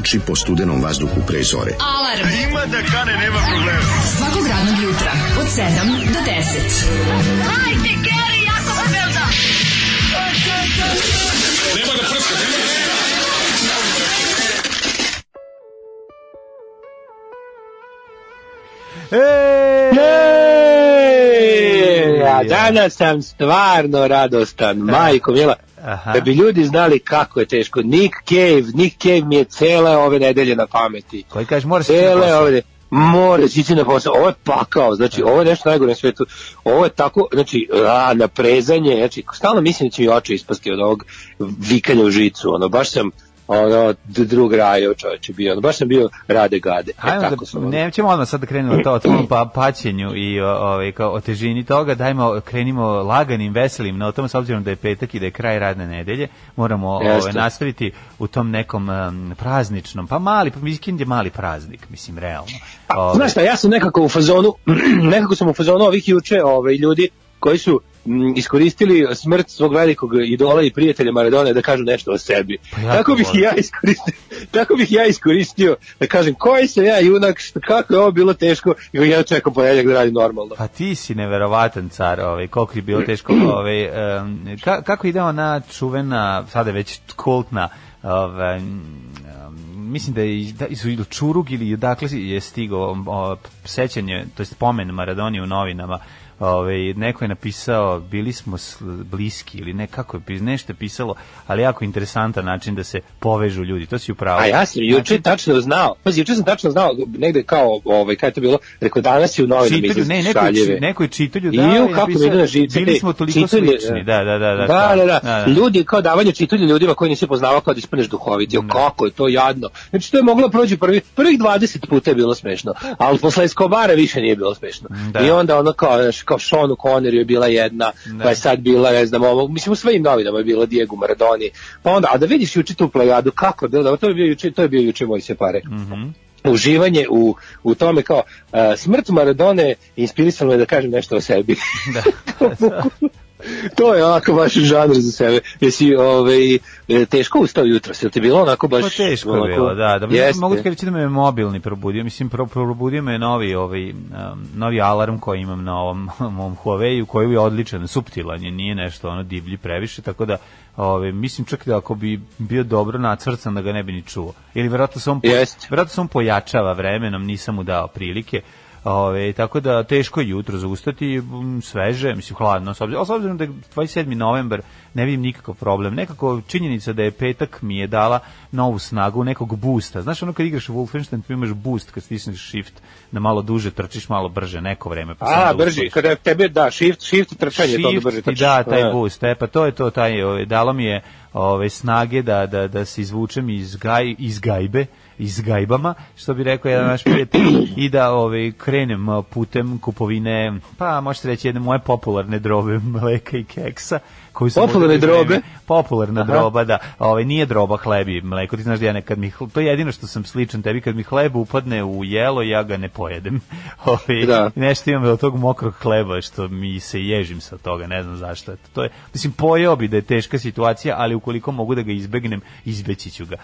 trči po studenom vazduhu pre zore. Alarm. Ima da kane, nema problema. Svakog radnog jutra, od 7 do 10. Hajde, Geri, jako se velda. Ej, a danas sam stvarno radostan, majko mila. Aha. Da bi ljudi znali kako je teško. Nick Cave, Nick Cave mi je cele ove nedelje na pameti. Koji kaže, moraš ići na posao. ove Mora ići na posao. Ovo je pakao, znači ovo je nešto najgore na svetu. Ovo je tako, znači, a, naprezanje, znači, stalno mislim da će mi oči ispasti od ovog vikanja u žicu, ono, baš sam, ono, drug rajo čovječe bio, ono, baš sam bio rade gade. E, Hajmo tako da, nećemo odmah sad da krenemo to o tvom pa, paćenju i o, ovaj, kao, o težini toga, dajmo, krenimo laganim, veselim na tom, s obzirom da je petak i da je kraj radne nedelje, moramo Jeste. ovaj, nastaviti u tom nekom um, prazničnom, pa mali, pa vikend je mali praznik, mislim, realno. Ovaj, Znaš šta, ja sam nekako u fazonu, nekako sam u fazonu ovih juče ovaj, ljudi koji su mm, iskoristili smrt svog velikog idola i prijatelja Maradone da kažu nešto o sebi. Pa tako bih i ja iskoristio, tako bih ja iskoristio da kažem koji sam ja junak, šta, kako je ovo bilo teško i ja čekam ponedjeljak da radim normalno. Pa ti si neverovatan car, ovaj, koliko je bilo teško, ovaj, em, ka, kako ide ona čuvena, sada već kultna, ovaj, em, mislim da je da, ili Čurug ili dakle je stigao sećanje, to jest pomen Maradoni u novinama, Ove, neko je napisao, bili smo bliski ili ne, kako je, nešto je pisalo, ali jako interesantan način da se povežu ljudi, to si upravo. A ja sam juče tačno znao, pazi, juče sam tačno znao, negde kao, ovaj, kaj je to bilo, rekao danas je u novinama Čitelju, izlazi ne, neko je, šaljeve. neko je čitelju da, i kako mi na živce. Bili smo toliko čitelje, slični, da, da, da. Da, da, da, da. da. Ljudi kao davanje čitulja ljudima koji nisi poznavao kao da ispaneš duhoviti. Jo, kako je to jadno. Znači to je moglo proći prvi, prvih 20 puta je bilo smešno, ali posle Escobara više nije bilo smešno. Da. I onda ono kao, znaš, kao Sean Connery je bila jedna, Da. pa je sad bila, ne znam, ovo, mislim u svim novinama je bilo Diego Maradoni. Pa onda, a da vidiš juče tu plejadu, kako je bilo, to je bio juče, to je bio juče moj se pare uživanje u, u tome kao uh, smrt Maradone inspirisalo me da kažem nešto o sebi. Da. to je onako baš žanr za sebe. Jesi ovaj, e, teško ustao jutro, se ti bilo onako baš... Pa teško onako, je bilo, da. da Jeste. mogu ti reći da me je mobilni probudio. Mislim, pro, probudio me novi, ovaj, um, novi alarm koji imam na ovom mom Huawei-u, koji je odličan, suptilan je, nije nešto ono divlji previše, tako da ovaj, mislim čak da ako bi bio dobro nacrcan da ga ne bi ni čuo. Ili verovatno se on, po, verovatno se on pojačava vremenom, nisam mu dao prilike. Ove, tako da teško je jutro zaustati, sveže, mislim hladno, s obzirom, s obzirom da je 27. novembar, ne vidim nikakav problem. Nekako činjenica da je petak mi je dala novu snagu, nekog boosta. Znaš ono kad igraš Wolfenstein, tu imaš boost kad stisneš shift, da malo duže trčiš, malo brže, neko vreme. Pa A, da brži, kada tebe da, shift, shift trčanje, to da Shift brže ti trčiš. da taj Da. boost, e, pa to je to, taj, ovaj, dalo mi je ove, snage da, da, da se izvučem iz, gaj, iz gajbe, iz gajbama, što bi rekao jedan naš prijatelj, i da ovaj, krenem putem kupovine, pa možete reći jedne moje popularne drobe mleka i keksa, koji su Popularne vreme- drobe? Popularna Aha. droba, da. Ovaj, nije droba hleb i mleko, ti znaš da ja nekad mi, to je jedino što sam sličan tebi, kad mi hleb upadne u jelo, ja ga ne pojedem. Ovaj, Da. nešto imam od tog mokrog hleba što mi se ježim sa toga, ne znam zašto. To je, mislim, pojeo bi da je teška situacija, ali ukoliko mogu da ga izbegnem, izbeći ću ga.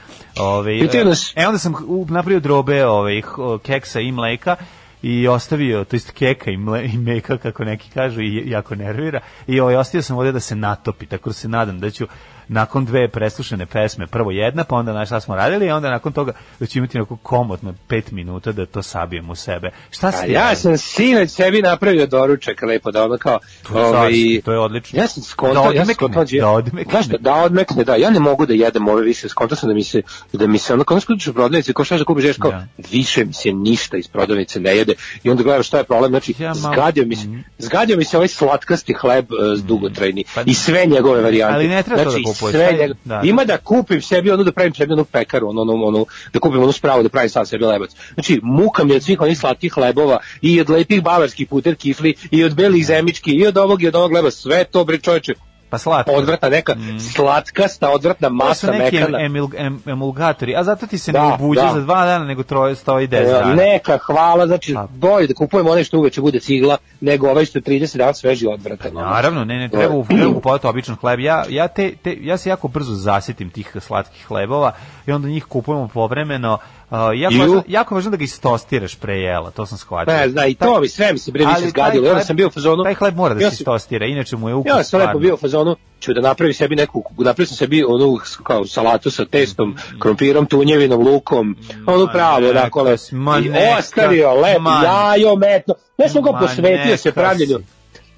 Pitaju nas- e, onda sam napravio drobe ove, h- keksa i mleka i ostavio, to jest keka i, mle, i meka, kako neki kažu, i jako nervira. I ovaj, ostavio sam ovdje da se natopi, tako da se nadam da ću nakon dve preslušane pesme, prvo jedna, pa onda na šta smo radili, i onda nakon toga da ću imati onako komotno pet minuta da to sabijem u sebe. Šta ste ja sam sinoć sebi napravio doručak lepo da ono kao To je carski, to je odlično. Ja sam skontao, Da ja sam odmekne, skontao, da odmekne. Znaš šta, da odmekne, da, ja ne mogu da jedem ove više, skontao sam da mi se, da mi se, ono, kao skudiš u prodavnici, ko šta da kupiš, ješ kao, Da. više mi se ništa iz prodavnice ne jede, i onda gledaš šta je problem, znači, Ja malo- zgadio mi se, zgadio mi se ovaj slatkasti hleb uh, dugotrajni, Pa- i sve njegove varijante. Ali ne treba to znači, da taj- njega- da. Ima da kupim sebi onu, da pravim sebi onu pekaru, onu, onu, onu, da kupim onu spravu, da pravim sam sebi lebac. Znači, muka mi je od svih onih slatkih hlebova, i od lepih bavarskih puter kifli, i od belih zemički, i od ovog i od ovog leba, sve to, bre čoveče, Pa Pa slatka. odvratna neka slatkasta, odvratna To su masa neki mekana. emil, em, emulgatori, a zato ti se Da, ne ubuđe da. za dva dana, nego troje stoji 10 dana. Neka hvala, znači Pa. bolje da kupujemo onaj što uveče bude cigla, nego ovaj što je 30 dana sveži odvratan. Naravno, ne, ne, treba, u- treba kupovati običan hleb. Ja, ja, te, te, ja se jako brzo zasitim tih slatkih hlebova i onda njih kupujemo povremeno. Uh, jako, Ju. važno, jako važno da ga istostiraš pre jela, to sam shvatio. Ne, zna, i Taj- to mi sve mi se bre više zgadilo. Ja sam bio u fazonu. Taj hleb mora da ja se istostira, inače mu je ukus Ja sam lepo bio u fazonu, ću da napravim sebi neku, napravio sam sebi onu kao salatu sa testom, krompirom, tunjevinom, lukom, onu pravo, si, ma I ostavio lepo, jajo, metno, ne sam ga posvetio se pravljenju, si.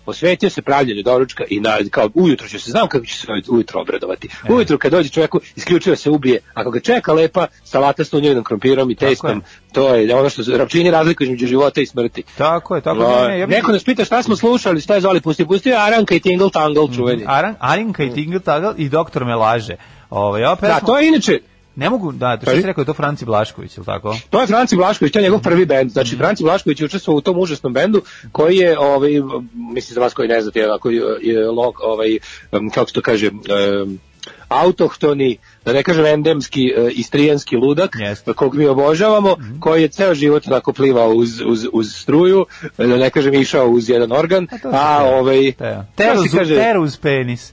Posvetio se pravljenju doručka i na, kao ujutro ću se, znam kako ću se ujutro obradovati. E. Ujutro kad dođe čovjeku, isključivo se ubije, ako ga čeka lepa salata s tunjevinom, krompirom i testom, je. to je ono što rapčini razliku između života i smrti. Tako je, tako No, ne, ne, ja bih- neko nas pita šta smo slušali, šta je Zoli pustio, pustio je Aranka i Tingle Tangle čuveni. Aran, Arinka i Tingle Tagal i doktor me laže. Ove, ova pesma, Da, to je inače, Ne mogu, da, to što si rekao, je to Franci Blašković, ili tako? to je Franci Blašković, to je njegov prvi bend. Znači, Mhm. Franci Blašković je učestvovao u tom užasnom bendu koji je, ovaj, mislim za vas koji ne znate, onako, je, je log, ovaj, kako se to kaže, em, autohtoni, da ne kažem endemski, e, istrijanski ludak, Jeste. kog mi obožavamo, koji je ceo život onako plivao uz, uz, uz struju, e, da ne kažem išao uz jedan organ, A to a, ovaj, to Tera se uz, kaže- tera uz penis.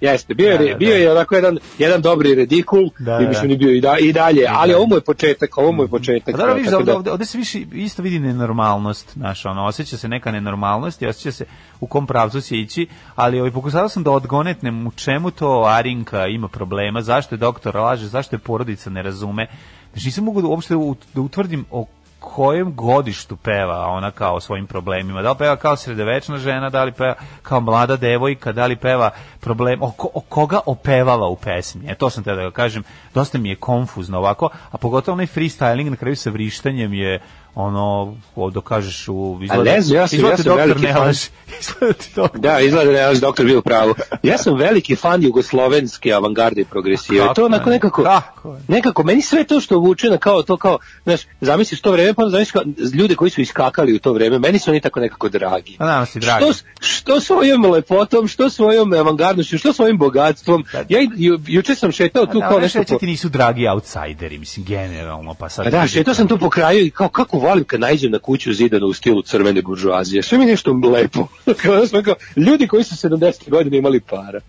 Jeste, bio je, Da, da, bio da. je onako jedan, jedan dobri redikul Da, i da. mislim da je bio i, da, i dalje, ali ovo mu je početak, ovo mu je početak. A dobro, vidiš, tako ovde, da- ovde, ovde se više isto vidi nenormalnost, znaš, ono, osjeća se neka nenormalnost i osjeća se u kom pravcu se ići, ali ovaj, pokušao sam da odgonetnem u čemu to Arinka ima problema, zašto je doktor laže, zašto je porodica ne razume. Znači, nisam mogu da uopšte da utvrdim o kojem godištu peva ona kao o svojim problemima. Da li peva kao sredovečna žena, da li peva kao mlada devojka, da li peva problem, o, o koga opevava u pesmi. E, to sam te da kažem, dosta mi je konfuzno ovako, a pogotovo onaj freestyling na kraju sa vrištanjem je ono, o, da kažeš u... Izgleda, ne znam, ja sam- ja sam doktor veliki ne fan. laže. izgleda ti doktor. Da, izgleda da doktor bio u pravu. Ja sam veliki fan jugoslovenske avangarde i progresive. Kako to onako ne? nekako, Kako ne? nekako, meni sve to što vuče na kao to kao, znaš, zamisliš to vreme, pa zamisliš kao ljude koji su iskakali u to vreme, meni su oni tako nekako dragi. A nama si dragi. Što, što svojom lepotom, što svojom avangardnošću, što svojim bogatstvom. Ja i- ju, juče sam šetao tu Da, kao nešto po- ti nisu dragi outsideri, mislim, generalno, pa sad... A da, šetao sam tu po kraju i kao kako volim kad naiđem na kuću zidanu u stilu crvene buržuazije. Sve mi je nešto lepo. kao, da ljudi koji su 70 godina imali para.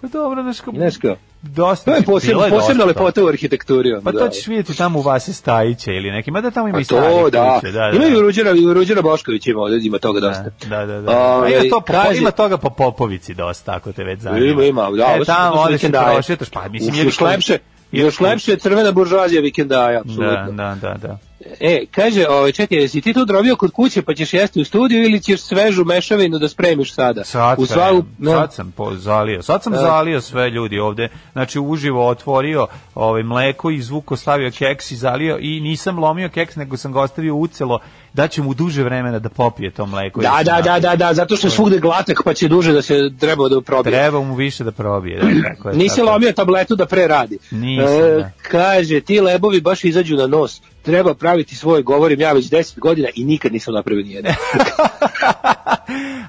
Pa dobro, znaš, kao, Znaš kao, dosta to je posebno, posebna toga. lepota u arhitekturi. Pa da. to ćeš vidjeti tamo u Vase Stajića ili neki, mada tamo ima Pa i stari to, da. kuće, da, da. Ima i u Ruđera, i Ruđera Bošković ima, ovdje ima toga dosta. Da, da, da. A ima, to po, kaže- ima toga po Popovici dosta, ako te već zanima. Ima, ima, da, E, tamo odeš i vikendaje. prošetaš, pa mislim... je Još lepše, još lepše je crvena buržuazija vikendaja, Da, apsolutno. da, da, da. E, kaže, ovaj, čekaj, jesi ti to drobio kod kuće pa ćeš jesti u studiju ili ćeš svežu mešavinu da spremiš sada? Sad, u svaku, spremam, sad sam po, zalio. Sad sam zalio sve ljudi ovde. Znači uživo otvorio ovaj mleko, izvuko, stavio keks i zalio i nisam lomio keks, nego sam ga ostavio ucelo da će mu duže vremena da popije to mleko. Da, da, da, da, da, zato što je svugde glatak pa će duže da se treba da probije. Treba mu više da probije. Da, tako je, Nisi tako. lomio tabletu da pre radi. Nisam, da. Kaže, ti lebovi baš izađu na nos. Treba praviti svoj, govorim ja već 10 godina i nikad nisam napravio nijedan.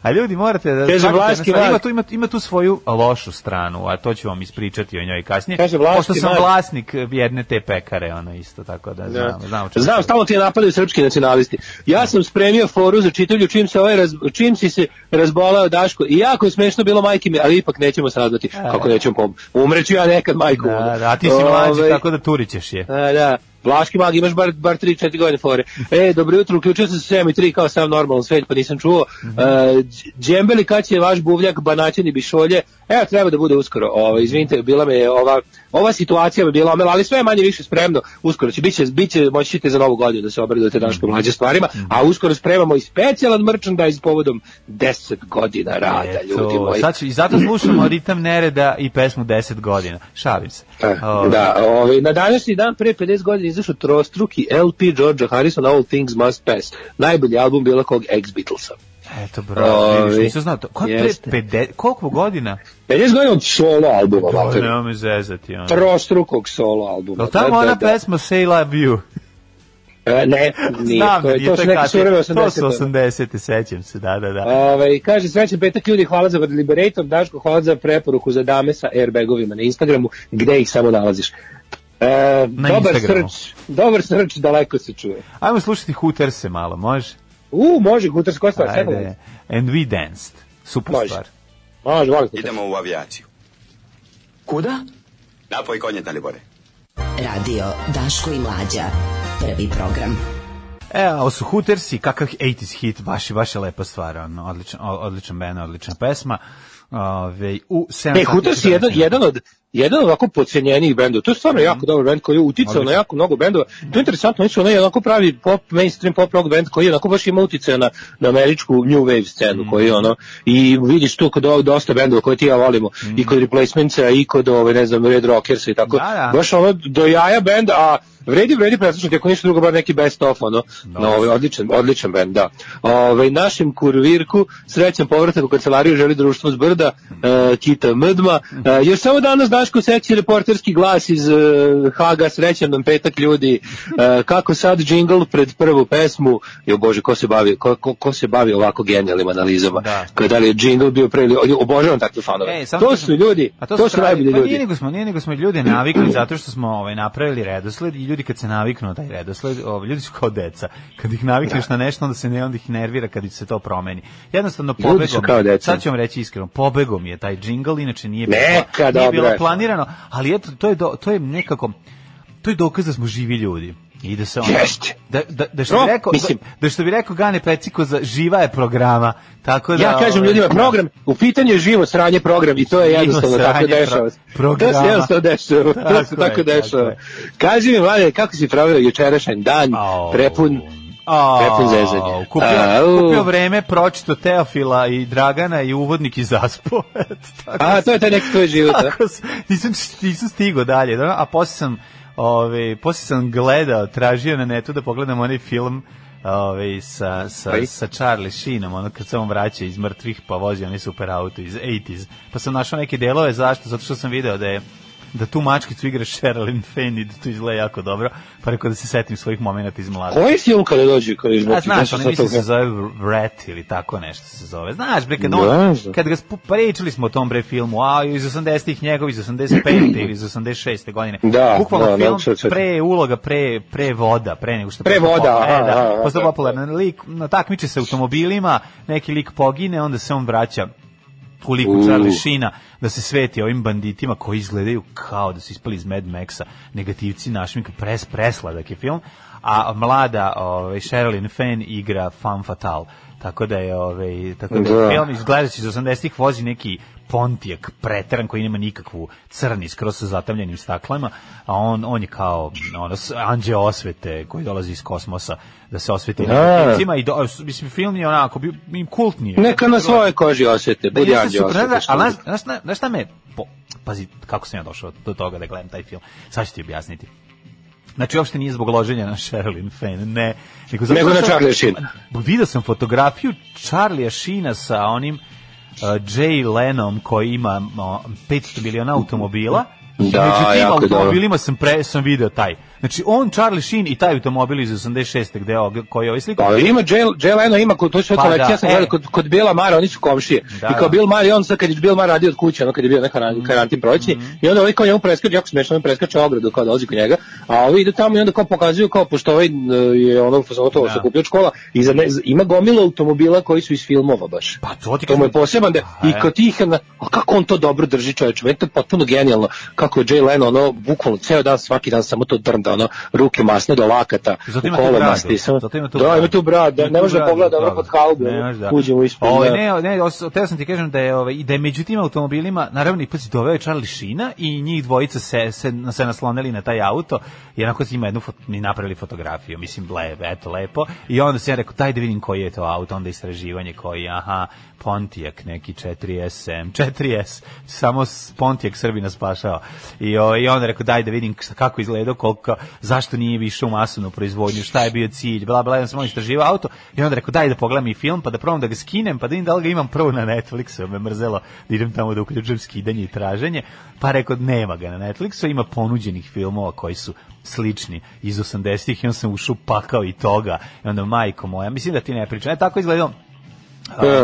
A ljudi morate da Kaže shvatite Vlaški ima tu ima, ima tu svoju lošu stranu, a to ću vam ispričati o njoj kasnije. Kaže Vlaški Pošto sam vlasnik jedne te pekare, ono isto tako da znam, znam. čemu Znam, se- stalno ti napadaju srpski nacionalisti. Ja sam spremio foru za čitavlju čim se ovaj raz, čim si se razbolao Daško. I jako je smešno bilo majke mi, ali ipak nećemo saznati kako nećemo pom. Umreću ja nekad majku. Da, da, a ti si mlađi, Ovaj, tako da turićeš je. Da, da. Vlaški mag, imaš bar, bar 3-4 godine fore. E, dobro jutro, uključio sam se 7 i 3 kao sam normalan svet, pa nisam čuo. Mhm. E, Đ- Džembeli, kad će vaš buvljak, banaćan i bišolje? Evo, treba da bude uskoro. Ovo, izvinite, bila me je ova, ova situacija bi bila omela, ali sve je manje više spremno. Uskoro će, biće, biće, moći ćete za novu godinu da se obradujete daško mlađe stvarima, a uskoro spremamo i specijalan merchandise povodom 10 godina rada, ljudi Eto, moji. sad ću, I zato slušamo ritam nereda i pesmu 10 godina. Šalim se. E, Ovaj, Da, ovaj, na današnji dan pre 50 godina izašao trostruki LP Georgia Harrison All Things Must Pass. Najbolji album bilo kog ex-Beatlesa. Eto, bravo, vidiš, nisam znao to. Ko, pre jeste. 50, koliko godina? 50 godina od solo albuma, mater. nema me zezati. Ono. Trostrukog solo albuma. Jel tamo Da, da, ona da. pesma Say Love You? E, ne, nije. Znam, to, je- to je neke kasnije. surove To 80. su 80. sećam se, da, da, da. Ove, kaže, srećan petak ljudi, hvala za Liberator, Daško, hvala za preporuku za dame sa airbagovima na Instagramu, gde ih samo nalaziš. E, Na dobar Instagramu. srč, dobar srč, daleko se čuje. Ajmo slušati Hooterse malo, može? U, može, Gutar, koja stvar, Ajde. And we danced. Super Može. stvar. Može, volim Gutar. Idemo u avijaciju. Kuda? Napoj konje, Dalibore. Radio Daško i Mlađa. Prvi program. E, ovo su Hootersi, kakav 80s hit, baš, baš je lepa stvar, ono, odličan, odličan band, odlična pesma. Ove, u 7 Ne, Hooters je jedan, jedan od jedan ovako podcenjenijih bendova. To je stvarno jako dobar bend koji je uticao na jako mnogo bendova. To je interesantno, oni su onaj onako pravi pop, mainstream pop rock band koji je onako baš ima uticaja na, na američku new wave scenu koji je ono i vidiš tu kod ovog dosta bendova koje ti ja volimo i kod Replacementsa i kod ove ne znam Red Rockersa i tako. Da, da. Baš ono do jaja bend, a vredi vredi preslušati ako ništa drugo bar neki best of ono. Na ovaj odličan odličan bend, da. Ovaj našim kurvirku srećan povratak u kancelariju želi društvo s brda e, Kita Mdma. E, još samo danas Daško seksi reporterski glas iz e, Haga srećan nam petak ljudi. E, kako sad džingl pred prvu pesmu? Jo bože, ko se bavi ko, ko, ko se bavi ovako genijalnim analizama? Da. Da li je džingl bio pre obožavam takve fanove. E, to su ljudi, A to, su pravi- najbolji pa ljudi. Nije nego smo, nije nego smo ljude navikli zato što smo ovaj napravili redosled i ljudi kad se naviknu na taj redosled, ovaj ljudi su kao deca. Kad ih navikneš na nešto, onda se ne onda ih nervira kad se to promeni. Jednostavno pobegom. deca. Sad ću vam reći iskreno, pobegom je taj džingl, inače nije bilo, Neka, nije bilo planirano, ali eto to je do, to je nekako to je dokaz da smo živi ljudi. I da se ono, Jeste. da, da, da što No, bi rekao, mislim- da, da što bi rekao Gane Peciko za živa je programa. Tako da Ja kažem ovaj, ljudima, program, u pitanju je živo sranje program i to je jednostavno tako dešava. pro- To se jednostavno dešava. To Tako se je, tako tako dešava. je. Kaži mi, Vale, kako si pravila jučerašnji dan, Au. prepun, zezanja. Kupio, Au. kupio vreme, pročito Teofila i Dragana i uvodnik iz Aspo. Eto, tako A, to je taj neki tvoj život, a? Tako sam, nisam, nisam stigao dalje, da, a posle sam, ove, posle sam gledao, tražio na netu da pogledam onaj film ove, sa, sa, sa Charlie Sheenom, ono kad se on vraća iz mrtvih pa vozi onaj super auto iz 80s. Pa sam našao neke delove, zašto? Zato što sam video da je da tu mačkicu igra Sherilyn Fenn i da to izgleda jako dobro, pa rekao da se setim svojih momenata iz mlade. Koji film kada dođe kada A izbaci? znaš, on mislim se zove Rat ili tako nešto se zove. Znaš, bre, kad, on, kad ga pričali smo o tom bre filmu, a iz 80-ih njegov, iz 85. ili iz 86. godine. Da, Bukvalno da, film da, sad, sad. pre uloga, pre, pre voda, pre nego što Pre voda, aha, e, da, postao da. popularan lik, takmiče se automobilima, neki lik pogine, onda se on vraća u liku. Charlie Sheena da se sveti ovim banditima koji izgledaju kao da su ispali iz Mad Maxa, negativci našim, pres, presladak je film, a mlada ovaj, Sherilyn Fenn igra femme fatale. Tako da je ovaj tako da, Da. film iz 80-ih vozi neki Pontiac preteran koji nema nikakvu crni skroz sa zatamljenim staklama, a on on je kao ono anđeo osvete koji dolazi iz kosmosa da se osveti Da. negativcima i do, mislim film je onako bi, bi kultni. Neka na svojoj koži osjete, Da, budi anđeo da, osvete. da, ali znaš- znaš, šta- me, po, pazi, kako sam ja došao do toga da gledam taj film, sad ću ti objasniti. Znači, uopšte nije zbog loženja na Sherilyn Fenn, ne. Nego, Nego na Charlie Sheena. Vidio sam fotografiju Charlie'a Sheena sa onim Jay Lenom koji ima uh, 500 miliona automobila. Da, među tim automobilima sam, pre, sam video taj. Znači, on, Charlie Sheen i taj automobil iz 86. gde je ovo- koji je ovaj slikao. Pa ima Jay, Leno ima kod to sve Pa kolekcija, da, ja sam e. gledao kod kod Bila Mara, oni su komšije. Da, I kao da. Bill Mar i on sad kad je Bill Mar radio od kuće, ono kad je bio neka karan- karantin prolećni, i onda ovaj kao njemu preskače, jako smešno, on preskače ogradu kao dolazi kod njega, a ovi idu tamo i onda kao pokazuju kao pošto ovaj e, je ono to Da. se kupio škola i za ne, ima gomilu automobila koji su iz filmova baš. Pa to ti To mu je poseban da, i e. kod tih, na- a kako on to dobro drži čoveče, meni to je potpuno genijalno, kako je Jay Leno, ono, bukvalno ceo dan, svaki dan samo to drnda, ono, ruke masne do lakata, u kolo masti, tu da, ima tu brad, da, Ima ne može da pogleda dobro pod halbu, da. uđemo ispod. Ovaj, da. ne, ne, teo sam ti kažem da je ovaj i da je među tim automobilima, naravno i pazi doveo je Charlie Sheena i njih dvojica se se, se naslonili na taj auto i onako ima jednu fot, ni napravili fotografiju, mislim lepo, eto lepo. I onda se ja rekao daj da vidim koji je to auto, onda istraživanje koji, aha, Pontiac neki 4SM, 4S, samo Pontiac Srbina spašao. I, o, I onda rekao daj da vidim kako izgleda, koliko, zašto nije više u masovnu proizvodnju, šta je bio cilj, bla bla, ja sam on istraživao auto i onda rekao daj da pogledam i film, pa da probam da ga skinem, pa da vidim da li ga imam prvo na Netflixu, me mrzelo da idem tamo da uključujem skidanje i traženje, pa rekao nema ga na Netflixu, ima ponuđenih filmova koji su slični iz 80-ih i on sam ušao pakao i toga. I onda majko moja, mislim da ti ne pričam. E, tako izgledao Da.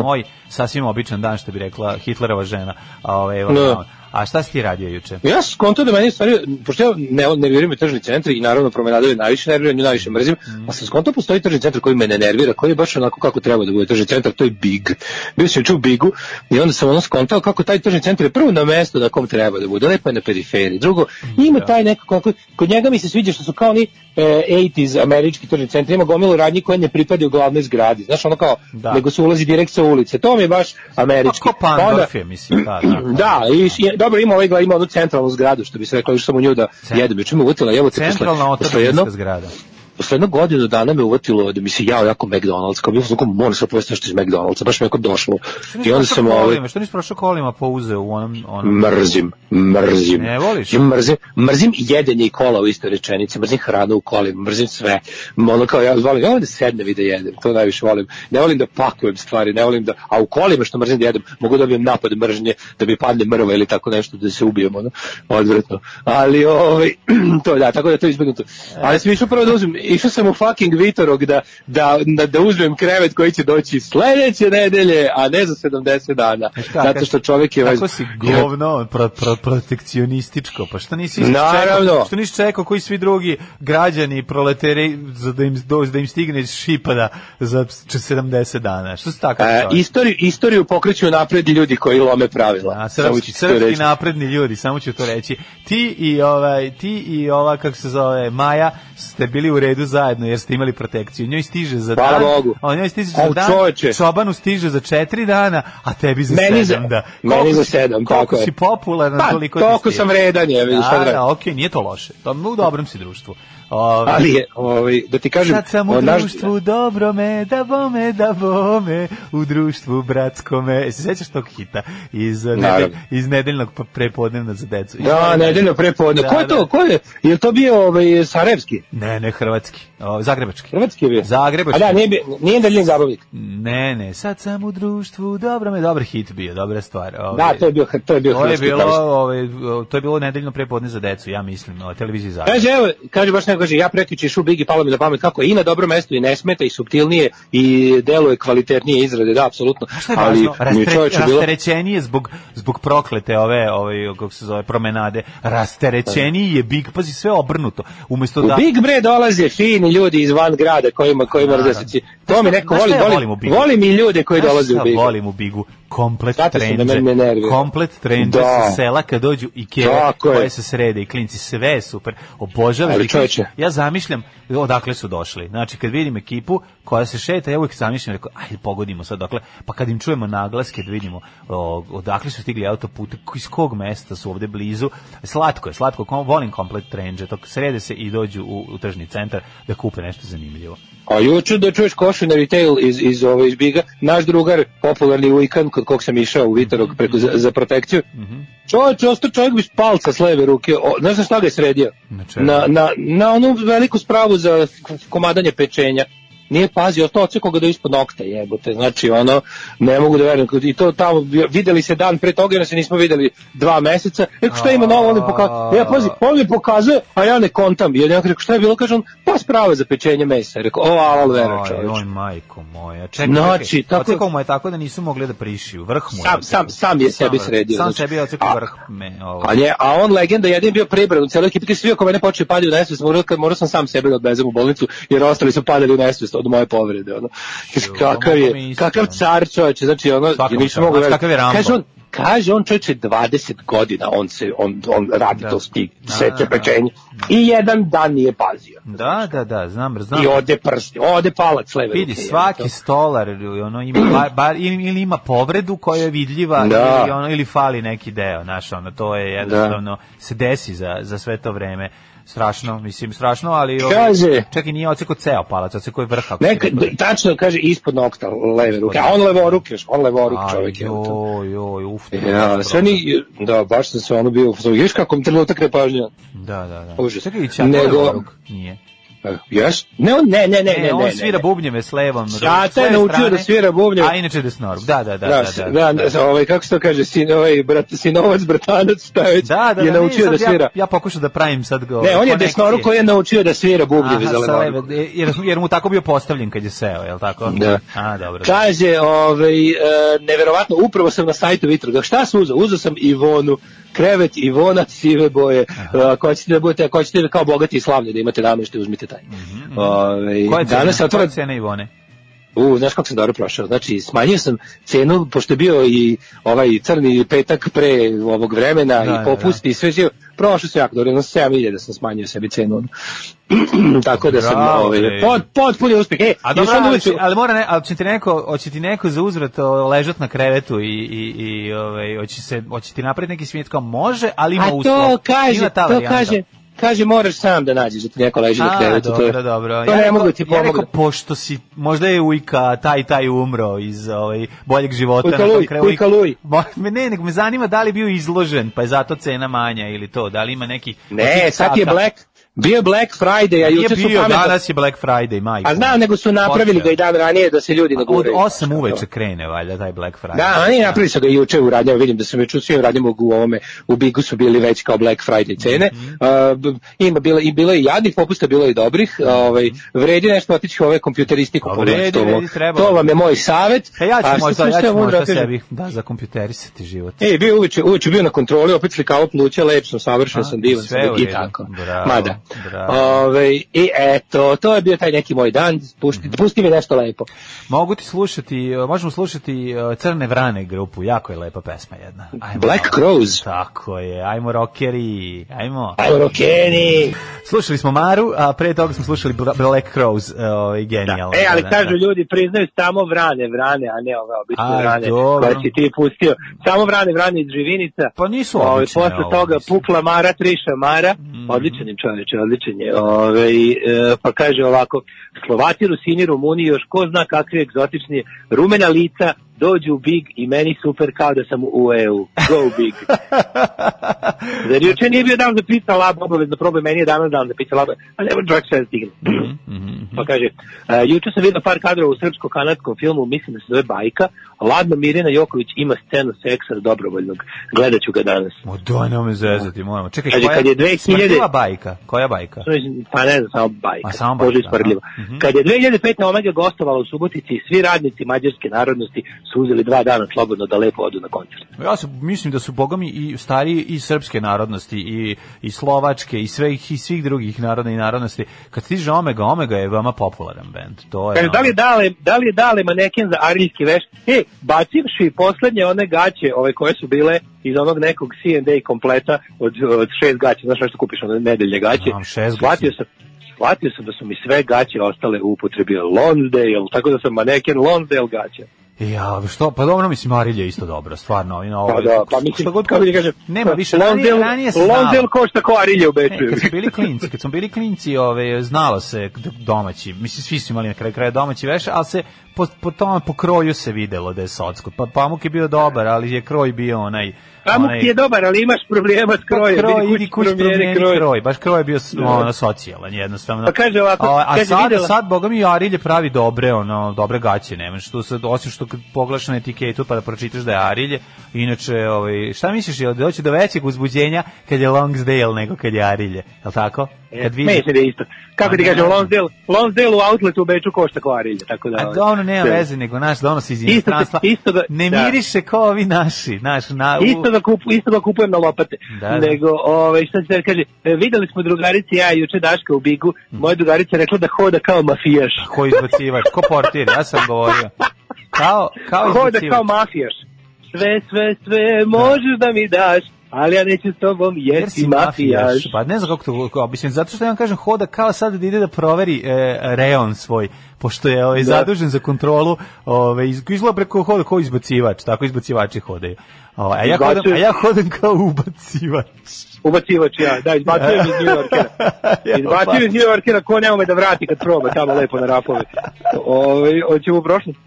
Moj sasvim običan dan što bi rekla Hitlerova žena. A, ovaj, evo, Da. A šta si ti radio juče? Ja sam skonto da meni stvari, pošto ja ne, nerviraju me tržni centri i naravno promenadove najviše nerviraju, nju najviše mrzim, Mhm. a sam skonto postoji tržni centar koji me ne nervira, koji je baš onako kako treba da bude tržni centar, to je Big. Bio sam u Bigu i onda sam ono skontao kako taj tržni centar je prvo na mestu na kom treba da bude, lepo je na periferiji. Drugo, ima taj nekako, kako- kod njega mi se sviđa što su kao oni e, 80s američki tržni centri, ima gomilu radnji koje ne pripadaju glavnoj zgradi. Znaš, ono kao, Da. nego se ulazi direkt sa ulice. To mi je baš američki. Ko Pa onda- Pandorf je, mislim, da, da. da, i dobro ima ovaj ima onu centralnu zgradu što bi se reklo, još sam u nju da jedem, juče me uvutila, evo te Centralna posle, posle jedno, ortopedska zgrada. Posle jedno godinu dana me uvutilo da mi se jao jako McDonald's, kao bio sam kao moram se pojesti nešto iz McDonald'sa, baš me jako došlo. Što I nisi onda prošao ovaj kolima? Što nisi prošao kolima pa uzeo u onom... onom... mrzim, mrzim. Ne voliš? Ja mrzim, mrzim jedenje i kola u istoj rečenici, mrzim hranu u kolima, mrzim sve. Ono kao ja volim, ja volim da sednem i da jedem, to najviše volim. Ne volim da pakujem stvari, ne volim da, a u kolima što mrzim da jedem, mogu da dobijem napad mržnje, da mi padne mrva ili tako nešto, da se ubijem, ono, odvratno. Ali, ovaj, to da, tako da je to izbjegnuto. Ali sam išao prvo da uzmem, išao sam u fucking Vitorog da, da, da, da uzmem krevet koji će doći sledeće nedelje, a ne za 70 dana. Znaš kako, Zato što čovjek je... Kako si govno pro, pro, protekcionističko, pa što nisi Naravno. čekao, što nisi čekao koji svi drugi građani proleteri za da im, do- da im stigne iz Šipada za 70 dana, što si takav E, istoriju, istoriju pokreću napred ljudi koji lome pravila. A Samo srpski, srpski napredni ljudi, samo ću to reći. Ti i ovaj, ti i ova kako se zove Maja ste bili u redu zajedno jer ste imali protekciju. Njoj stiže za Hvala dan, Bogu. a njoj stiže za dan. čoveče. Čobanu stiže za četiri dana, a tebi za Meni sedam. za- da. meni Koliko za si- sedam, tako je. si popularan, Pa, toliko ti toliko stiže. sam vredan, je, vidiš, šta da Da, da, okej, nije to loše. To u dobrom si društvu. Ove, Ali je, ovaj, da ti kažem... Sad sam u naš- društvu dobrome, da bome, da bome, u društvu bratskome. E, se sećaš tog hita iz, nedelj, iz nedeljnog prepodnevna za decu? Da, nedeljno prepodne. Da, Ko je da. to? Ko je? Je to bio ovaj, Sarajevski? Ne, ne, hrvatski. O, zagrebački. Hrvatski je bio? Zagrebački. A da, nije, nije nedeljni zabavnik. Ne, ne, sad sam u društvu, dobro me, dobar hit bio, dobra stvar. Ove, Da, to je bio, to je bio to je bilo, ove, to je bilo nedeljno prepodne za decu, ja mislim, o televiziji Zagreb. Kaže, evo, kaže baš neko, kaže, ja prekjuče išu Bigi, palo mi na pamet kako je i na dobro mesto i ne smeta i subtilnije i deluje kvalitetnije izrade, da, apsolutno. Šta je Ali važno? Rastre, rasterećenije zbog, zbog proklete ove, ove, kako se zove, promenade. Rasterećeniji je Big, pazi, sve obrnuto. Umesto U da... Big Bre dolaze fini ljudi iz van grada kojima kojima različici. To mi neko voli, volim, volim Bigu? i ljude koji dolaze u Big. volim u Bigu? Komplet da trendže. Komplet trendže Da. sa sela kad dođu i keve koje se srede i klinci, sve je super. Obožavam. Ja zamišljam odakle su došli. Znači kad vidim ekipu koja se šeta, ja uvijek zamišljam, rekao, ajde pogodimo sad dakle, pa kad im čujemo naglaske da vidimo o, odakle su stigli autopute, iz kog mesta su ovde blizu. Slatko je, slatko, volim komplet trendže, to srede se i dođu u, u tržni centar da kupe nešto zanimljivo. A juče da čuješ košu na retail iz, iz, ove, iz Biga, naš drugar, popularni weekend kod kog sam išao u Vitorog preko, za, za protekciju, čovječ, ostao čovjek bez palca s leve ruke, o, znaš na šta ga je sredio? Na? Na, na, na onu veliku spravu za komadanje pečenja. Nije pazio, ostao oceko ga do ispod nokta, jebote, znači ono, ne mogu da verujem, i to tamo, videli se dan pre toga, jer se nismo videli dva meseca, rekao šta ima novo, on pokazuje, ja pazi, on mi pokazuje, a ja ne kontam, i ja rekao šta je bilo, kaže on, pa sprava za pečenje mesa, rekao, o, alo, vera, čovječ. oj, majko moja. Čekaj, Znači, čekaj. tako- Ocekao mu je tako da nisu mogli da prišiju. Vrh mu Sam- sam- sam je sebi sredio, Sam znači. sebi A- vrh. Me. A, nje, a on legenda jedin bio prebran u celoj ekipi, svi oko mene počeli padati u nesvest, morao sam sam sebe da odvezem u bolnicu, jer ostali su padali u nesvest od moje povrede. Ono. Kaže, kakav je, kakav car čovječe, znači ono, nisam čast. mogu verovati. kakav je Rambo? Kaže on, kaže on čovječe 20 godina, on se, on, on radi Da. to stig, Da, seče da. pečenje. I jedan dan nije pazio. Da, da, da, znam, znam. I ode prst, ode palac leve Vidi, svaki jebote. stolar ono ima bar, bar ili, ili ima povredu koja je vidljiva Da. ili ono ili fali neki deo, znaš, ono to je jednostavno se desi za za sve to vreme. Strašno, mislim strašno, ali ovaj, Kaže- čak i nije oceko ceo palac, oceko je vrh. Neka, tačno kaže ispod nokta leve ruke, a on levo ruke, on levo ruke čovjek je. Joj, joj, uf. Ja, sve ni, da, baš sam se ono bio, vidiš kako mi trenutak nepažnja. Da, da, da. Užas. Čekaj, i Nego-? Nije. Jes? Ne, ne, ne, ne, ne, Ne, on svira bubnjeve s levom. Leve je naučio da svira bubnjeve. A inače desnorup. Da, da, da. Da, da, da, da, da, ovaj, kako se to kaže, sin, ovaj, brat, sinovac, bratanac, šta već, Da, da, je da, naučio da svira. Ja, ja pokušam da pravim sad go. Ne, on je desnoru koji je naučio da svira bubnjeve za leve, jer, jer mu tako bio postavljen kad je seo, je li tako? Da. A, dobro. Kaže, ovaj, e, neverovatno, upravo sam na sajtu Vitroga. Šta sam uzao? Uzao sam Ivonu, krevet Ivona, sive boje. Ako hoćete da budete, ako hoćete kao bogati i slavni da imate nameštaj, uzmite taj. Ovaj, Mhm, Koja je cena? danas Koja otvara je cena Ivone? U, znaš kako sam dobro prošao. Znači, smanjio sam cenu, pošto je bio i ovaj crni petak pre ovog vremena Da, i popusti i sve živo. Prošao sam jako dobro, jedno 7000 sam smanjio sebi cenu. Tako da sam Bravo, ovaj, pot, potpuni uspeh. E, A dobro, ali, si- ali mora ne, ali će ti neko, hoće ti neko za uzvrat ležat na krevetu i, i, i ovaj, hoće, se, hoće ti napraviti neki svijet kao može, ali ima A uslov. to kaže, to kaže, kaže moraš sam da nađeš da ti neko leži na krevetu. to je- dobro, dobro. To ja ne rekao- mogu da ti Ja rekao, pošto si, možda je ujka, taj, taj umro iz ovaj, boljeg života. Ujka Luj, kraju. ujka Luj. Ne, nego me zanima da li je bio izložen, pa je zato cena manja ili to, da li ima neki... Ne, sad je Black, bio je Black Friday, a juče su bio, pametno. danas je Black Friday, majko. A znam, nego su napravili ga i dan ranije da se ljudi ne Od guraju. 8 uveče krene, valjda, taj Black Friday. Da, oni napravili su ga juče u radnjama, vidim da sam već u svim radnjama u ovome, u Bigu su bili već kao Black Friday cene. Mhm. Uh, b- ima bilo, i bilo je i jadnih popusta, bilo je i dobrih. ovaj, vredi nešto otići ove kompjuteristiku. Pa vredi, vredi, treba. to vam je moj savjet. E, ja ću A možda, ja ću možda kažem? sebi, da, za kompjuterisati život. E, bio uveče, uveče bio na kontroli, opet slikao pluća, lep sam, savršen A, sam, divan sam i tako. Mada. Ovaj, I eto, to je bio taj neki moj dan, pusti, pusti mi nešto lepo. Mogu ti slušati, možemo slušati uh, Crne vrane grupu, jako je lepa pesma jedna. Ajmo Black. Crows. Tako je, ajmo rockeri, ajmo. Ajmo, rokeni! Slušali smo Maru, a pre toga smo slušali Bla- Black Crows, uh, ovaj, genijalno. E, ali da, kažu da. ljudi, priznaju samo vrane, vrane, a ne ove obične vrane dobro. koje si ti pustio. Samo vrane, vrane iz Živinica. Pa nisu Ovaj, obične Posle toga mislim. pukla Mara, Triša Mara. Odličan je čoveče, odličan je. Ove, e, pa kaže ovako, Slovaci, Rusini, Rumuni, još ko zna kakvi egzotični rumena lica dođu u Big i meni super kao da sam u EU. Go Big. Zar juče nije bio dan za pizza lab, obavezno probaj, meni je danas dan za pizza lab, a nema čovjek sve stigne. Pa kaže, uh, juče sam vidio par kadrova u srpsko-kanadskom filmu, mislim da se zove Bajka, Ladno Mirjana Joković ima scenu seksa dobrovoljnog, gledat ću ga danas. O, doj, nemoj me zezati, moramo. Čekaj, Kaže, koja kad je 2000 smrdljiva bajka? Koja bajka? Pa ne znam, samo Bajka, A, samo Bože Bajka, isprdljivo. aha. Mhm. Kad je 2005. Omega gostovala u Subotici, svi radnici mađarske narodnosti su uzeli dva dana slobodno da lepo odu na koncert. Ja se mislim da su bogami i stariji i srpske narodnosti i i slovačke i svih i svih drugih naroda i narodnosti. Kad stiže Omega, Omega je veoma popularan bend. To je Kaže, da li je dale, da li je dale maneken za arijski veš? E, bacivši poslednje one gaće, ove koje su bile iz onog nekog C&A kompleta od, od šest gaća, znaš što kupiš one nedelje gaće, Znam, šest shvatio gaća. sam, shvatio sam da su mi sve gaće ostale u upotrebi Lonsdale, tako da sam maneken Lonsdale gaća. Ja, što, pa dobro, mislim, Arilje je isto dobro, stvarno. I na ovo, Pa da, pa mislim, što god, kako ti kažem, nema više, ranije, ranije se znalo. Lonsdale košta ko Arilje u Beču. Ne, kad smo bili klinci, kad smo bili klinci, ove, znalo se domaći, mislim svi su imali na kraju kraja domaći veš, ali se po, po tome, po kroju se videlo da je socko. Pa pamuk je bio dobar, ali je kroj bio onaj... Onaj, ti je dobar, ali imaš problema s krojem. Pa kroj, vidi idi kući promijeni kroj. kroj. Baš kroj je bio s- ono, socijalan, jednostavno. Pa kaže ovako, a, a kaže, sad, videla- sad, boga mi, Arilje pravi dobre, ono, dobre gaće, nemaš tu sad, osim što kad pogledaš na etiketu pa da pročitaš da je Arilje, inače, ovaj, šta misliš, je doći do većeg uzbuđenja kad je Longsdale nego kad je Arilje, je li tako? Kad vidiš, Mislim da je isto. Kako Pa ti kažem. Lonsdale, Lonsdale u outletu u Beču košta kao Arilje, tako da... A ovaj, dobro, nema veze, nego naš donos iz Isto- inostranstva. ne da. miriše kao ovi naši, naš, na, u- Isto ga, kupu, isto ga kupujem na lopate. Da, da. Nego, ovaj, šta se kaže, e, videli smo drugarici, ja i juče Daška u Bigu, moja drugarica je rekla da hoda kao mafijaš. ko izbacivač, ko portir, ja sam govorio. Kao, kao Hoda kao mafijaš. Sve, sve, sve možeš da mi daš, ali ja neću s tobom Jer jer si si mafijaš. Pa ne znam kako to, kao, mislim, zato što ja vam kažem, hoda kao sad da ide da proveri e, reon svoj, pošto je ovaj, zadužen za kontrolu, ovaj, iz- izgleda preko hoda kao izbacivač, tako izbacivači hodaju. Ovaj, a, ja hodam, a ja hodam kao ubacivač. Ubacivač ja, da, izbacujem iz New Yorkera. Izbacujem iz New Yorkera, ko nema me da vrati kad proba tamo lepo na rapove. Ove, hoćemo u prošlost.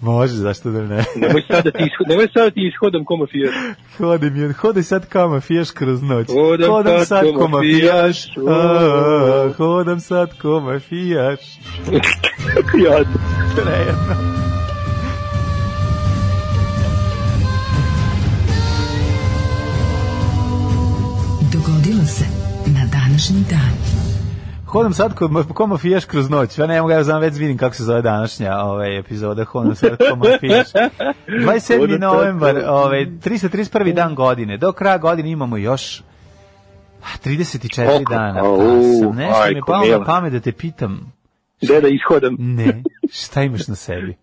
Može, zašto da ne? Nemoj sad da ti, ishod, nemoj sad da ti ishodam ko mafijaš. Hodi mi, hodi sad kao mafijaš kroz noć. Hodam Hodam sad ko mafijaš. Hodam sad ko mafijaš. Jadno. Prejedno. Dogodilo se na današnji dan. Hodam sad ko, ko mafijaš kroz noć. Ja ne mogu, ja znam već vidim kako se zove današnja ovaj, epizoda. Hodam sad ko mafijaš. 27. Hodam sad novembar, ovaj, 331. dan godine. Do kraja godine imamo još ah, 34 Koliko? dana. Pa sam, nešto mi je palo na pamet da te pitam. Gde da ishodam? Ne, šta imaš na sebi?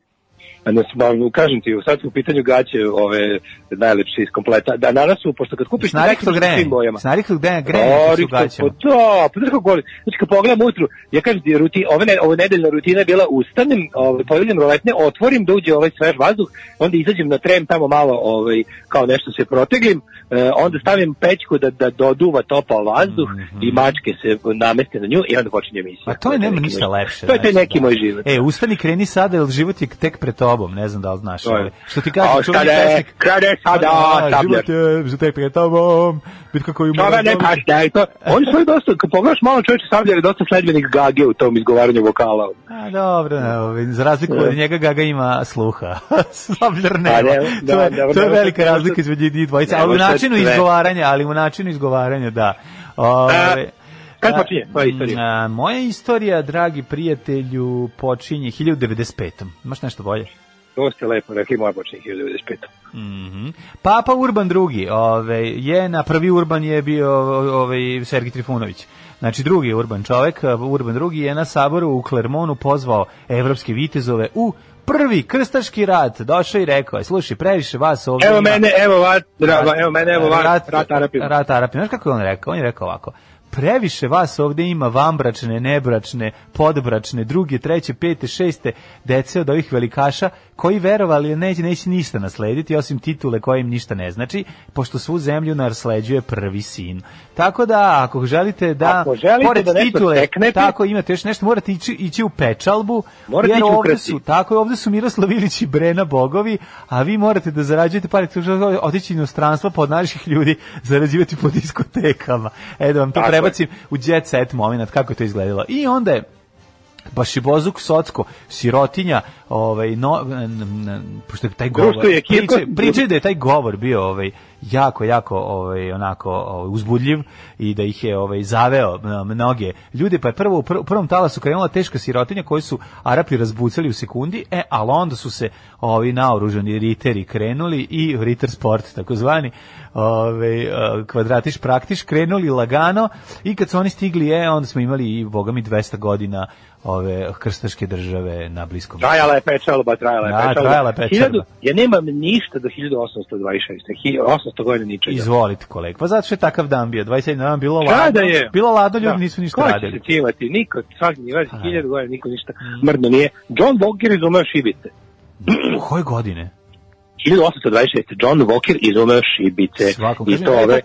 Ne, ba, kažem ti, sad su u pitanju gaće ove najlepše iz kompleta. Da, danas su, pošto kad kupiš sa grejanje. svim bojama. Snariklo grejanje, grejanje su gaćama. Pa da, pa znaš kako goli. Znači kad pogledam ujutru, ja kažem ti, ruti, ove, ne, ove nedeljna rutina je bila ustanem, ovaj, pojavljam roletne, otvorim da uđe ovaj svež vazduh, onda izađem na trem tamo malo, ovaj, kao nešto se proteglim, e, onda stavim pećku da, da doduva topao vazduh i mačke se nameste na nju i onda počinje emisija. Mhm. A to je nema ništa lepše. To je taj znači, neki da. moj život. E, ustani, kreni sada, jer život je tek pred tobom, ne znam da li znaš. Ovaj. Što ti kaže, čuveni pesnik. kada je sada. Život je za tek pred tobom, bitka koju Čove moraš ne pašte, to, oni su dosta, kad pogledaš malo čovječe Sabljar je dosta sledbenik Gage u tom izgovaranju vokala. A, dobro, ne, za razliku od njega Gaga ima sluha. Sabljar nema. Pa ne, da, to je, da, to je da, velika da, da, razlika između njih dvojice, ne ali u načinu izgovaranja, ali u načinu izgovaranja, da. Ove, kad počinje tvoja istorija? A, moja istorija, dragi prijatelju, počinje 1095. Imaš nešto bolje? To ste lepo rekli, moja počinje 1995. Mhm. Papa Urban II ove, je na prvi Urban je bio ovaj Sergij Trifunović. Znači drugi Urban čovek, Urban II je na saboru u Klermonu pozvao evropske vitezove u prvi krstaški rat. Došao i rekao je, slušaj, previše vas ovdje Evo ima- mene, evo vas, evo mene, evo vas, rat, rat Arapima. Rat Arapima. Znaš kako je on rekao? On je rekao ovako. Previše vas ovdje ima vanbračne, nebračne, podbračne, druge, treće, pete, šeste dece od ovih velikaša koji verovali neće, neće ništa naslediti osim titule koje im ništa ne znači, pošto svu zemlju nasleđuje prvi sin. Tako da, ako želite da, Ako želite pored da titule, steknete- tako imate još nešto, morate ići, ići u pečalbu, Morate jer ići u ovdje krsti. su, tako je, ovdje su Miroslav Ilić i Brena bogovi, a vi morate da zarađujete što otići u inostranstvo pod naših ljudi, zarađivati po diskotekama. E da vam to Tako je. Prebacim u jet set moment, kako je to izgledalo. I onda je Bašibozuk Socko, sirotinja, ovaj no n- n- pošto je taj govor. Priče, priče da je taj govor bio ovaj jako jako ovaj onako ovaj, uzbudljiv i da ih je ovaj zaveo mnoge ljude pa je prvo u pr- prvom talasu krenula teška sirotinja koju su Arapi razbucali u sekundi e ali onda su se ovi naoružani riteri krenuli i riter sport takozvani ovaj eh, kvadratiš praktiš krenuli lagano i kad su oni stigli e onda smo imali i bogami 200 godina ove krstaške države na bliskom Trajala je pečalba, trajala je Da, pečalba. trajala je pečalba. Ja nemam ništa do 1826. Hi- 800 godina ničega. Izvolite kolega. Pa zato što je takav dan bio. 27. dan bilo ladno. Kada je? Bilo ladno, ljudi Da. nisu ništa Ko će radili. se cimati? Niko, svaki nivac, Pa, da. hiljadu godina, niko ništa mrdno nije. John Walker izumeo šibice. U koje godine? 1826. John Walker izumeo šibice. Svako. I Kažem, to ove,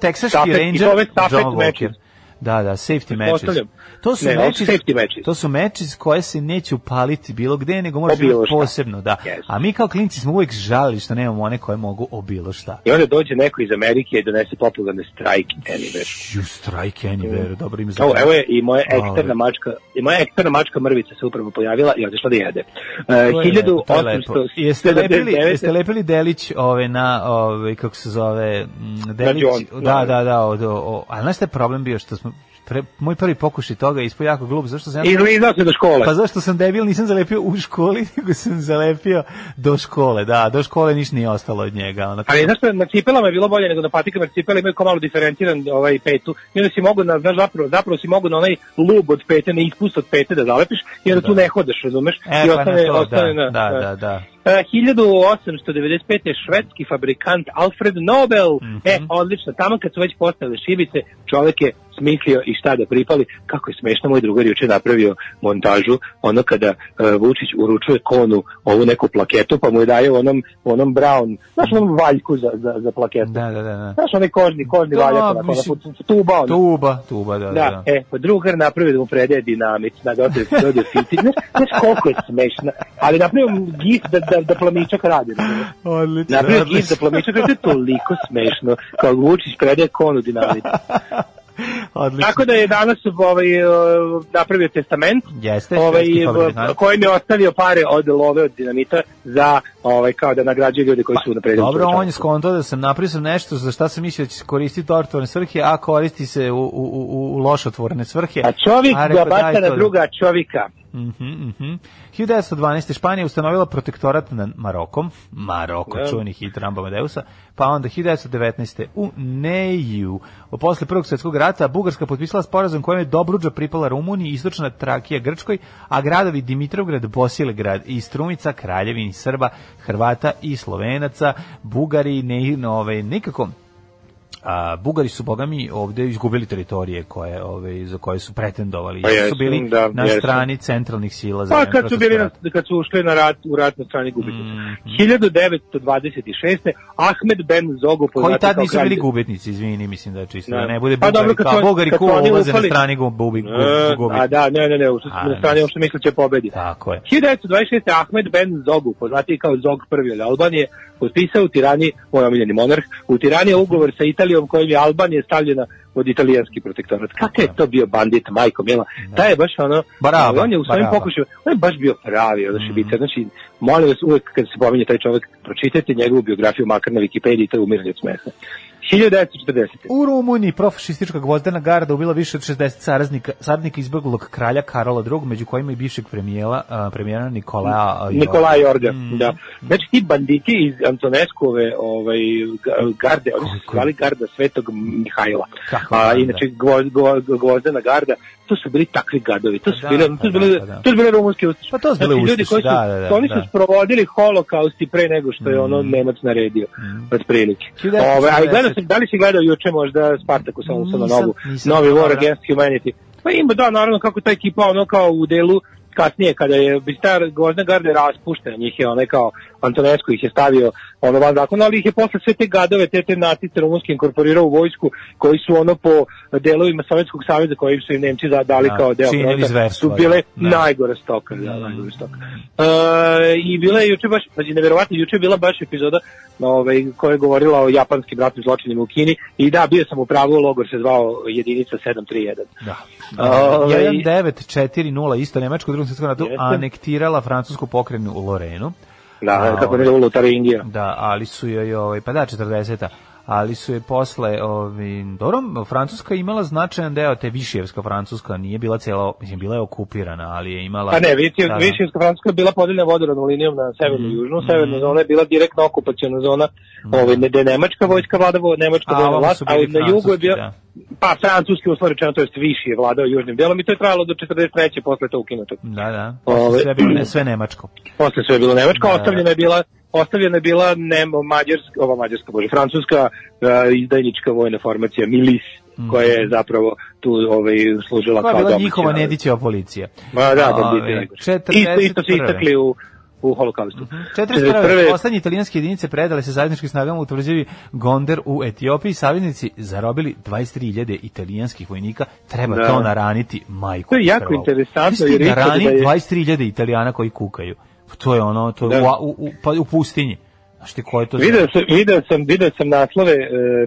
i Ranger to ove stafet John matches. Da, da, safety matches. To su Ne, matches, safety matches. to su matches koje se neće upaliti bilo gde, nego može biti posebno, da. Yes. A mi kao klinci smo uvijek žalili što nemamo one koje mogu o bilo šta. I onda dođe neko iz Amerike i donese popularne Strike Anywhere. You strike anywhere, dobro ime za Evo, je i moja eksterna mačka, i moja eksterna mačka mrvica se upravo pojavila i otišla da jede. To je Uh, lepo, to je. Jeste lepili, jeste 1879. lepili delić ove na ove kako se zove mm, delić da da. da da od, o, o, ali znaš šta je problem bio što smo pre, moj prvi pokušaj toga je ispao jako glup zašto sam ja Izlizao se do škole. Pa zašto sam debil, nisam zalepio u školi, nego sam zalepio do škole, da, do škole ništa nije ostalo od njega. Ono, Ali znaš što, na cipelama je bilo bolje nego na patikama, jer cipele imaju malo diferenciran ovaj petu. I onda si mogu na, znaš, zapravo, zapravo si mogu na onaj lub od pete, na ispust od pete da zalepiš i onda tu ne hodeš, razumeš? E, I pa ostane, to, ostane da, na, da, da, da. E, 1895. je švedski fabrikant Alfred Nobel. Mhm. E, odlično, tamo kad su već postavili šibice, čovek je smislio i šta da pripali. Kako je smešno, moj drugar juče napravio montažu, ono kada uh, Vučić uručuje konu ovu neku plaketu, pa mu je daje onom, onom brown, znaš onom valjku za, za, za plaketu. Da, da, da. da. Znaš onaj kožni, kožni Da, valjak, onako, mislim, onako, tuba, ono. Tuba, tuba, da, da. Da, e, pa drugar napravio da mu predaje dinamit, na dode, dode fiti. Znaš, znaš koliko je smešno, ali napravio gif da, da, da plamičak radi. Odlično, Napravio gif da plamičak radi, to je toliko smešno, kao Vučić predaje konu dinamit. Odlično. Tako da je danas ovaj, napravio testament Jeste, ovaj, kojim je ostavio pare od love od dinamita za ovaj, kao da nagrađuje ljude koji su napredili. Pa, Dobro, on je skonto da sam napravio sam nešto za šta sam mislio da će koristiti u ortovorne svrhe, a koristi se u, u, u, u lošotvorne svrhe. A čovjek A ga baca daj na da- druga čovjeka. Mhm, mhm. 1912. Španija ustanovila protektorat nad Marokom, Maroko, Da. čuveni hit Ramba Madeusa, pa onda 1919. u Neju, posle Prvog svjetskog rata, Bugarska potpisala sporazum kojem je Dobruđa pripala Rumuniji, istočna Trakija Grčkoj, a gradovi Dimitrovgrad, Bosilegrad i Strumica, kraljevini Srba, Hrvata i Slovenaca, Bugari, ne, no, ovaj, nekako a Bugari su bogami ovde izgubili teritorije koje ove za koje su pretendovali Pa jer su jesu, bili da, na jesu. strani centralnih sila za Pa kad su bili na, kad su ušli na rat, u rat na strani gubitnika. Mhm. 1926. Ahmed Ben Zogu koji tad kao nisu bili gubitnici, izvini, mislim da je čisto, da, Da. ne bude Pa Bugari, dobro, kao Bugari oni ulaze na strani E, gubi. A da, ne, ne, ne, ušli A, na strani ne. što misle će pobedi. Tako je. 1926. Ahmed Ben Zogu, poznati kao Zog prvi od Albanije, potpisao u Tirani, moj omiljeni monarh, u Tirani je ugovor sa Italijom kojim je Albanija stavljena pod italijanski protektorat. Kakav je to bio bandit, majko mila? Taj je baš ono, Baraba, on je u svojim pokušajima, on je baš bio pravi, ono Mm. šibica. Znači, molim vas, uvek kad se pominje taj čovjek, pročitajte njegovu biografiju makar na Wikipediji, to je umiranje od smeha. 1940. U Rumuniji profašistička gvozdena garda ubila više od 60 saraznika, saradnika izbeglog kralja Karola II, među kojima i bivšeg premijera, a, premijera Nikolaja Jorga. Nikolaj Jorga, Mm. da. Znači ti banditi iz Antoneskove ovaj, ga- garde, oni su zvali garda Svetog Mihajla. Kakva A, inače gvo- gvo- gvozdena garda, to su bili takvi gadovi, to su Pa da, bile, pa to su da, bile, pa da. to su bile rumunske ustaše. Pa to su bile znači, ljudi koji su, da, da, da, oni da. su sprovodili holokaust i pre nego što je ono Mm. Nemac naredio, od prilike. 1940. Ove, a gledao sam, da li si gledao juče možda Spartakus, ono sa na novu, novi War. Against Humanity? Pa ima, da, naravno, kako ta ekipa, ono kao u delu kasnije kada je Bistar Gvozna garda je raspuštena, njih je onaj kao Antonescu ih je stavio ono van zakona, ali ih je posle sve te gadove, te te nacice rumunske inkorporirao u vojsku koji su ono po delovima Sovjetskog saveza koji su im Nemci dali Da, kao deo fronta, su bile da. najgore stoka, da, najgore stoka. E, I bila je juče baš, znači neverovatno, juče je bila baš epizoda ovaj, koja je govorila o japanskim ratnim zločinima u Kini i da, bio sam u pravu, logor se zvao jedinica 731. Da. Ovaj- 1940 isto Nemačko u drugom svjetskom ratu anektirala francusku pokrajinu u Lorenu. Da, kako ne ovaj, je Lutaringija. Da, ali su joj ovaj pa da 40 ali su je posle ovaj dobro Francuska je imala značajan deo te Višijevska Francuska nije bila cela mislim bila je okupirana ali je imala Pa ne, Višijevska Da, da. Višijevska Francuska je bila podeljena vodorodnom linijom na severnu i južnu. Mhm. Severna zona je bila direktna okupacijona zona, ovaj, ne, gde je nemačka vojska vlada, vo- nemačka A, vojna vlast, su a bili na jugu je bio, da. pa francuski uslovi rečeno, to jest Viši je vladao južnim delom i to je trajalo do 43. posle to ukinuto. Da, da. Posle Ovaj- sve bilo ne, sve nemačko. Posle sve je bilo nemačka, Da, da. ostavljena je bila ostavljena je bila nemo mađarska, ova mađarska, bože, francuska uh, izdajnička vojna formacija Milis, koja je zapravo tu ovaj, služila Koja je kao bila domaća- njihova Nedićeva policija. Ma da, banditi najgore. 41.. Isto, isto su istakli u, u holokaustu. 41. Poslednje italijanske jedinice predale se zajedničkim snagama u tvrđavi Gonder u Etiopiji. Saveznici zarobili 23.000 italijanskih vojnika. Treba Da. to naraniti majku. To je jako interesantno, ispada narani da je- 23.000 italijana koji kukaju. Pa To je ono, to je Da. u, u, pa u pustinji. Znaš ti ko je to? Video sam, video sam, video sam naslove e,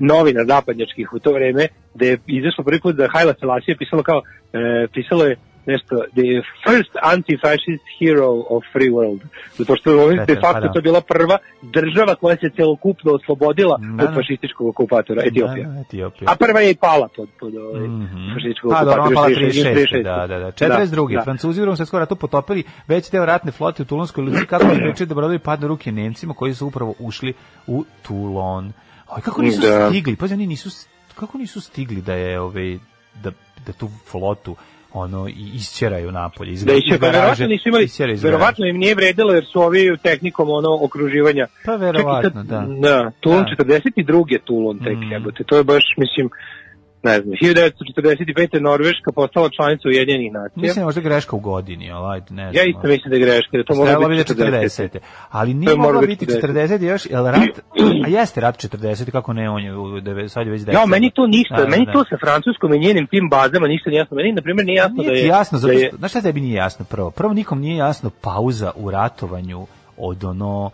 novina zapadnjačkih u to vreme, gde je izašlo prvi put da Haila Selassie je pisalo kao, e, pisalo je nešto, the first anti-fascist hero of free world. Zato što je de Eto, pa facto da. to bila prva država koja se celokupno oslobodila Da, od da. fašističkog okupatora, Etiopija. Da, da, Etiopija. A prva je i pala pod, pod ovaj, Mhm. fašističkog Pa okupatora. pala 36. 36. Da, da, da. 42. Da, da. Francuzi u drugom svjetskom ratu potopili veći deo ratne flote u Tulonskoj luci kako sprečili da brodovi padnu u ruke Nemcima koji su upravo ušli u Toulon. Oj, kako nisu Da. stigli? Pa oni nisu kako nisu stigli da je ovaj da da tu flotu ono i isćeraju napolje iz, Da iz garaže, nisu imali, verovatno im nije vredilo jer su ovi tehnikom ono okruživanja. Pa Čak i verovatno, kad- da. Da, Tulon Da. 42. Tulon tek, Mm. jebote, to je baš, mislim, ne znam, 1945. Norveška postala članica Ujedinjenih nacija. Mislim da je možda greška u godini, ovaj, ne znam. Ja isto mislim da je greška, da to mora Trebalo bi biti da 40. 40. Ali To nije moralo biti biti 40 još, jel rat, a jeste rat 40, kako ne, on je, u sad je već 10. Ja, meni to ništa, Da, da, meni da. to sa francuskom i njenim tim bazama ništa nije jasno. Meni, na primjer, nije jasno Nije da je... jasno, zato da je, znaš šta tebi nije jasno prvo? Prvo nikom nije jasno pauza u ratovanju od ono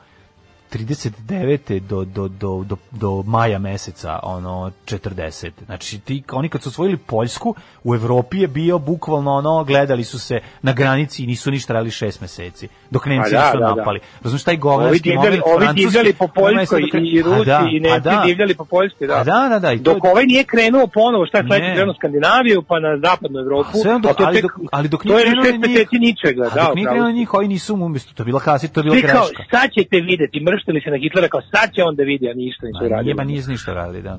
39. do, do, do, do, do maja meseca, ono, 40. Znači, ti, oni kad su osvojili Poljsku, u Evropi je bio bukvalno ono, gledali su se na granici i nisu ništa radili šest meseci, dok Nemci A da, nisu da, da. napali. Razumiješ, taj Ovi govnarski divljali, moment ovi divljali po Poljskoj da i, i Pa Rusi da, i pa Nemci da. divljali po Poljskoj, da. Pa da, da, da, i to Dok ovaj nije krenuo ponovo, šta je sledeće Ne. krenuo Skandinaviju, pa na zapadnu Evropu. A dok, a to ali, dok, ali dok nije je krenuo na njih, ničega, a da, dok nije krenuo na njih, ovi nisu mu umjesto, to je bila kasita, to je bila greška. sad ćete videti, mrštili se na Hitlera, kao sad će on da vidi, a ništa nisu radili. Nije, ba nije ništa radili, da.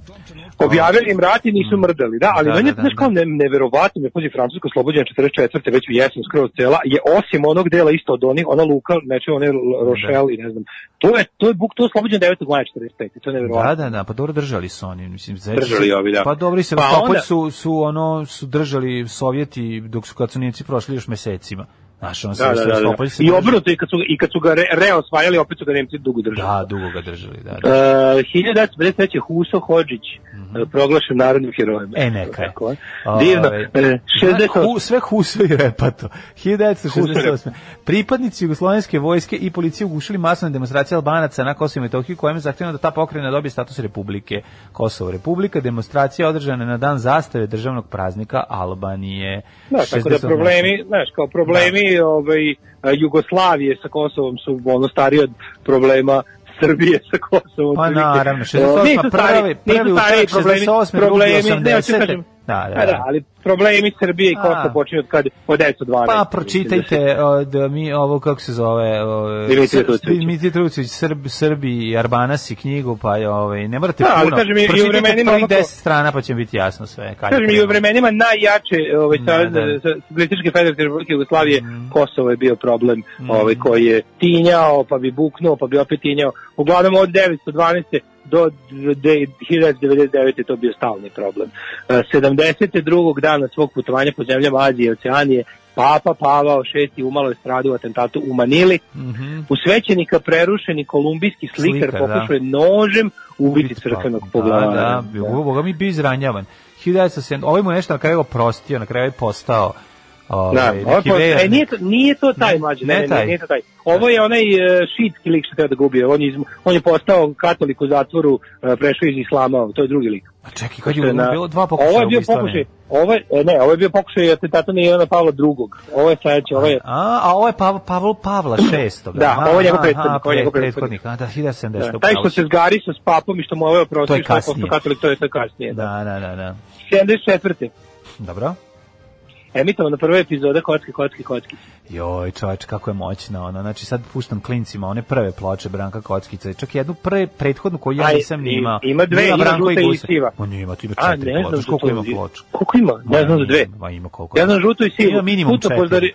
Objavili im rat i nisu mrdali, da, ali Da, meni je, da, da, znaš, da. kao ne, neverovatno, me pozi Francusko oslobođenje 44. već u jesen skroz cela, je osim onog dela isto od onih, ona Luka, neče one Rochelle i ne znam, to je, to je buk, to je oslobođeno 9. maja 45. To je neverovatno. Da, da, da, pa dobro držali su oni, mislim, znači, Držali ovi, da. Pa dobro i se Pa pa onda- su su ono su držali Sovjeti dok su kad su Nemci prošli još mesecima. Znaš, on se Da, da, da, da. I obrnuto, i kad su, i kad su ga re, reosvajali, opet su ga Nemci dugo držali. Da, dugo ga držali, da. da. Uh, 1953. Huso Hodžić, uh, proglašen narodnim herojem. E, neka. Tako je. Divno. Ovaj, E, 68. Hu, sve Huso i Repato. 1968. Pripadnici jugoslovenske vojske i policije ugušili masovne demonstracije Albanaca na Kosovo i Metohiji kojim je zahtjevno da ta pokrajina dobije status republike. Kosovo republika, demonstracija održana na dan zastave državnog praznika Albanije. Da, tako da 68. problemi, znaš, kao problemi ovaj, Jugoslavije sa Kosovom su ono stariji od problema Srbije sa Kosovom. Pa naravno, 68. O, nisu stari- prvi- prvi stariji utorak, problemi, 68. drugi problemi, ne, hoću 80.. Da, da, da. da, ali problemi Srbije i Kosova počinju od kad od 1912. Pa pročitajte od mi ovo kako se zove ovaj Dimitrije Sr- Trucović. Dimitrije Trucović Srb Srbi i Arbanasi knjigu pa je ovaj ne morate Da, ali puno. kažem, i- u vremenima prvih onako- 10 strana pa će biti jasno sve kad Kažem, i u vremenima najjače ovaj, Da, sa, da. Socijalističke federativne republike Jugoslavije, Kosovo je bio problem ovaj, koji je tinjao, pa bi buknuo, pa bi opet tinjao. Uglavnom od 912 do de- 1999. je to bio stalni problem. E, 72. dana svog putovanja po zemljama Azije i Oceanije, Papa Pavao VI umalo je stradao u atentatu u Manili. Mhm. U svećenika prerušeni kolumbijski slikar, Slikar, da. pokušao je nožem ubiti crkvenog poglavara. Da, da, bio, boga mi bio izranjavan. 1907, ovaj mu nešto na kraju oprostio, na kraju je postao Da, ovaj, ovo neki po- vernik. e, nije, to, nije to taj Ne, mlađi, ne ne, taj. ne, nije to taj. Ovo je onaj uh, šitski lik što treba da gubi. On je, iz- on je postao katolik u zatvoru, uh, prešao iz islama, to je drugi lik. A čekaj, kad je na- bilo dva pokušaja Ovo je bio pokušaj, ovo je, e, ne, ovo je bio pokušaj atentata na Ivana Pavla II. Ovo je sledeće, ovo je A, a ovo je Pavel, Pavel Pavla VI. Da, Aha, ovo je njegov aha, prethodnik, ovo je njegov prethodnik. A, da, 1970. da, taj što se zgari sa s papom i što mu ovo je To je oprostio, što je postao katolik, to je kasnije. Da. Da, da, da, da. 74. Dobro. Emitovana prva epizoda Kocki, Kocki, Kocki. Joj, čoveč, kako je moćna ona. Znači sad puštam klincima one prve ploče Branka Kockica. Čak i jednu pre, prethodnu koju ja nisam ni i- imao. ima dve, ima Branko žuta i Gusar. siva. On je ima, ima A, četiri ne ploče. koliko ima ploča? Koliko ima? Ne znam za dve. Ma ima koliko. Ja znam žutu i sivu. Ima minimum Putno četiri. pozdari...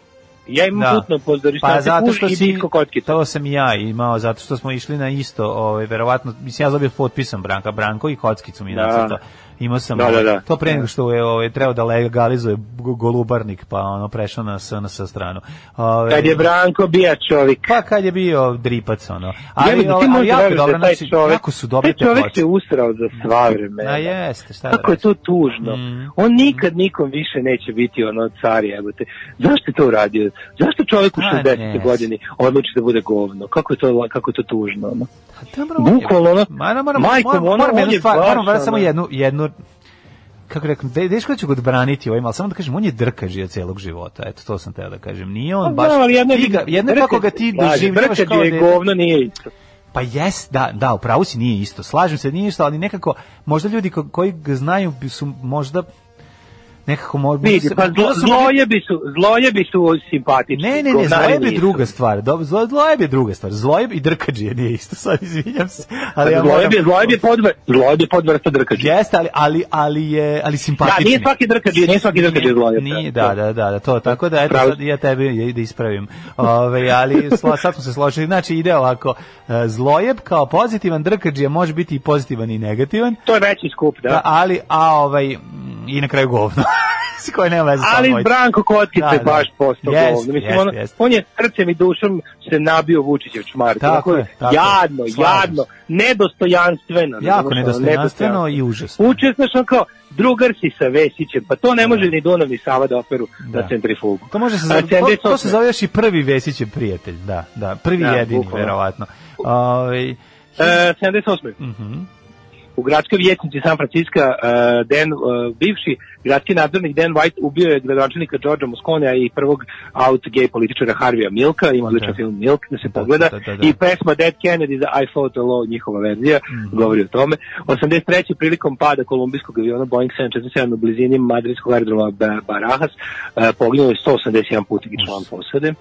Ja imam Da. putno pozorište, Pa zato što i si, kockica. to sam i ja imao, zato što smo išli na isto, ovaj, verovatno, mislim, ja dobio potpisan Branka, Branko i kockicu mi Da. nacrta. Imao sam, Da, da, ovaj, da. to pre nego što je ovaj, trebao da legalizuje go- golubarnik, pa ono, prešao na SNS stranu. Ovaj, Kad je Branko bija čovjek. Pa kad je bio dripac, ono. Ali, Jebote, ti ali, ali možda jako dobro, da znači, čovek, jako su dobre te ploče. se usrao za sva vremena. A jeste, šta da Kako je reći. to tužno. Mm. On nikad nikom više neće biti ono car jebote. Zašto je to uradio? Zašto čovjek u A, 60. ne. godini odluči da bude govno? Kako je to, kako je to tužno? Ono? Pa dobro, on je- Bukvalno ono, Ma, moram, majkom, moram, ono, moram on jednu je stvar, baš, moram valjda samo ono- jednu, kako rekao, de, deško da ću ga odbraniti ovim, ali samo da kažem, on je drkađija celog života, eto, to sam teo da kažem. Nije on Pa baš, da, ali jedno ti ga, jedno je drkađ- kako ga ti Mlađe, doživljavaš kao je da je- govno nije isto. Pa jes, da, da, upravo si nije isto. Slažem se, nije isto, ali nekako, možda ljudi ko- koji ga znaju su možda nekako možda... Vidi, pa zlo, zlojebi su, zlojebi su simpatični. Ne, ne, ne, govnari zlojeb je nisu. druga stvar. Dobro, zlo, zlojeb je druga stvar. Zlojeb i drkađije nije isto, sad izvinjam se. Ali ja Zlojeb je, moram- zlojeb je podvr, zlojeb je podvrsta drkađa. Jeste, ali, ali, ali je ali simpatični. Da, nije svaki drkađ, nije svaki drkađ je zlojeb. Nije, da, da, da, da, to, tako da, eto, sad ja tebe je- da ispravim. Ove, ali sla, sad smo se složili, znači ide ovako, e, zlojeb kao pozitivan drkađija može biti i pozitivan i negativan, To je veći skup, da. da, ali, a ovaj, I na kraju govno. Koje nema veze sa Ali. Branko Kockica Da, je da. baš postao Jest, govno. Mislim, jest, ono, jest. on je srcem i dušom se nabio Vučićev čmar. Tako je, tako je. jadno, Slažem jadno, nedostojanstveno. Jako ono, nedostojanstveno i užasno. Uče, znaš, on kao, drugar si sa Vesićem, pa to ne može ni Dunav ni Sava da operu Da. na centrifugu. To može se zove, to, to 78. se zove još i prvi Vesićev prijatelj, da, da, prvi Da, jedini, bukvalno. verovatno. Ovaj, E, 78. mhm. U gradskoj vjetnici San Francisco uh, Dan, uh, bivši gradski nadzornik Dan White ubio je gradonačelnika Georgea Mosconea i prvog out gay političara Harvija Milka, ima odličan Da. film Milk da se Da, pogleda, da, da, da. i pesma Dead Kennedy za I Fought the Law, njihova verzija, Mhm. govori o tome. 83. prilikom pada kolumbijskog aviona Boeing 747 u blizini madridskog aerodroma Ba- Barajas, uh, poginuo je 181 putnik i član posade.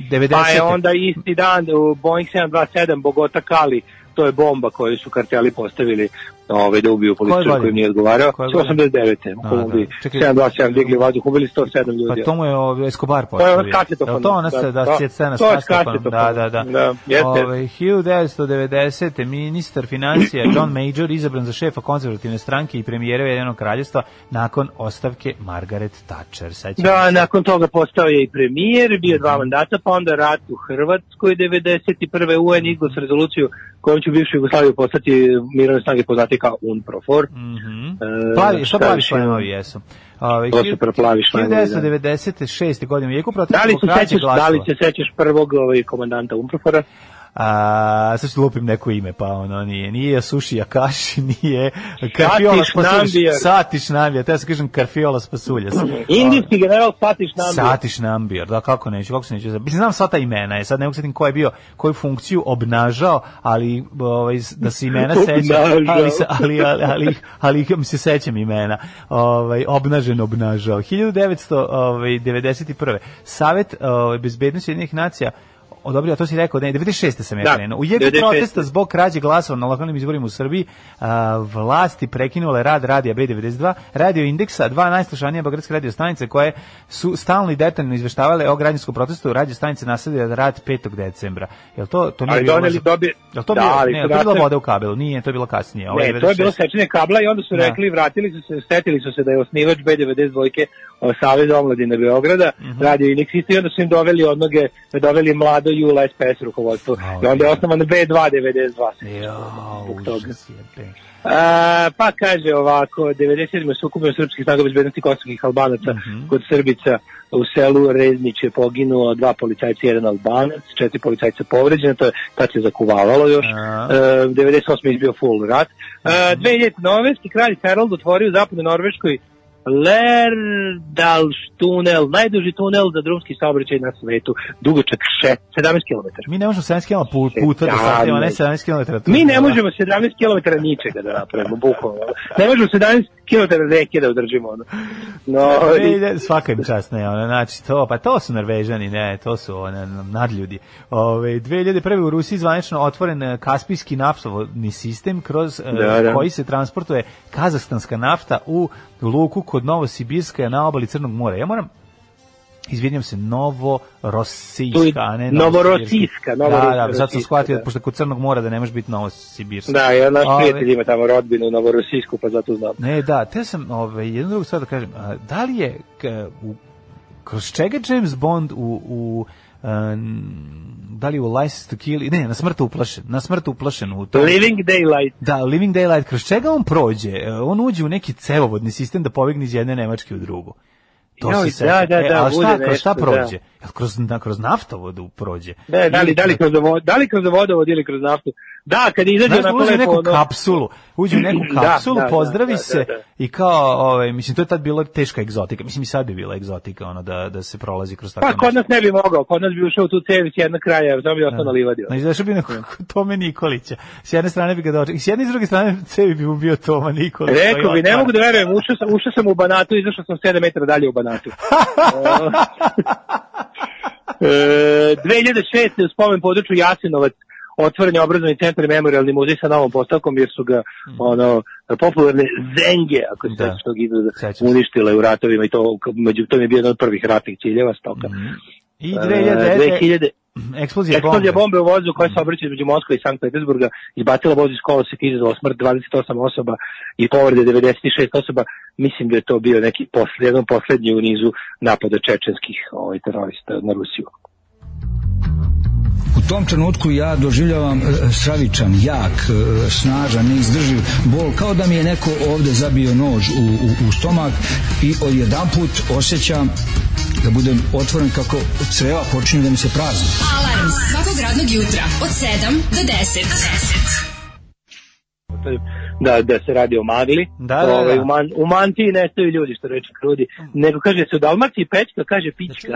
90. Pa je onda isti dan u Boeing 727 Bogota Kali, to je bomba koju su karteli postavili ovaj, da ubiju političara godine? koji nije odgovarao. Koje godine? 89. u A, Kolumbiji. da. Čekaj. 727 digli vazduh, ubili 107 ljudi. Pa to mu je ovaj, Escobar To je postavio. s kacetofonom. Jel To ona se, Da, da, da. da, scena s To je s kacetofonom. Da, da, da. Da, jeste. Ovaj, 1990. ministar financija John Major izabran za šefa konzervativne stranke i premijera Ujedinog kraljevstva nakon ostavke Margaret Thatcher. Sećamo Da, se. nakon toga postao je i premijer, bio dva mandata, pa onda rat u Hrvatskoj 91. UN izglas rezoluciju kojom će bivšu Jugoslaviju postati mirovne snage poznati kao UNPROFOR. Mhm. E, Plavi, šta plavi šlajmovi jesu? Ove, To su preplavi šlajmovi, da. 1996. godine u jeku protiv Da li, se sećaš, da li se sećaš prvog ovaj, komandanta UNPROFOR-a? A, sad ću lupim neko ime, pa ono nije, nije Suši Akashi, nije Karfiola. Nambijar. Satiš Nambija, te ja se kažem Karfiola Spasuljas. Indijski general Satiš Nambiar. Satiš Nambijor, da kako neću, kako se neću. Mislim, znam sva ta imena, je, sad ne mogu setim ko je bio, koju funkciju obnažao, ali ovaj, da se imena sećam, ali, ali, ali, ali, ali, mi se sećam imena, ovaj, obnažen obnažao. 1991. Savet ovaj, bezbednosti jednih nacija odobrio, a to si rekao, ne, 96. sam ja Da, krenuo. U jeku 96.. protesta zbog krađe glasova na lokalnim izborima u Srbiji, a, vlasti prekinule rad radija B92, radio indeksa, dva najslušanija beogradske radio stanice koje su stalno i detaljno izveštavale o građanskom protestu, radio stanice nastavljaju rad 5. decembra. Jel to, to nije Ali bilo... doneli dobije... Jel to Da, bilo, ali ne, to je bila voda u kabelu? Nije, to je bilo kasnije. Ovo Ne, to je bilo 96.. sečenje kabla i onda su Da. rekli, vratili su se, setili su se da je osnivač B92 dvojke o, Savez omladine Beograda, Mhm. radio Inex isto i onda su im doveli od noge, doveli mlado Jula SPS rukovodstvo. A, I onda je osnovan B292. Jao, Zbog toga. užas. A, pa kaže ovako, 97. sukupio srpskih snaga bezbednosti kosovskih albanaca Mhm. kod Srbica u selu Reznić je poginuo dva policajca i jedan albanac, četiri policajca povređene, to je tad se zakuvavalo još. A. E, 98. je izbio full rat. E, 2000. Norveški kralj Harald otvorio u zapadnoj Norveškoj Lerdals tunel, najduži tunel za drumski saobraćaj na svetu, dugočak še- 17 km. Mi ne možemo 70 km pu- puta da stavimo, ne 70 km. Mi ne možemo 17 km ničega da napravimo, bukvalno. Ne možemo 17 km reke da održimo. Ono. No, i- svaka im čast, ne, ono, znači, to, pa to su Norvežani, ne, to su one, nadljudi. Ove, 2001. u Rusiji zvanično otvoren e, Kaspijski naftovodni sistem kroz e, Da, da. koji se transportuje kazahstanska nafta u luku kod Novosibirska na obali Crnog mora. Ja moram Izvinjam se, Novorosijska, je a ne Novorosijska, Da, da, sad sam shvatio, da. pošto kod Crnog mora da ne može biti Novosibirska. Da, ja naš Ove, prijatelj ima tamo rodbinu Novorosijsku, pa zato znam. Ne, da, te sam ovaj, jednu drugu stvar da kažem. A, da li je, k, u, kroz čega James Bond u, u da li u License to Kill, ne, na smrt uplašen, na smrt uplašen u tom. Living Daylight. Da, Living Daylight, kroz čega on prođe? E, On uđe u neki cevovodni sistem da pobegne iz jedne Nemačke u drugu. To Joj, se da, seća. da, e, da, ali šta, bude kroz šta nešto, prođe? Jel kroz, na, kroz naftovodu prođe? Da, da li, da li kroz da li kroz vodovod ili kroz naftu? Da, kad izađe Znaš, na uđe neku ono, kapsulu, uđe u neku Da, kapsulu, da, da, pozdravi da, se da, da. i kao, ovaj, mislim, to je tad bila teška egzotika. Mislim, i sad bi bila egzotika, ono, da, da se prolazi kroz tako Pa kod nas ne bi mogao, kod nas bi ušao u tu cevi s jednog kraja, samo bi ostao na livadi. Na izašao bi neko Tome Nikolića. S jedne strane bi ga dočekao, i s jedne i s druge strane cevi bi mu bio Toma Nikolić. Rekao bi, ne mogu da verujem, ušao sam, ušao sam u Banatu, izašao sam 7 metara dalje u Banatu. e, 2006. u spomen području Jasinovac otvoren je obrazovni centar i memorialni muzej sa novom postavkom jer su ga ono popularne zenge, ako se Da. sećaš tog izraza, uništile u ratovima i to k- među to je bio jedan od prvih ratnih ciljeva stoka. I E, 2000, 2000 Eksplozija, Eksplozija bombe. bombe u vozu koja se obraća između Moskva i Sankt Petersburga izbacila voz iz koloseka i izazvala smrt 28 osoba i povrede 96 osoba. Mislim da je to bio neki posle, jedan poslednji u nizu napada čečenskih ovaj, terorista na Rusiju. U tom trenutku ja doživljavam e, stravičan, jak, e, snažan, neizdrživ bol, kao da mi je neko ovde zabio nož u, u, u stomak i odjedan put osjećam da budem otvoren kako creva počinju da mi se prazni. Alarm svakog radnog jutra od 7 do 10. Da, da se radi o magli. Da, da, da. Ovaj, u, man, u mantiji nestaju ljudi, što reče Krudi. Nego kaže se u Dalmaciji pečka, kaže pička.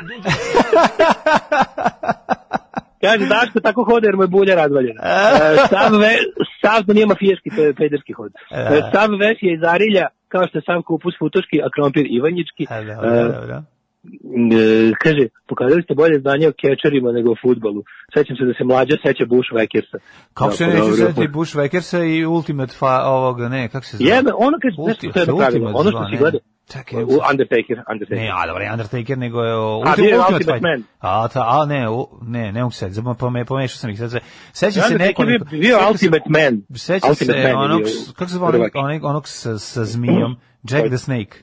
Kaže Daško tako hoda jer mu je bulja razvaljena. E, sav, ve, sav to nije mafijaški, to je pederski hod. E, sav ves je iz Arilja, kao što je sam kupus futoški, a krompir ivanjički. A, dobro, E, dobro. E, kaže, pokazali ste bolje znanje o kečerima nego o futbolu. Sećam se da se mlađa seća Bush Wackersa. Kako se neće setiti Bush Wackersa i Ultimate fa, ovog, ne, kako se zove? Jebe, ono kaže, nešto Ulti- to je se jedno pravilo. Ono što si gledao. Čekaj, U Undertaker, Undertaker. Ne, a dobro, je Undertaker, nego je o, A, Ultimate Ultimate Fight. Man. A, ta, a ne, u, ne, ne mogu se, zbog pome, pomešao sam ih sad. Sećam se nekoliko... bio, bio se- Ultimate Man. Sećam Ultimate se onog, kako se zove onog, onog sa, sa zmijom, Jack the Snake.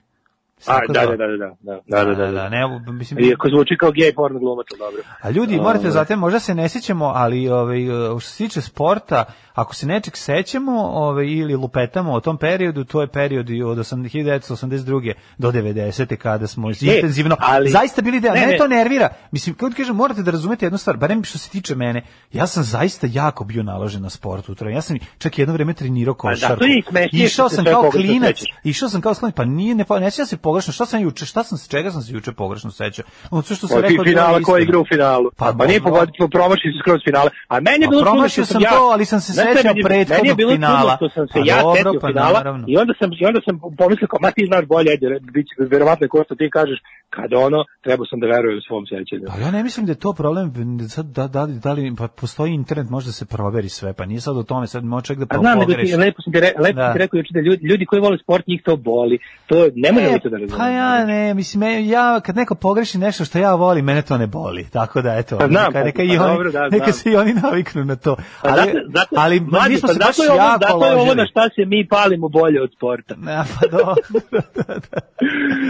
A, tako da, zvao? da, da, da, da, da, da, da, da. Ne, mislim, Iako zvuči kao gej porno glumac, dobro. A ljudi, morate Ovaj. znate, možda se ne sećamo, ali ovaj, što se tiče sporta, ako se nečeg sećamo ovaj, ili lupetamo o tom periodu, to je period od 80 1982. do 90. kada smo intenzivno, ali- zaista bili da, Ne, mene ne. to nervira. Mislim, kako kažem, morate da razumete jednu stvar, barem što se tiče mene, ja sam zaista jako bio naložen na sport utra. Ja sam čak jedno vreme trenirao košarku. je i smešnije Išao sam kao klinac, išao sam kao klinac, pa nije, ne, pa ne sjećam se pogrešno, šta sam juče, šta sam, čega sam se juče pogrešno sećao? Ono sve što se Pa rekao, finala ko je igra u finalu. Pa, Pa, pa nije dobro. pogodio, promašio se skroz finale. A meni je Pa bilo čudno što sam ja, to, ali sam se sećao prethodnog Meni je bilo finala. čudno što sam se Pa ja setio pa finala naravno. i onda sam, i onda sam pomislio kao, ma ti znaš bolje, ajde, bit će, verovatno ko što ti kažeš, kada ono, trebao sam da verujem u svom sećanju. Pa ja ne mislim da je to problem, sad da, da, da li, pa postoji internet, može da se proveri sve, pa nije sad o tome, sad može čovjek da A znam, pogreši. lepo sam ti, lepo Da. sam ti rekao juče da ljudi, ljudi koji vole sport, njih to boli. To, ne možemo mi to da razumemo. Pa ja ne, mislim, ja kad neko pogreši nešto što ja volim, mene to ne boli, tako da eto, Pa znam, neka, neka, pa i oni, dobro, da, neka se i oni naviknu na to. Pa Ali, zato, zato, ali mlađe, mi smo pa se baš ovo, jako zato je ovo ložili. na šta se mi palimo bolje od sporta. Ne, pa dobro,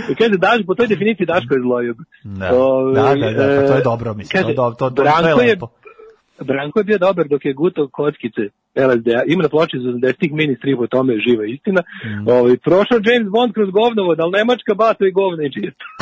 I kaže, daš, po toj definiciji Daško je zloljub. Da. Da, da, da, pa to je dobro, mislim, kaže, to to- to- to je Branko je, lepo. Branko je bio dobar dok je gutao kockice LSD-a. Ima na ploči za 80-ih mini strip o tome je živa istina. Mm. Ovaj, prošao James Bond kroz govnovod, ali Nemačka bato i govno i čisto.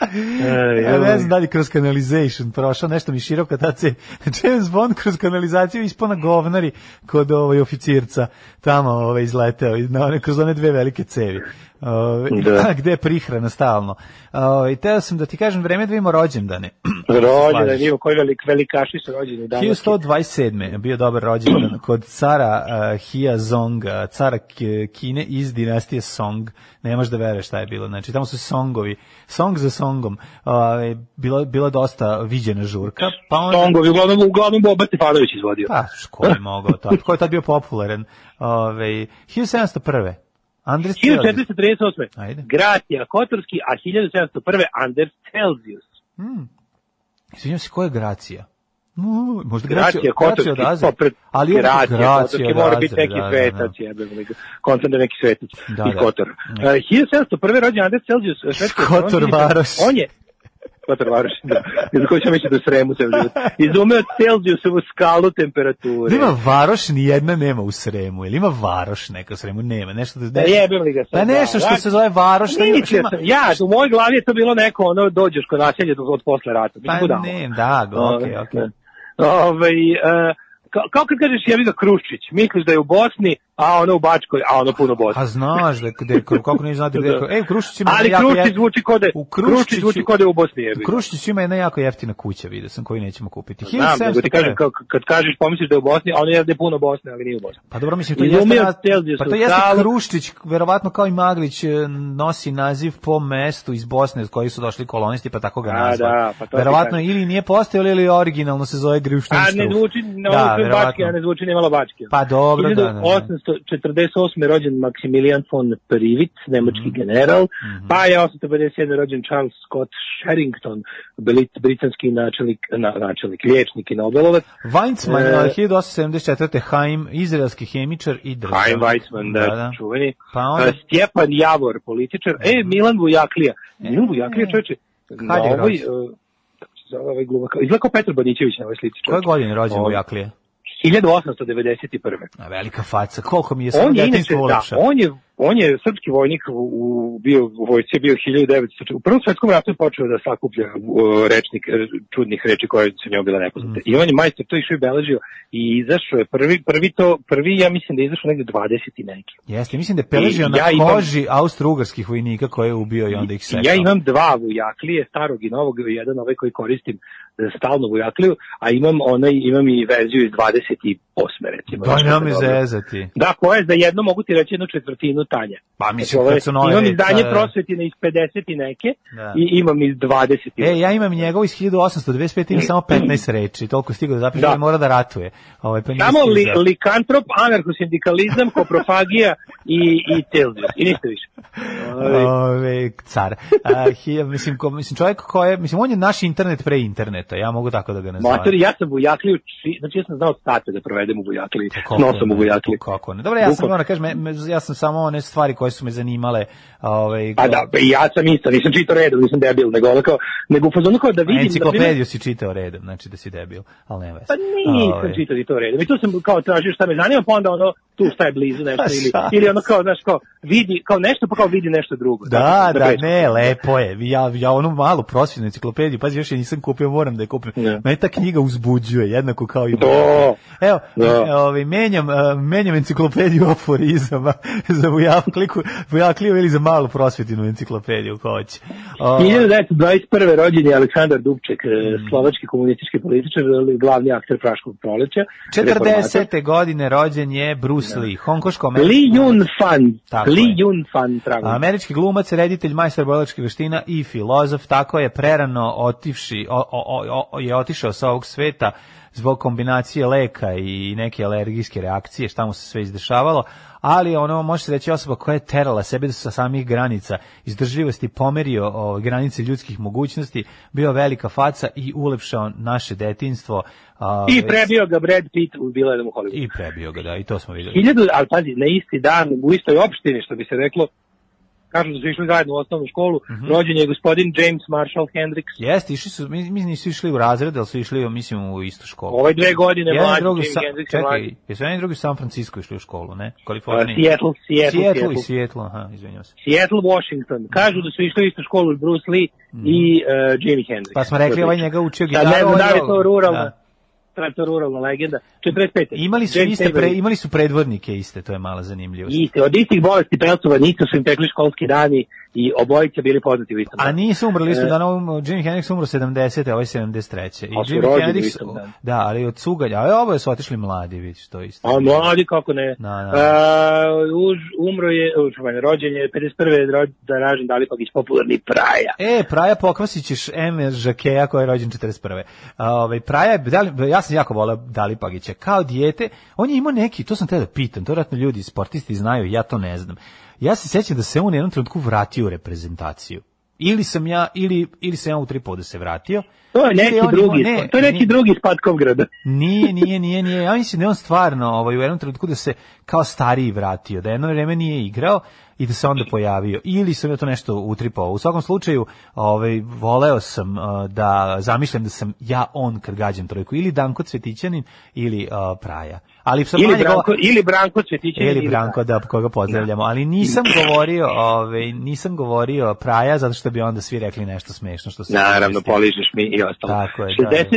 E, Ja ne znam da li kroz canalization prošao, nešto mi široko tad se James Bond kroz kanalizaciju ispona govnari kod ovaj oficirca tamo ovaj izleteo na one kroz one dve velike cevi. Ovaj Da. gde je prihrana stalno. Ovaj teo sam da ti kažem vreme da vidimo rođendane. Rođendan, Slažeš. nije koji velik, velikaši su rođeni danas. 1127. je bio dobar rođendan kod cara uh, Hia Zonga, cara Kine iz dinastije Song. Nemaš da veruješ šta je bilo. Znači, tamo su songovi. Song za songom. Uh, bila, bila dosta viđena žurka. Pa onda, Songovi, uglavnom, uglavnom Boba Stefanović izvodio. pa, ko je mogao to? Ko je tad bio popularan? Ove, 1701. Andres Celsius. 1438. Ajde. Gracija Kotorski, a 1701. Anders Celsius. Izvinjam se, ko je Gracija? No, možda Gracija Gracija, Kotorski, Gracija od Azre. pa Ali Gracija, Gracija Kotorski mora biti neki da, da, da. svetac, jebem li ga. Kontam da neki svetac Da, iz da. Kotora. Ne. Uh, 1701. rođen Anders Celsius, švedski Kotor Varoš. On je, Kotor Varoš, da. I za koju sam mislio da sremu ceo život. Izumeo Celsiusovu skalu temperature. Da ima varoš, ni jedna nema u Sremu. Ili ima varoš neka u Sremu? Nema. Nešto da, Da jebem li ga sad. Pa nešto da, što da. se zove varoš. što ima- Mislio sam, ja, u mojoj glavi je to bilo neko, ono, dođeš kod naselja do- od posle rata. Pa budala. ne, da, okej, okej. Ovaj, e, kao, kao kad kažeš jebi ga Kruščić, misliš da je u Bosni, a ono u Bačkoj, a ono puno Bosni. Pa znaš da gde kako ne znate gde. Da. Ej, u ima Ali jako Kruščić jef- zvuči kod da u Kruščić zvuči kod da je u Bosni. U. Kruščiću ima jedna jako jeftina kuća, vidio sam, koju nećemo kupiti. Znam, nego ti 1701. kažem, kao, kad kažeš pomisliš da je u Bosni, a ono je da je puno Bosne, ali nije u Bosni. Pa dobro, mislim, to Izumio jeste, pa to jeste skalu. Kruštić, verovatno kao i Maglić, e, nosi naziv po mestu iz Bosne s koji su došli kolonisti, pa tako ga A, nazvali. da, pa to verovatno ili nije postojalo ili originalno se zove Gruštin A ne zvuči, no, neverovatno. Bački, a ne zvuči ni malo Bački. Pa dobro, da, da, da. 1848. rođen Maximilian von Privit, nemački Mhm. general, pa je 857. rođen Charles Scott Sherrington, brit- britanski načelnik, na, načelnik, liječnik i Nobelovac. Weizmann, E, 1874. Haim, izraelski hemičar i državnik. Haim Weizmann, da, čuveni. Pa onda- A, Stjepan Javor, političar. E, Milan Vujaklija. Milan Vujaklija, čoveče, na ovoj, e, zove ovaj glumak, izgleda kao Petar Banićević na ovoj slici. Koje godine je rođen Ovo- Vujaklije? 1891. A, velika faca, koliko mi je samo On da, ulepša. on je, on je srpski vojnik u, u, bio u vojsci, je bio 1900, u prvom svetskom ratu je počeo da sakuplja uh, rečnik čudnih reči koje su njemu bile nepoznate. Mhm. I on je majstor to išao i beležio i izašao je prvi, prvi to, prvi ja mislim da je izašao negde 20 i neki. Jeste, mislim da je peležio I na ja imam- koži austro-ugarskih vojnika koje je ubio i onda ih sekao. Ja imam dva vujaklije, starog i novog, jedan ovaj koji koristim za stalnu vujakliju, a imam onaj, imam i verziju iz 28. recimo. Daj nam je dobro? zezati. Da, koje za jedno mogu ti reći jednu četvrtinu tanje. Pa mislim, Znači, kad su nove... imam izdanje da, da. prosvetine iz 50 i neke Da. i imam iz 20 i E, ja imam njegov iz 1825, ima samo 15 reči, toliko stigo da zapiše, Da. da. mora da ratuje. Ovaj, pa Samo li, stizao. likantrop, anarchosindikalizam, koprofagija i, i Celsius. I ništa više. Ove, car. A, hi, mislim, ko, mislim, čovjek ko je, mislim, on je naš internet pre interneta, ja mogu tako da ga nazovem. Mater, ja sam vujakliju, či- znači ja sam znao state da provedem u vujakliji, Kako s nosom ne, u vujakliji. Kako ne. Dobro, ja sam, moram da kažem, me- me- ja sam samo one stvari koje su me zanimale. Ovaj, Pa da, pa i ja sam isto, nisam čitao redom, nisam debil, nego ono kao, nego u fazonu kao da A vidim, na primjer- enciklopediju si čitao redom, znači da si debil, ali ne veze. Pa nisam Ovaj, čitao i to redom. I tu sam kao tražio šta me zanima, pa onda ono, tu šta je blizu nešto, Pa ili, šta? ili ono kao, znaš, kao, vidi, kao nešto, pa kao vidi nešto drugo. Da, Tako, da, reći. ne, lepo je. Ja, ja onu malu prosvjetnu enciklopediju, pazi, još je nisam kupio, moram da je kupim. Ne. Mene ta knjiga uzbuđuje, jednako kao i... To. Evo, Da. e, ovaj, menjam, e, menjam enciklopediju aforizama za Vujakliku, Vujakliju ili za malu prosvjetinu enciklopediju, ko hoće. O, 1921. rođen je Aleksandar Dubček, e, Mm. slovački komunistički političar, glavni akter Praškog proleća. reformator. 40. godine rođen je Bruce Lee, hongkoško Li Yun Fan. Tako Li. Yun Fan, pravo. Američki glumac, reditelj, majstor bojlačkih veština i filozof, tako je prerano otivši, o, o- je otišao sa ovog sveta zbog kombinacije leka i neke alergijske reakcije, šta mu se sve izdešavalo, ali ono može se reći osoba koja je terala sebe sa samih granica izdržljivosti, pomerio o, granice ljudskih mogućnosti, bio velika faca i ulepšao naše detinstvo. a, I prebio ga Brad Pitt u Bila jednom Hollywoodu. I prebio ga, da, i to smo videli. Hiljadu, ali pazi, na isti dan u istoj opštini, što bi se reklo, kažu da su išli zajedno u osnovnu školu, Mhm. rođen je gospodin James Marshall Hendricks. Jeste, išli su, mi, mi nisu išli u razred, ali su išli, mislim, u istu školu. Ovaj dve godine Jedan mlađi, drugi Jim sa, Hendricks je mlađi. čekaj, jesu jedan drugi u San Francisco išli u školu, ne? Uh, Kaliforniji. Seattle, Seattle, Seattle Seattle. i Seattle, aha, izvinjam se. Seattle, Washington. Kažu da su išli u istu školu i Bruce Lee i uh, Jimi Hendrix. Pa smo rekli, ovaj njega učio gitaru. ne znam ovaj da li je ovo- to ruralna, Da. Je to ruralna legenda. 45. Imali su James iste pre, imali su predvodnike iste, to je mala zanimljivost. Iste, od istih bolesti pelcova nisu su im tekli školski dani i obojice bili poznati u istom A nisu umrli isto E. dana, um, Jimi Hendrix umro 70. a ovaj 73. I su Jimi Hendrix, da, ali od cugalja, a oboje su otišli mladi, vidiš, to isto. A mladi kako ne. Da, da. A, už, umro je, u, čuvanje, rođen je 51. ro- da ražen Dalipagić, popularni Praja. E, Praja Pokvasićeš M. Žakeja koji je rođen 41. A, Ovaj, Praja, da li, ja sam jako volao Dali Pagića. Kao dijete, on je imao neki, to sam te da pitam, to vratno ljudi, sportisti znaju, ja to ne znam. Ja se sećam da se on u jednom trenutku vratio u reprezentaciju. Ili sam ja, ili, ili sam ja u tripu da se vratio. To je Ili neki on drugi, ne, to je neki nije- drugi iz Patkovgrada. Nije, nije, nije, nije. Ja mislim da je on stvarno ovaj, u jednom trenutku da se kao stariji vratio, da jedno vreme nije igrao i da se onda pojavio. Ili sam ja to nešto utripao. U svakom slučaju, ovaj, voleo sam uh, da zamišljam da sam ja on kad gađam trojku. Ili Danko Cvetićanin ili uh, Praja. Ali sam Ili manje go- Branko, ili Branko Cvetićin. ili Branko da koga pozdravljamo, ali nisam govorio, ovaj nisam govorio Praja zato što bi onda svi rekli nešto smešno što se Naravno, poližeš mi i ostalo. Tako je, 60,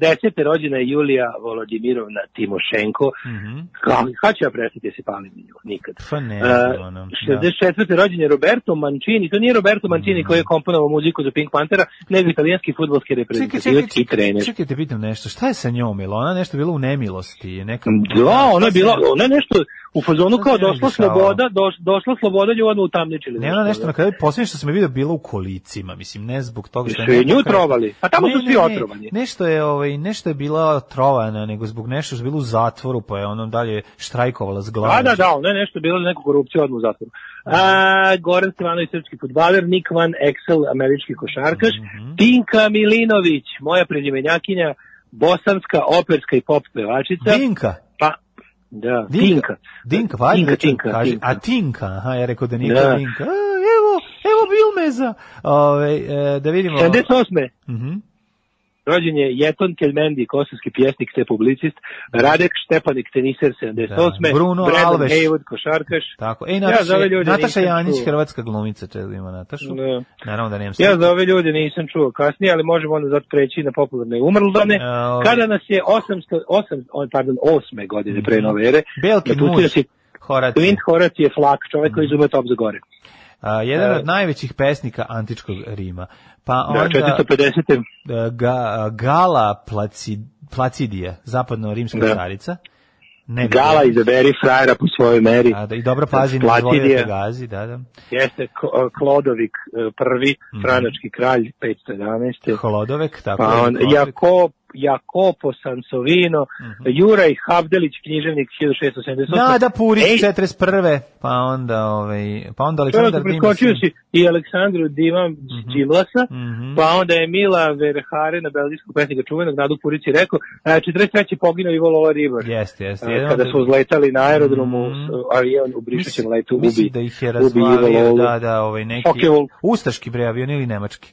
da, e, 60. rođena je Julija Volodimirovna Timošenko. Mhm. Kao, kad ću ja prestati da se palim na nju? Nikad. Pa ne znam, ono, da. 64. rođen je Roberto Mancini. To nije Roberto Mancini Mhm. koji je komponovao muziku za Pink Panthera, nego italijanski futbolski reprezentativac i trener. čekaj, te pitam nešto. Šta je sa njom? Ili ona nešto bila u nemilosti? Neka, Da, ona je bila, ona je nešto, u fazonu kao se došla sloboda, doš, došla sloboda, nju odmah utamničili. Ne, ono nešto na kraju, posljednje što sam je vidio bilo u kolicima, mislim, ne zbog toga što je... Su nju trovali. Pa tamo Ne, su svi ne, otrovani. Nešto je, ovaj, nešto je bila trovana, nego zbog nešto što je bilo u zatvoru, pa je ono dalje štrajkovala s glavom. Da, da, da, ono je nešto bilo neku korupciju odmah u zatvoru. A, Goran Stevanović, srpski futbaler, Nick Van Exel, američki košarkaš, Mhm. Tinka Milinović, moja prezimenjakinja, bosanska operska i pop pevačica. Dinka. Da, Dinka. Tinka. Dinka, pa Tinka, da čujem, Tinka. Tinka. A Tinka, aha, ja rekao da nije Da. to Dinka. A, evo, evo Bilmeza. Ove, e, da vidimo. 78. Mhm. Rođen je Jeton Kelmendi, kosovski pjesnik te publicist, Radek Štepanik, teniser 78. Da, Bruno Brandon Alves. Hayward, košarkaš. Tako. E, Ja Nataša, za ove ljude Nataša Janić, čuo. hrvatska glumica, čedo ima Natašu. Da. Naravno da nemam Ja za ove ljude nisam čuo kasnije, ali možemo onda zato preći na popularne umrldane. E, ovaj- Kada nas je 800, 8, o, pardon, 8. godine pre nove ere, napustio muž, je Horacije. Quint Horacije Flak, čovek koji izume top za gore. A, jedan E. od najvećih pesnika antičkog Rima. Pa Da, onda 450. e, ga, Gala Placid, Placidija, zapadno-rimska Da. carica. Ne, Gala izaberi frajera po svojoj meri. A, da, I dobro pazi, ne izvoli da gazi, da, da. Jeste Klodovik e, prvi, Mhm. franački kralj 511. Holodovek, tako Pa je, on, Klodovik. Jako, Jakopo Sansovino, Mhm. Juraj Havdelić, književnik 1678. Nada Purić, Ej, 41. Pa onda, ovaj, pa onda Aleksandar Dimas. si i Aleksandru Divam Đilasa, Mhm. pa onda je Mila Verhare na belgijskog pesnika čuvenog Nadu Purici rekao, a 43. poginuo Ivo Lola Ribar. Jeste, jeste. Jedan Kada su uzletali na aerodromu, Mhm. s- avion u brišućem letu ubi. Mislim da ih je razvalio, da, da, ovaj neki Focke-Wulf. ustaški bre avion ili nemački.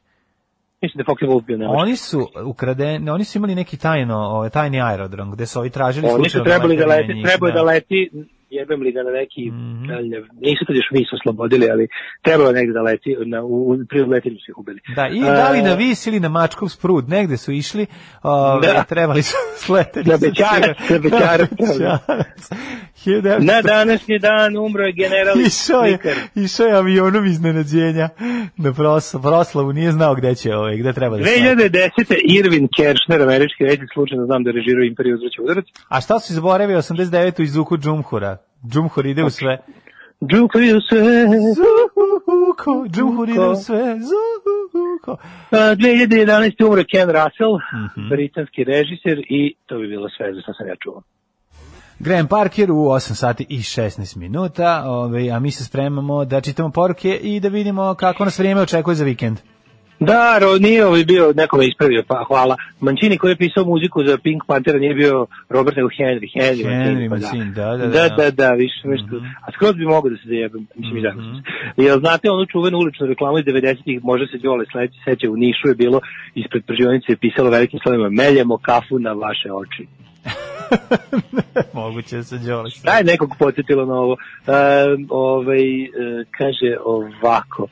Mislim da je Focke Wolf bio nemački. Oni su ukradeni, oni su imali neki tajno, ovaj tajni aerodrom gde su ovi tražili Oni su trebali da leti, je da da. leti, jebem li ga na neki, Mhm. dalje, nisu tad još mi su oslobodili, ali trebalo negde da leti, na, u, pri letenju su ih ubili. Da, i da li E, na vis ili na mačkov sprud, negde su išli, ove, Da. trebali su sleteti. Na sa Bećarac, sjevera. na Bećarac. Bećarac. 1900 Na današnji dan umro je general Išao je, išao je avionom iznenađenja na proslavu, proslavu, nije znao gde će, ovaj, gde treba da sleti. 2010. Irvin Kershner, američki režim, slučajno znam da režirao Imperiju uzraća udarac. A šta su zaboravili 89. iz Zuku Džumhura? Džumhur ide u sve. Džuko je sve. Zuko, Džumhur ide u sve. Zuko. A, 2011. umro Ken Russell, Mhm. britanski režiser i to bi bilo sve za što sam ja čuo. Graham Parker u 8 sati i 16 minuta, ovaj, a mi se spremamo da čitamo poruke i da vidimo kako nas vrijeme očekuje za vikend. Da, ro, nije ovaj bio, neko me ispravio, pa hvala. Mancini koji je pisao muziku za Pink Panthera nije bio Robert nego Henry. Henry, Henry pa Mancini, da, da, Da, da. da, da, više nešto. A skroz bi mogao da se zajebam, mislim i tako. Jel znate onu čuvenu uličnu reklamu iz 90-ih, možda se Đole sledeći seća, u Nišu je bilo, ispred pržionice je pisalo velikim slovima, meljemo kafu na vaše oči. Moguće da se Đole Daj nekog podsjetilo na ovo. E, ovaj, e, kaže ovako.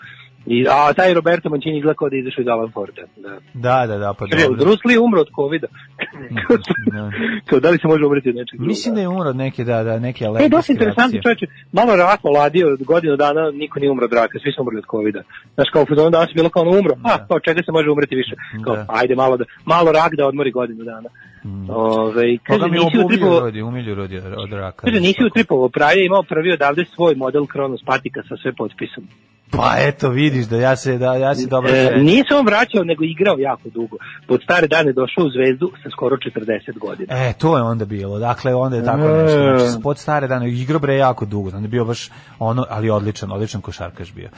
I, a taj Roberto Mancini izgleda kao da izašao iz Alan Forda. Da. Da, da, da, pa Kaže, dobro. Bruce Lee umro od covida. Da. Kao, da li se može umreti od nečeg drugog? Mislim da je umro od neke, da, da, neke E, alergijske dosta interesantno reakcije. čoveče, malo rak oladio od godinu dana, niko nije umro od raka, svi su umrli od covida. Znaš, kao u danas je bilo kao ono umro, a, kao čega se može umreti više. Kao, Da. ajde malo da, malo rak da odmori godinu dana. Ove, kaže, Koga mi nisi umilju utripovao, rodi, umilju rodi od, raka. kaže, nisi utripovao praje, imao prvi odavde svoj model Kronos patika sa sve potpisom. Pa eto, vidiš da ja se, da, ja se dobro E, srećem. nije se on vraćao, nego igrao jako dugo. Pod stare dane došao u zvezdu sa skoro 40 godina. E, to je onda bilo. Dakle, onda je tako nešto. Znači, pod stare dane, igrao bre jako dugo. Onda je bio baš ono, ali odličan, odličan košarkaš bio.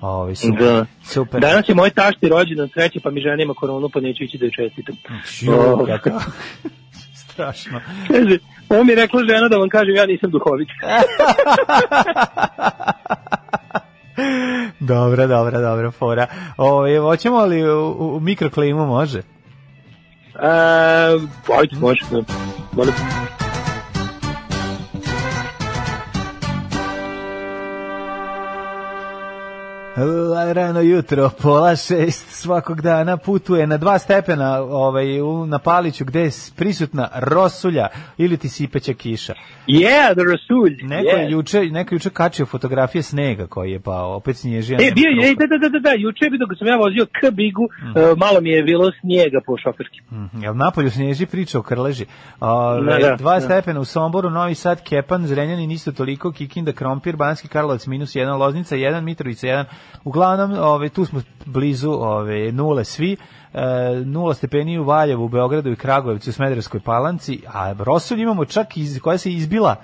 Ovaj super. Da. Super. Danas je moj tašti rođendan sreće, pa mi žena ima koronu, pa neću ići da joj čestitam. Ju, O. kako strašno. Kaže, ovo mi je rekla žena da vam kažem, ja nisam duhovit. Dobra, dobra, dobra fora. Ovaj hoćemo li u, u, mikroklimu može? E, ajde, može. Molim. Rano jutro, pola šest svakog dana putuje na dva stepena ovaj, u, na Paliću gde je prisutna rosulja ili ti sipeća kiša. Yeah, the Rasulj. Neko yeah. juče, neko juče kačio fotografije snega koji je pao, opet snježija. E, bio je, da, da, da, da, da, juče je bio dok sam ja vozio k Bigu, Mhm. e, malo mi je bilo snijega po šoferskim. Mhm, Jel napolju snježi priča o Krleži. Ove, Da, da, dva da. stepena u Somboru, Novi Sad, Kepan, Zrenjanin isto toliko, Kikinda, Krompir, Banski Karlovac minus 1, Loznica 1, Mitrovica 1. Uglavnom, ove, tu smo blizu ove, nule svi. E, nula stepeni u Valjevu, u Beogradu i Kragujevcu, u Smederevskoj palanci, a Rosulj imamo čak iz, koja se izbila.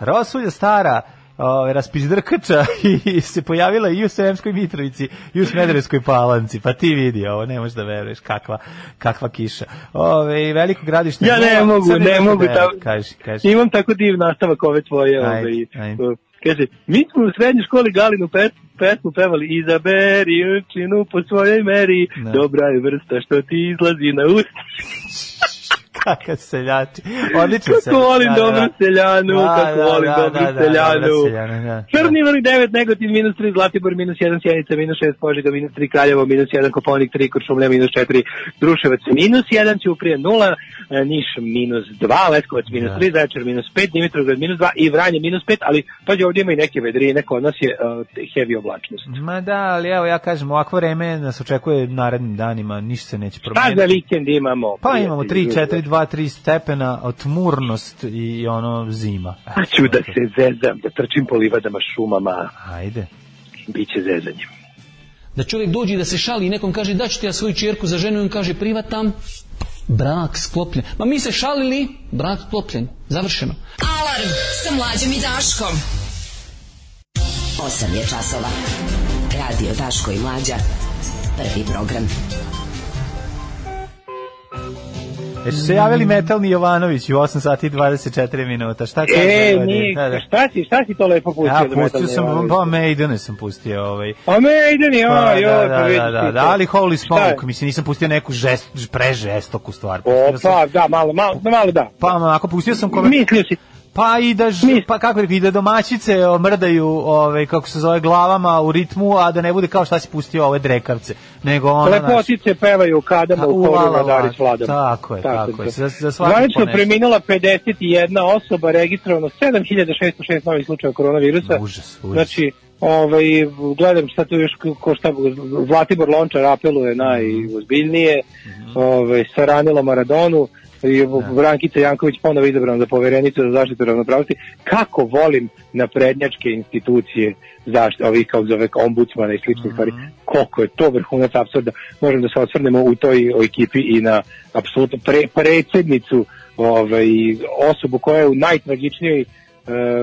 Rosulja stara, ove, raspizdrkača i se pojavila i u Sremskoj Mitrovici i u Smederevskoj palanci, pa ti vidi ovo, ne možeš da veruješ kakva, kakva kiša. Ove, veliko gradište. Ja ne mogu, ne mogu da-. Kaži, kaži. Imam tako div nastavak ove tvoje. Ajde, ovaj, ajde. uh, Kaže, mi smo u srednjoj školi Galinu pet, pesmu pevali Izaberi učinu po svojoj meri, Da. dobra je vrsta što ti izlazi na usta. Kakav seljači. Odlično se. Kako volim dobru seljanu, kako volim dobru seljanu. Da. Crni vrh 9, Negotin minus 3, Zlatibor minus 1, Sjenica minus 6, Požega minus 3, Kraljevo minus 1, Koponik 3, Kuršumlja minus 4, Druševac minus 1, Ćuprije 0, e, Niš minus 2, Leskovac minus Da. 3, Zaječar minus 5, Dimitrovgrad minus 2 i Vranje minus 5, ali pađe ovdje ima i neke vedrine, kod nas je uh, heavy oblačnost. Ma da, ali evo ja kažem, ovakvo vreme nas očekuje narednim danima, ništa se neće Šta promeniti. za vikend imamo? Pa imamo 3, prijatelji? 4, 2, 3 stepena, otmurnost i ono zima. Pa ću da se zezam, da trčim po livadama, šumama, Ajde. bit će zezanje. Da čovjek dođe i da se šali i nekom kaže da ću ti ja svoju čerku za ženu i on kaže privatam, brak sklopljen. Ma mi se šalili, brak sklopljen. Završeno. Alarm sa mlađom i Daškom. 8 je časova. Radio Daško i Mlađa. Prvi program. Jesu se javili Metalni Jovanović u 8 sati i 24 minuta. Šta kaže? E, ni, Da, da. šta si, šta si to lepo pustio? Ja da pustio sam, pa Maidene sam pustio ovaj. A Maiden je, Pa, da, oj, da, pa vidiš da, da, ti da, to. ali Holy? Smoke, mislim, nisam pustio neku žest, prežestoku stvar. O, pa, da, malo, malo, malo da. Pa, ako pustio sam kome... Mislio si, Pa i da ž, pa kako rekao, i da domaćice o, mrdaju, ovaj kako se zove glavama u ritmu, a da ne bude kao šta si pustio ove drekavce, nego ono naš- lepotice pevaju kadama u Vladari s vladom. tako je, tako je, za- za Zvanično preminula 51 osoba, registrovano 7606 novih slučajeva koronavirusa. Užas, užas. Znači, ovaj, gledam šta tu još, ko šta, Zlatibor Lončar apeluje najozbiljnije, Mhm. ovaj, saranilo Maradonu, i Brankica Janković ponovo izabrana za poverenicu za zaštitu ravnopravnosti. Kako volim naprednjačke institucije zaštite, ovih kao zove ombudsmana i sličnih stvari, koliko je to vrhunac apsurda. Možemo da se osvrnemo u toj ekipi i na apsolutno pre, predsjednicu ovaj, osobu koja je u najtragičnijoj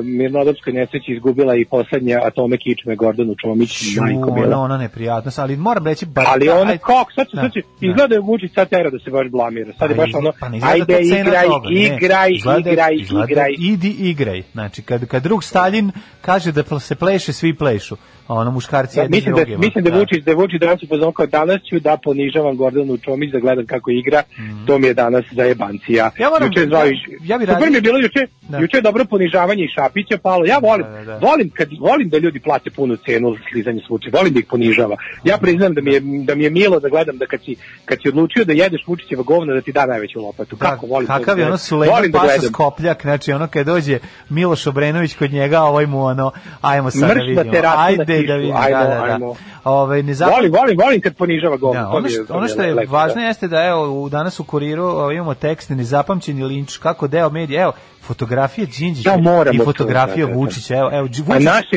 mirnodopskoj nesreći izgubila i poslednje atome kičme Gordonu Čomić, majko bila. ona, ona neprijatnost, ali moram reći bar Ali ono ajde. kako, sad, će- Da, sad će, da. izgleda je Vučić sad tera da se baš blamira. Sad je baš ono, pa ajde igraj, toga, igraj, Izgleda- igraj, izgleda igraj. Idi igraj. Znači, kad, kad drug Stalin kaže da se pleše, svi plešu. A ono muškarci Da, jedni mislim da drugima. mislim da je Vučić da je Vučić danas upozvao kao danas ću da ponižavam Gordanu Čomić da gledam kako igra. To mi je danas za jebancija. Ja moram- juče je zvao ja- ja bi Super radio- mi je bilo juče, Da. juče je dobro ponižavanje i Šapića palo. Ja volim, Da, da, da. volim kad volim da ljudi plate punu cenu za slizanje slučaja. Volim da ih ponižava. Ja priznam da mi je da mi je milo da gledam da kad si kad si odlučio da jedeš Vučićeva govna da ti da najveću lopatu. Kako volim. to Kakav da je ono. Sulejman Volim da Paša. Skopljak, znači ono kad dođe Miloš Obrenović kod njega, ovaj mu ono, ajmo sad da vidimo. Ajde kišu, da vidimo, ajmo, da, da, da. ajmo. Ovaj, ne zapam- Volim, volim, volim kad ponižava govna. Da, To ono, što, to ono što je lepo, važno da. jeste da evo u danas u kuriru imamo tekst nezapamćeni linč kako deo medija evo fotografije Đinđića moram i to, fotografija da, da, da. Vučića evo evo Vučić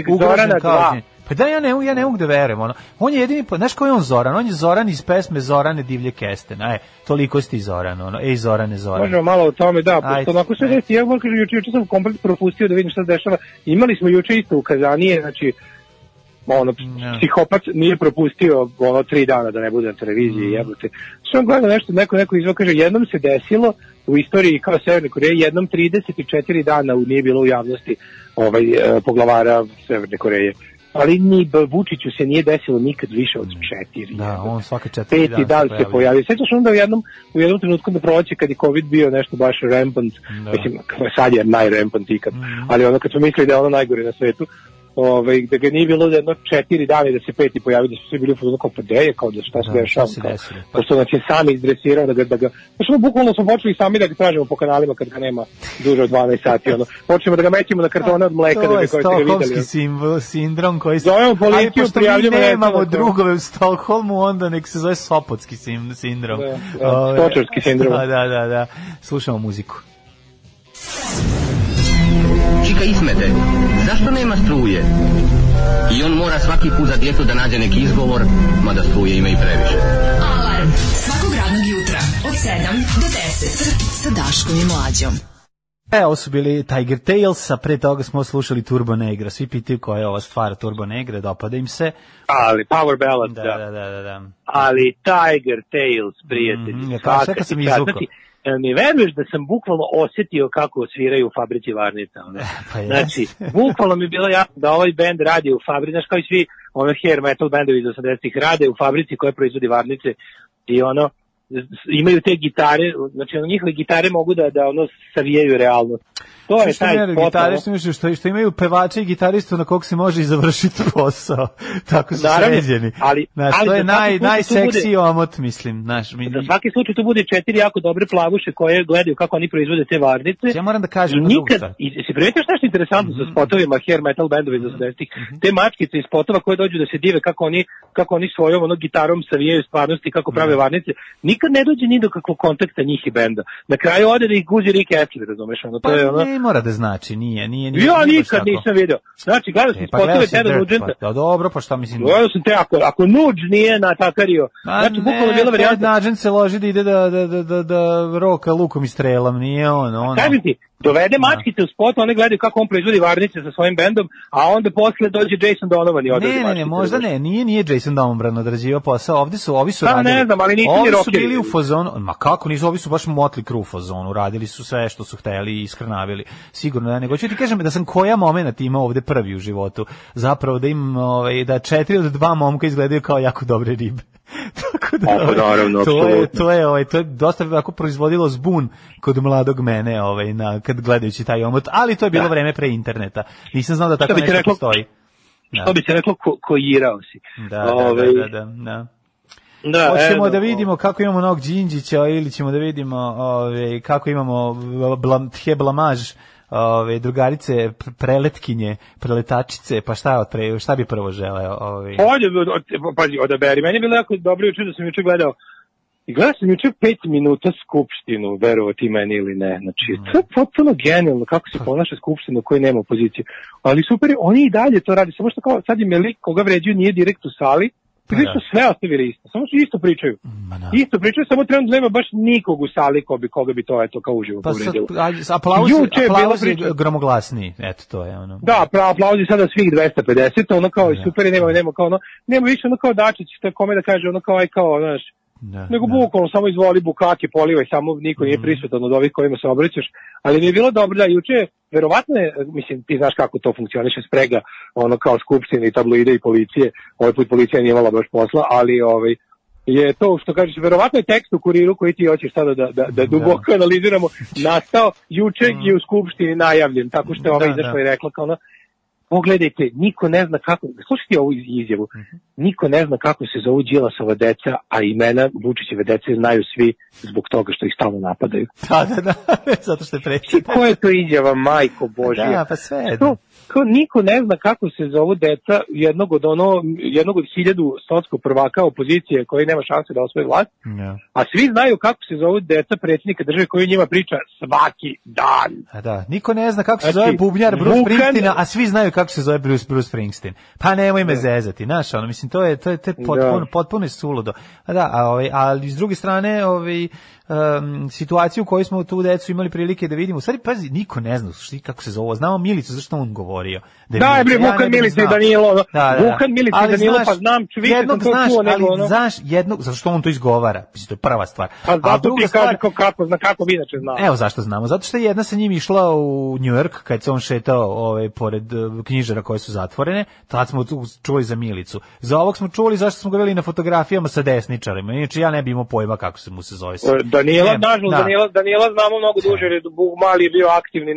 ugrožen Zorana kao. Pa da ja ne ja ne mogu da verujem ono. On je jedini znaš ko je on Zoran? On je Zoran iz pesme Zorane divlje kesten. Aj, toliko si ti Zoran, ono. Ej Zorane Zoran. Možemo malo o tome, da, pošto onako ajde. desi, ja moram kažem, juče, juče sam komplet propustio da vidim šta se dešava. Imali smo juče isto ukazanije, znači, ono, Ja. psihopat nije propustio ono tri dana da ne bude na televiziji, Mm. jebote. Što on gleda nešto, neko, neko izvao kaže, jednom se desilo u istoriji kao Severne Koreje, jednom 34 dana u- nije bilo u javnosti ovaj, e, poglavara Severne Koreje. Ali ni Vučiću se nije desilo nikad više od četiri. Da, on svake četiri peti dan se pojavljuje. pojavio. Sećaš onda u jednom, u jednom trenutku na proleće kad je COVID bio nešto baš rampant, Da. mislim, sad je najrampant ikad, ali ono kad smo mislili da je ono najgore na svetu, ovaj, da ga nije bilo da jedno četiri dana i da se peti pojavi, da su svi bili u fazonu kao pa gde je, kao da šta se Da, dešava. kao, desilo? Pošto nas je sam izdresirao da ga, da ga, znaš, ono, bukvalno smo počeli sami da ga tražimo po kanalima kad ga nema duže od 12 sati, ono, počnemo da ga mećemo na kartone od mleka da to bi je koji ste ga videli. stokholmski ono. simbol, sindrom koji se... Zovemo policiju, pošto mi prijavljujemo nemamo to. drugove u Stokholmu, onda nek se zove Sopotski sindrom. Da, da, stočarski sindrom. Da, da, da, da. Slušamo muziku. Čika Ismete, zašto nema struje? I on mora svaki put za djecu da nađe neki izgovor, mada struje ima i previše. Alarm svakog radnog jutra od 7 do 10 sa Daškom i Mlađom. E, ovo su bili Tiger Tales, a pre toga smo slušali Turbo Negra. Svi pitaju koja je ova stvar Turbo Negra, dopada im se. Ali, power ballad, Da, da. da, da, da. da. ali Tiger Tales, prijatelji. Mhm, ja svaka kao sad kad sam izvukao. Jel mi veruješ da sam bukvalno osjetio kako sviraju u fabrici Varnica? Ono? Pa jeste. znači, bukvalno mi je bilo jasno da ovaj band radi u fabrici, znaš kao i svi ono hair metal bendovi iz 80-ih rade u fabrici koja proizvodi Varnice i ono, imaju te gitare, znači ono, njihove gitare mogu da, da ono savijaju realnost. To je što taj ono. gitaristu, misliš, što, što imaju pevače i gitaristu na kog se može i završiti posao. Tako su Naravno, sređeni. ali- Znaš, ali to je za naj, najseksiji bude- omot, mislim. Znaš, mi, Za svaki slučaj tu bude četiri jako dobre plavuše koje gledaju kako oni proizvode te varnice. Ja moram da kažem I nikad, stvar. i si primetio šta je interesantno sa spotovima hair metal bendova iz 80-ih, te mačkice iz spotova koje dođu da se dive kako oni, kako oni svojom ono, gitarom savijaju stvarnosti, kako prave varnice, nikad ne dođe ni do kakvog kontakta njih i benda. Na kraju ode da ih guzi Rick Astley, razumeš, ono, to Pa je ono... ne mora da znači, nije, nije, nije. Ja nije nikad nisam video. Znači, gledao sam E, pa spotove Teda Nugenta, pa, da, dobro, pa šta mislim? Gledao sam te, ako, ako Nuđ nije natakario, Ma znači, bukvalno bila varijanta. Nugent se loži da ide da, da, da, da, da roka lukom i strelom, nije on, on. Kažem ti, dovede mačkice u spot, one gledaju kako on proizvodi varnice sa svojim bendom, a onda posle dođe Jason Donovan i odradi Ne, ne, ne, možda ne, nije nije Jason Dombran odrađivao posao. Ovde su, ovi su Pa, radili. ne znam, ali nisu ni Ovi su bili u fazonu, ma kako nisu, ovi su baš motli kru u fazonu, radili su sve što su hteli i iskrnavili. Sigurno da nego ću ti kažem da sam koja momenat imao ovde prvi u životu. Zapravo da im ovaj da četiri od dva momka izgledaju kao jako dobre ribe. Tako da, Pa, ovaj, naravno, to je to je ovaj to je dosta ako proizvodilo zbun kod mladog mene, ovaj na kad gledajući taj omot, ali to je bilo Da. vreme pre interneta. Nisam znao da tako nešto reklo- postoji. Što bi se reklo, ko, koirao si. Da, da, Ovaj, da, da, da. da, Hoćemo evo, da vidimo kako imamo nog Đinđića ili ćemo da vidimo ove, kako imamo blam, tje blamaž ove, drugarice pr- preletkinje, preletačice, pa šta, od pre, šta bi prvo želeo? Ove, od, pazi, odaberi. Meni je bilo jako dobro juče da sam juče gledao I gledao sam juče pet minuta skupštinu, verovati meni ili ne. Znači, Mm. to je potpuno genijalno kako se ponaša skupština u kojoj nema opoziciju. Ali super, oni i dalje to radi, samo što kao sad im je lik koga vređuju nije direkt u sali, Ili da. su sve ostavili isto, samo su isto pričaju. Ma da. Isto pričaju, samo trenutno nema baš nikog u sali ko bi, koga bi to eto kao uživo Pa povredilo. a, aplauz, Juče aplauz je gromoglasniji, eto to je ono. Da, pra aplauzi sada svih 250, ono kao Da. super, nema, nema kao ono, nema više ono kao Dačić, što je kome da kaže, ono kao aj kao, znaš, Da, nego da. bukvalno samo izvoli bukake, polivaj, samo niko nije prisutan od ovih kojima se obraćaš, ali mi je bilo dobro da juče, verovatno je, mislim, ti znaš kako to funkcioniše, sprega, ono kao skupštine i tabloide i policije, ovaj put policija nije imala baš posla, ali ovaj, je to što kažeš, verovatno je tekst u kuriru koji ti hoćeš sada da, da, da duboko analiziramo, nastao juče i u skupštini najavljen, tako što je ova Da, izašla da. i rekla kao ono, pogledajte, niko ne zna kako, slušajte ovu izjavu, niko ne zna kako se zovu Đilasova deca, a imena Vučićeve dece znaju svi zbog toga što ih stalno napadaju. Da, da, da, zato što je predsjednik. Ko je to izjava, majko Božija? Da, pa sve. To, kao niko ne zna kako se zovu deca jednog od ono, jednog od hiljadu stotskog prvaka opozicije koji nema šanse da osvoje vlast, Ja. a svi znaju kako se zovu deca predsjednika države koji njima priča svaki dan. A da, niko ne zna kako se Znači, zove bubnjar Bruce Vukan- Springsteen, a svi znaju kako se zove Bruce, Bruce Springsteen. Pa nemoj me zezati, znaš, ono, mislim, to je, to je, to je potpuno, Da. potpuno je suludo. A da, a, ovaj, ali s druge strane, ovaj, um, situaciju u kojoj smo tu decu imali prilike da vidimo, u stvari, pazi, niko ne zna što, kako se zove, znamo Milicu, zašto on govorio. Da je Da, Milica, bre, ja Vukan bih Milica i. Danilo, Da, da, da. Vukan Milica i Danilo, znaš, pa znam, ču- više sam jednog to znaš, čuo, nego ali ono- znaš jednog, zato što on to izgovara, mislim, to je prva stvar. Pa A druga ti stvar- kaže kako, kako, zna, kako bi inače znao. Evo zašto znamo. Zato što je jedna sa njim išla u New York kad se on šetao ovaj, pored eh, knjižara koje su zatvorene. Tad smo tu čuli za Milicu. Za ovog smo čuli zašto smo ga videli na fotografijama sa desničarima. Inače ja ne bi imao pojma kako se mu se zove. Danijela, Ne, nažalost, da. Danijela, Danijela znamo mnogo duže, jer je Bog mali je bio aktivni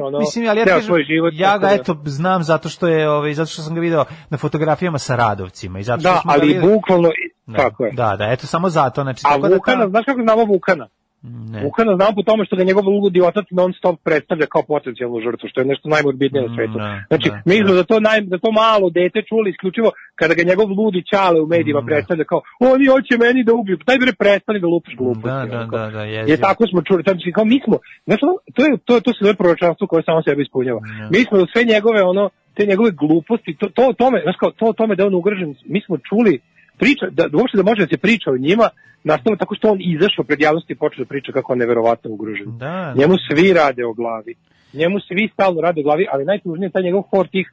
ono, Pa, mislim, ali ja kažem, svoj život. ja ga da- eto znam zato što je, ovaj, zato što sam ga video na fotografijama sa Radovcima i zato što Da, smo ga ali videli- bukvalno, Da, tako je. Da, da, eto samo zato, znači A tako da Vukana, ta- znaš kako znamo Vukana? Ne. Vukana znamo po tome što ga njegov ludi otac non stop predstavlja kao potencijalnu žrtvu, što je nešto najmorbidnije na svetu. da, Znači, da, mi smo da. za to, naj, za to malo dete čuli isključivo kada ga njegov ludi čale u medijima predstavlja kao oni hoće meni da ubiju, daj bre prestani da lupaš gluposti. Da, da, da, da, Je jezivo. tako smo čuli, znači kao mi smo, znači to je to to se zove proročanstvo koje samo sebe ispunjava. Mi smo sve njegove ono te njegove gluposti, to to tome, znači kao to o tome da je on ugrožen, mi smo čuli priča da, da uopšte da može da se priča o njima, nastalo tako što on izašao pred javnosti i počeo da priča kako on neverovatno ugrožen. Da, Njemu svi rade o glavi. Njemu svi stalno rade o glavi, ali najtužnije je taj njegov hor tih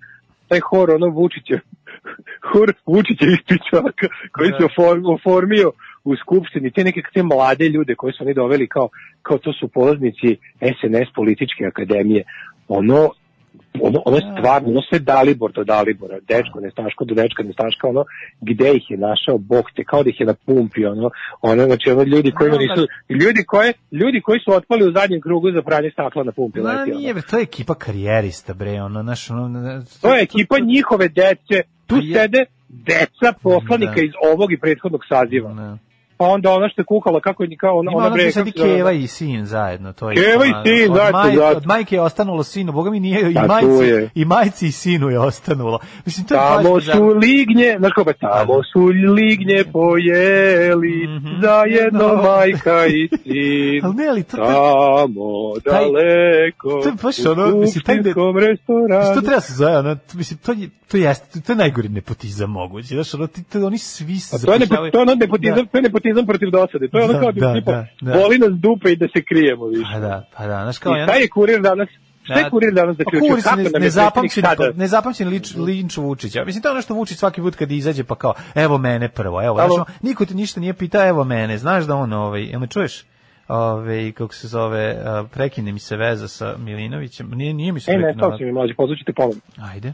taj hor ono Vučića, hor Vučićevih pičaka koji se oform, oformio u skupštini, te neke te mlade ljude koje su oni doveli kao, kao to su polaznici SNS političke akademije, ono ono, ono je stvarno, ono sve Dalibor do Dalibora, dečko nestaško do dečka nestaška, ono, gde ih je našao Bog te, kao da ih je na pumpi, ono, ono, znači, ono, ljudi koji nisu, ljudi koje, ljudi koji su otpali u zadnjem krugu za pranje stakla na pumpi, leti, ono. nije, bre, to je ekipa karijerista, bre, ono, naš, ono, ne- To je ekipa njihove dece, tu je- sede deca poslanika Da. iz ovog i prethodnog saziva. Ne. Pa onda ona što je kukala, kako je, kao ona, Ima ona bre, kako? Keva i sin zajedno, to je. Keva i sin, od zajedno, maj- zato. Od majke je ostanulo sinu, boga mi nije i Pa majci, je. i majci i sinu je ostanulo. Mislim, to je baš Tamo bizarno. su lignje, znaš kako, tamo su lignje pojeli, zajedno majka i sin. Ali ne, ali to- Tamo taj- daleko, to je baš ono, mislim, taj de- restoranu. Mislim, to treba se zove, ono, t- mislim, to je, to jeste, to je najgori nepotizam moguće, znaš, ono, ti, oni svi se A to je, nepo, zapošljavaju- to je nepotizam, nepotizam protiv dosade. To je ono Da, kao da, da, tipa, da, da. boli nas dupe i da se krijemo više. Pa da, pa da, znaš kao, I šta je kurir danas? Šta je kurir danas Pa zaključio? kurir se ne, je nezapamćen, nezapamćen lič, linč Vučića. Mislim, to je ono što Vučić svaki put kad izađe pa kao, evo mene prvo, evo, Alo? znaš, niko ti ništa nije pitao, evo mene, znaš da on, ovaj, jel me čuješ? Ove, kako se zove, prekine mi se veza sa Milinovićem, nije, nije mi se E, ne, si mi mlađe, pozvućete ponovno. Ajde.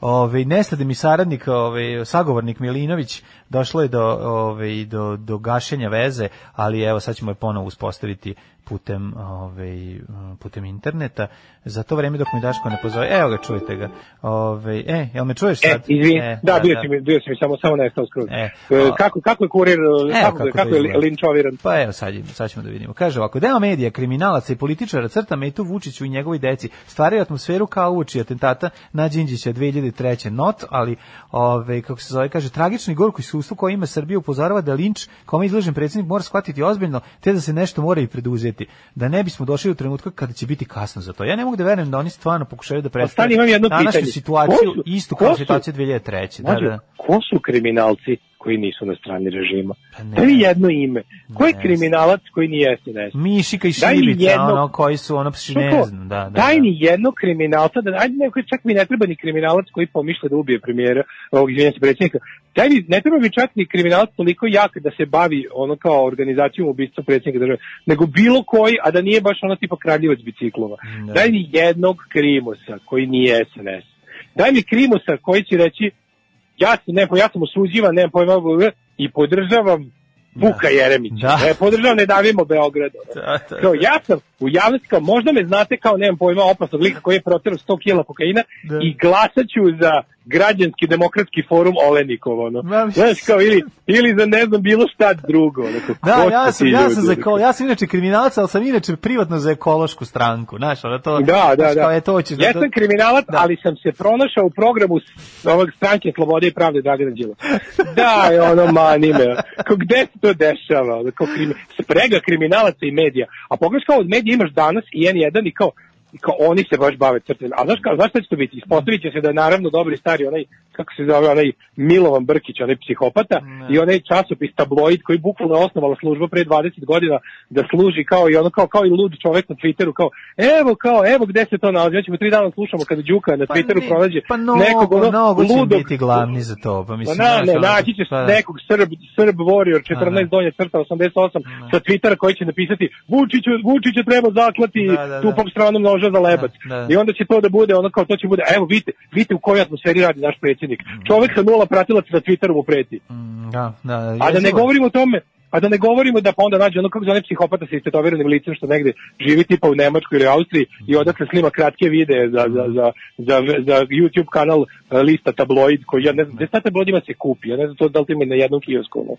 Ove, nestade mi saradnik, ove, sagovornik Milinović, došlo je do, ove, do, do gašenja veze, ali evo sad ćemo je ponovo uspostaviti putem, ove, putem interneta. Za to vreme dok mi Daško ne pozove, evo ga, čujete ga. Ove, e, jel me čuješ E, sad? izvini, E, da, bio si mi, bio si mi samo, samo nestao skroz. E, E, kako, kako je kurir, Evo kako, kako, kako, je izgleda. linčoviran? Pa evo sad, sad ćemo da vidimo. Kaže ovako, deo medija, kriminalaca i političara crta metu Vučiću i njegovoj deci. Stvaraju atmosferu kao uoči atentata na Đinđića 2003. Not, ali ove, kako se zove, kaže, tragično i gorko iskustvo koje ima Srbija upozorava da linč kome izložen predsjednik mora shvatiti ozbiljno, te da se nešto mora i preduzeti. Da ne bismo došli u trenutka kada će biti kasno za to. Ja ne mogu da verujem da oni stvarno pokušaju da predstave imam jedno današnju pitanje. situaciju Ko su- istu kao situaciju 2003. Da, da. ko su kriminalci koji nisu na strani režima? Pa ne. Daj jedno ime. Ko je Ne kriminalac koji nije SNS? Mišika i Šibica, jedno- ono, koji su, ono, Što ne znam, da, da. Daj da. mi jednog kriminalca, da, ajde neko, čak mi ne treba ni kriminalac koji pomišlja da ubije premijera, ovog izvinjam se predsjednika. Daj mi, ne treba mi čak ni kriminalac toliko jak da se bavi ono kao organizacijom ubistva predsjednika države, nego bilo koji, a da nije baš ono tipa kradljivac biciklova. Da. Daj mi jednog krimosa koji nije SNS. Daj mi krimosa koji će reći ja sam, ne, ja sam osuđivan, nemam pojma, i podržavam Vuka Jeremića. Da. E, podržavam Ne davimo Beograd. ono. Da, da, Kao, ja sam u javnosti, kao, možda me znate kao, nemam pojma, opasnog lika koji je proterao 100 kila kokaina Da. i glasat ću za građanski demokratski forum Olenikov, ono. Ma, Znaš, kao, ili, ili za ne znam, bilo šta drugo. Ono, kao, Da, ko ja sam, ja sam za ja sam inače kriminalac, ali sam inače privatno za ekološku stranku, znaš, ono to. Da, da, znaš, kao da. je to ćeš da- Ja sam kriminalac, Da. ali sam se pronašao u programu ovog stranke Slobode i pravde Dragana Đilasa. Da, je ono mani me. Kao gde se to dešava? Kao krimi, sprega kriminalaca i medija. A pogledaš kao od medija imaš danas i N1 i kao kao oni se baš bave crtem. A znaš, kao, znaš šta će to biti? Ispostavit će se da je naravno dobri stari onaj, kako se zove, onaj Milovan Brkić, onaj psihopata i onaj časopis tabloid koji bukvalno osnovala služba pre 20 godina da služi kao i ono kao, kao i lud čovek na Twitteru kao evo kao evo gde se to nalazi. Ja ćemo tri dana slušamo kada Đuka na Pa Twitteru ne, pronađe pa mnogo, nekog ono mnogo ludog biti glavni za to, pa Pa mislim, na, znaš, ne, naći će pa da. nekog Srb, Srb Warrior 14 Pa da. donje crta 88 sa Twittera koji će napisati Vučiću, Vučiću treba zaklati Da, da, da. tupom stranom nožem držao za lebac. Da, da. I onda će to da bude ono kao to će bude, evo vidite, vidite u kojoj atmosferi radi naš predsjednik. Mm. Čovek sa nula pratilaca na Twitteru mu preti. Da, da, A da ne govorimo o tome, a da ne govorimo da pa onda nađe ono kako zove psihopata sa istetoviranim licem što negde živi tipa u Nemačkoj ili Austriji i odatle snima kratke videe za, za, za, za, za YouTube kanal e, lista tabloid koji ja ne znam, gde sad tabloidima se kupi, ja ne znam to da li to ima na jednom kiosku. Ono.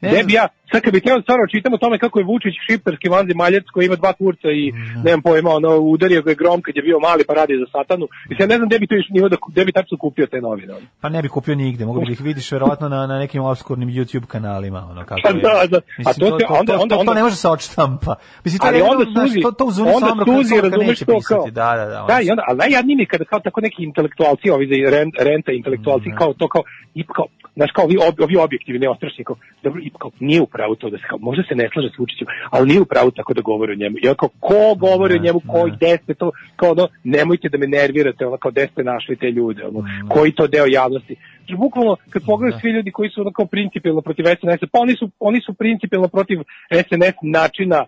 Ne bi ja, sad kad bi trebao stvarno čitam o tome kako je Vučić šiptarski vanzi maljac koji ima dva kurca i nemam pojma, ono, udario ga je grom kad je bio mali pa radi za satanu. I sad ne znam gde bi to iš nivo da, gde bi tačno kupio te novine. Ono. Pa ne bi kupio nigde, mogu bi da ih vidiš verovatno na, na nekim obskurnim YouTube kanalima, ono kako Pa da, da. A Mislim, to se- onda- to, onda- to, to onda- ne može se odštampa. Mislim, to, ali onda suzi, to, to u zoni onda samroka, suzi, razumeš to kao. Da, da, da. Da, i onda, ali najjadnije mi kada kao tako neki intelektualci, ovi za rent, renta intelektualci, kao to kao, i kao, znaš, kao ovi, ovi objektivi, neostrašni, kao, dobro, i kao, nije u pravu to da se, kao, možda se ne slaže s Vučićem, ali nije u pravu tako da govori o njemu. I kao, ko govori o njemu, ko, gde ste to, kao ono, nemojte da me nervirate, ono, kao, gde ste našli te ljude, ono, koji to deo javnosti. Znači, bukvalno, kad pogledaš svi ljudi koji su ono kao principijalno protiv SNS, pa oni su, oni su principijalno protiv SNS načina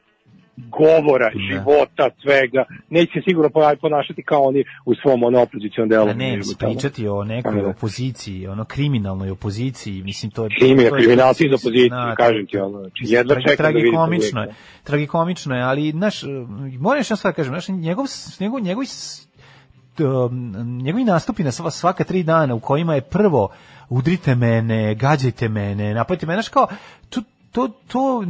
govora, života, svega. Neće se sigurno pona- ponašati kao oni u svom ono opozicijom delu. Da ne, pričati o nekoj da. opoziciji, ono kriminalnoj opoziciji, mislim to je Kriminal, to je- kriminalci iz opozicije, Da, kažem ti ono. Znači, jedva tragi- čekam da vidim je. Tragikomično je, ali naš moram još stvar da kažem, naš njegov njegov njegovi s- um, njegovi nastupi na sva- svaka tri dana u kojima je prvo udrite mene, gađajte mene, napadite mene, znaš kao, to, to, to,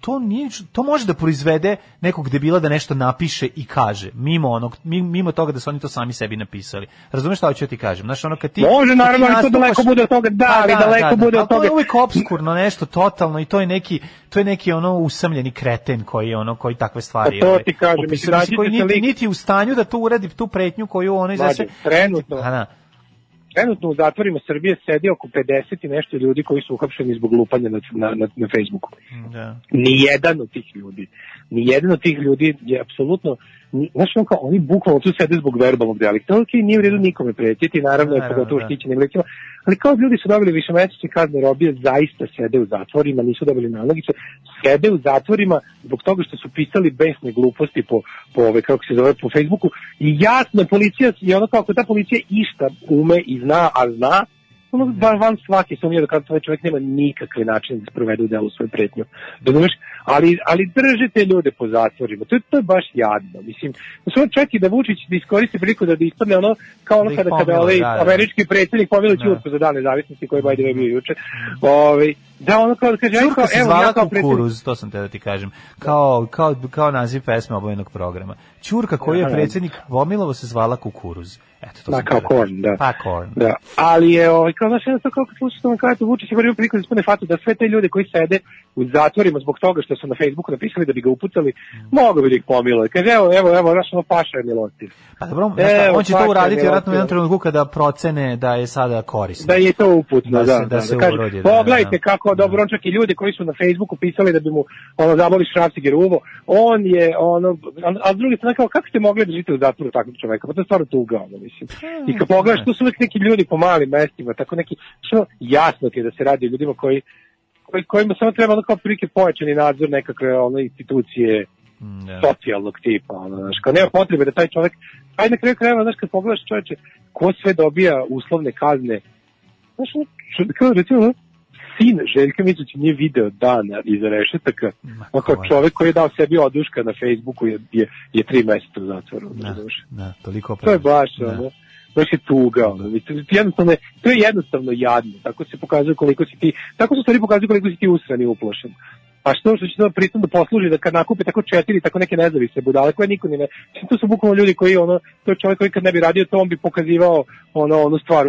to, nije, to može da proizvede nekog debila da nešto napiše i kaže, mimo onog, mi- mimo toga da su oni to sami sebi napisali. Razumeš šta hoću ja ti kažem? Znaš, ono kad ti... Može, naravno, ali to daleko bude od toga, da, Pa ali daleko bude od ali to toga. je uvijek obskurno nešto, totalno, i to je neki, to je neki ono usamljeni kreten koji ono, koji takve stvari... Pa to ovaj, ti kažem, Mislim, koji niti, niti u stanju da tu uradi tu pretnju koju ono iza Mlađe, se... trenutno. Trenutno u zatvorima Srbije sedi oko 50 i nešto ljudi koji su uhapšeni zbog lupanja na, na, na, na Facebooku. Da. Nijedan od tih ljudi, nijedan od tih ljudi je apsolutno, znaš ono kao, oni bukvalno tu sede zbog verbalnog delikta, ok, nije u redu nikome pretiti, naravno Naravno, pogotovo da. štićenim licima, ali kao ljudi su dobili višemesečne kazne robije, zaista sede u zatvorima, nisu dobili nalogice, sede u zatvorima zbog toga što su pisali besne gluposti po, po ove, kako se zove, po Facebooku. I jasno, policija, je ono kao ako ta policija išta ume i zna, a zna, ono van, van svake sumnje da kada taj čovjek nema nikakve načine da sprovede u delu svoju pretnju. Razumeš? Ali, ali držite ljude po zatvorima. To je, to je baš jadno. Mislim, samo čak i da Vučić da iskoristi priliku da, da ispadne ono kao ono Da kada, kada pomila, ovaj da, da. američki predsjednik pomilo Da. Ćurku za dan nezavisnosti koji je the way bio juče. Ovaj, da ono kao da kaže, aj, Čurka kao, se evo, zvala ja kao Kukuruz, to sam te da ti kažem. Kao, kao, kao naziv pesme obojenog programa. Ćurka koji je Aha. predsjednik Vomilovo se zvala Kukuruz. Eto, to Da, kao da. Korn, da. Pa Korn. Da, ali je, ovaj, kao, znaš, jednostavno, kao kad slušaš tamo kada Vučić je prvi priliku da ispune fatu da sve te ljude koji sede u zatvorima zbog toga što su na Facebooku napisali da bi ga upucali, mogu bi da ih pomilo. Kaže, evo, evo, evo, znaš, ono paša je milostiv. Pa dobro, znaš šta, Evo, on će to uraditi vjerojatno u jednom trenutku kada procene da je sada korisno. Da je to uputno, Da da. se- da se kaže, urodi, da, Pogledajte da. Dobro, on čak i ljudi koji su na Facebooku pisali da bi mu ono, zaboli šrafciger uvo, on je, ono, a, s druge strane, kao, kako ste mogli da živite u zatvoru takvog čoveka? Pa to je stvarno tuga, ono, mislim. I kad pogledaš, tu su uvijek neki ljudi po malim mestima, tako neki, što jasno ti je da se radi o ljudima koji, koji kojima samo treba ono kao prilike pojačani nadzor nekakve ono, institucije Da. socijalnog tipa, ono, znaš, kao nema potrebe da taj čovek, aj na kraju krajeva, znaš, kad pogledaš čoveče, ko sve dobija uslovne kazne, znaš, kao recimo, sin Željka Mitrović nije video dana iza rešetaka, on kao čovek koji je dao sebi oduška na Facebooku je, je, je tri meseca u zatvoru, Da, da, toliko To je baš, Da. ono, baš je tuga, ono, mislim, jednostavno, je- to je jednostavno jadno, tako se pokazuje koliko si ti, tako se stvari pokazuje koliko si ti usran i uplošen. A što što će to pritom da posluži da kad nakupe tako četiri, tako neke nezavisne budale koje niko ni ne... Mislim, to su bukvalno ljudi koji, ono, to je čovjek koji kad ne bi radio to, on bi pokazivao ono, onu stvar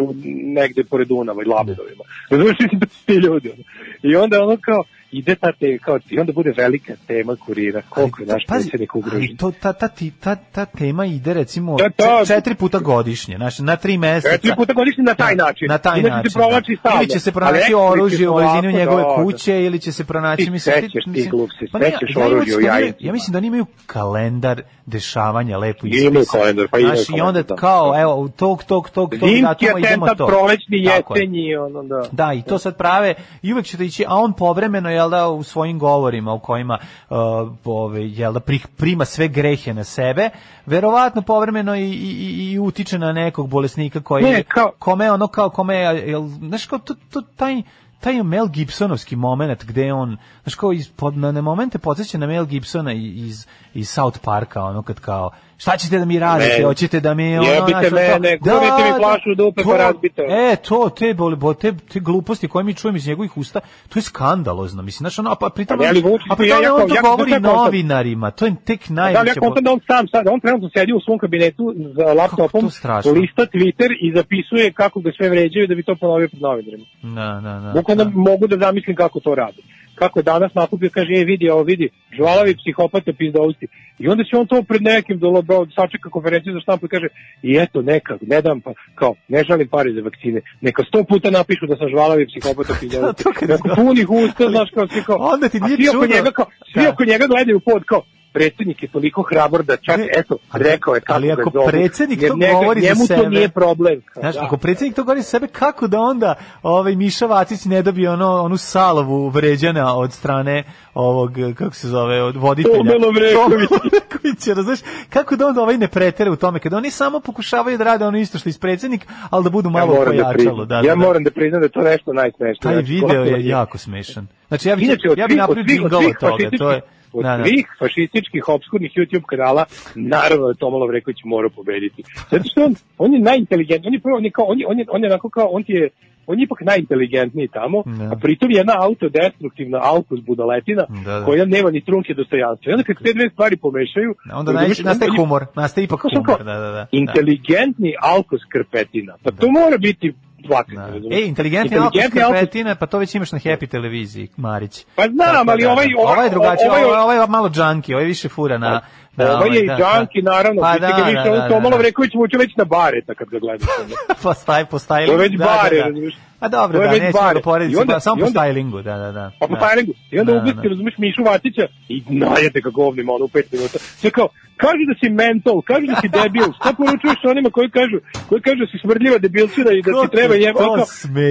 negde pored Dunava i Labudovima. Mislim da su ti ljudi. Ono. I onda ono kao, ide ta te, kao, i onda bude velika tema kurira, koliko je naš Pazi, predsjednik ugrožen. ali to, ta, ta, ti- ta, ta tema ide recimo Da, to- če- četiri puta godišnje, znači na tri meseca. Četiri puta godišnje na taj način. Na taj Inače se način. provlači da. Ili će se pronaći oružje u blizini ovako, njegove da, da. kuće ili će se pronaći Ti mislim ti, glupci, pa ne, sećaš ja, ja, oružje u da jajicima. ja mislim da oni imaju kalendar dešavanja lepo Imaju ispisan. kalendar, pa imaju Znaš, i onda kalendar, da. kao evo u tog tog tog tog datuma idemo to. prolećni, jesenji, ono da. Da, i to sad prave i uvek da ići, a on povremeno je jel da u svojim govorima u kojima uh, ove, jel da pri- prima sve grehe na sebe, verovatno povremeno i, i, i- utiče na nekog bolesnika koji Ne, kao- kome ono kao kome jel znaš kao to, to taj taj Mel Gibsonovski moment gde on znaš kao iz pod na na momente podsjeća na Mel Gibsona iz iz South Parka ono kad kao šta ćete da mi radite Ne. hoćete da mi Jebite ono, mene, gurnite mi flašu u dupe pa razbite. E, to, te, boli, bo, te, te gluposti koje mi čujemo iz njegovih usta, to je skandalozno. Mislim, znaš, ono, a pa pritom, Ali, ali, a pritom ja- ja on to ja govori ja novinarima, to je tek Da li najveće. ja kontam da on sam sad, on trenutno sedi u svom kabinetu za laptopom, lista Twitter i zapisuje kako ga sve vređaju da bi to ponovio pred novinarima. Da, da, da. Bukvalno mogu da zamislim kako to radi. Kako je danas nakupio, kaže, e, vidi, ovo vidi, žvalavi psihopata pizdousti. I onda će on to pred nekim da da sačeka konferenciju za štampu i kaže, i eto, neka, ne dam pa, kao, ne žalim pare za vakcine. Neka sto puta napišu da sam žvalavi psihopata kad Neko ga- punih usta, znaš, kao, svi kao, Onda ti a nije svi oko njega, kao, svi Da. oko njega gledaju pod, kao, predsjednik je toliko hrabar da čak, Ne, eto, rekao je kako ali ga ako zovu, predsjednik jer to njega- govori za njemu to sebe- nije problem. Znaš, da. ako predsjednik to govori za sebe, kako da onda ovaj Miša Vacić ne dobije ono, onu salavu vređana od strane ovog, kako se zove, od voditelja. Lovreković. Tome Lovrekovića, razumeš? Kako da onda ovaj ne pretere u tome, kada oni samo pokušavaju da rade ono isto što i predsjednik, ali da budu malo moram da pojačalo. priznam- Da, da, ja da. moram da priznam da to nešto najsmešnije. Taj Znači, video je jako smešan. Znači, ja bih Inače, ja bi svih- napravio toga. To je, Od da, da. svih fašističkih obskurnih YouTube kanala, naravno da Tomo Lovreković mora pobediti. Zato što on, on je najinteligentniji, on je prvo, on je, kao, on je, on je, on je onako kao, on ti je, on je ipak najinteligentniji tamo, Da. a pritom jedna autodestruktivna alkus budaletina Da, da. koja nema ni trunke dostojanstva. I onda kad se te dve stvari pomešaju, Onda razumeš, naj- nastaje je humor, nastaje ipak humor, kao, da, da, da. Inteligentni alkos krpetina. Pa to mora biti svakako. Da. E, inteligentni Inteligentni Karpetina, pa to već imaš na Happy televiziji, Marić. Pa znam, ali da, ovaj- da. ovaj- ovaj je drugačiji, ovaj- ovaj, ovaj je malo džanki, ovaj više fura na... na Ovaj je i da, džanki, naravno, Pa da, da, da, da, to da, malo da. Vreković vuče već na bareta kad ga gledaš. pa staj, po stylingu. To je već da, bare, da, da. razumiješ? A dobro, da, nećemo bare. ga porediti, onda- pa samo po stylingu, da, da, da. Pa po da. tajlingu. I onda Da, ubisti, da. razumiješ, Mišu Vatića i najete ga govnima, ono, u pet minuta. Sve kao, kaži da si mental, kaži da si debil, šta poručuješ onima koji kažu, koji kažu da si smrdljiva debilčina i da ti treba je jeba. kao,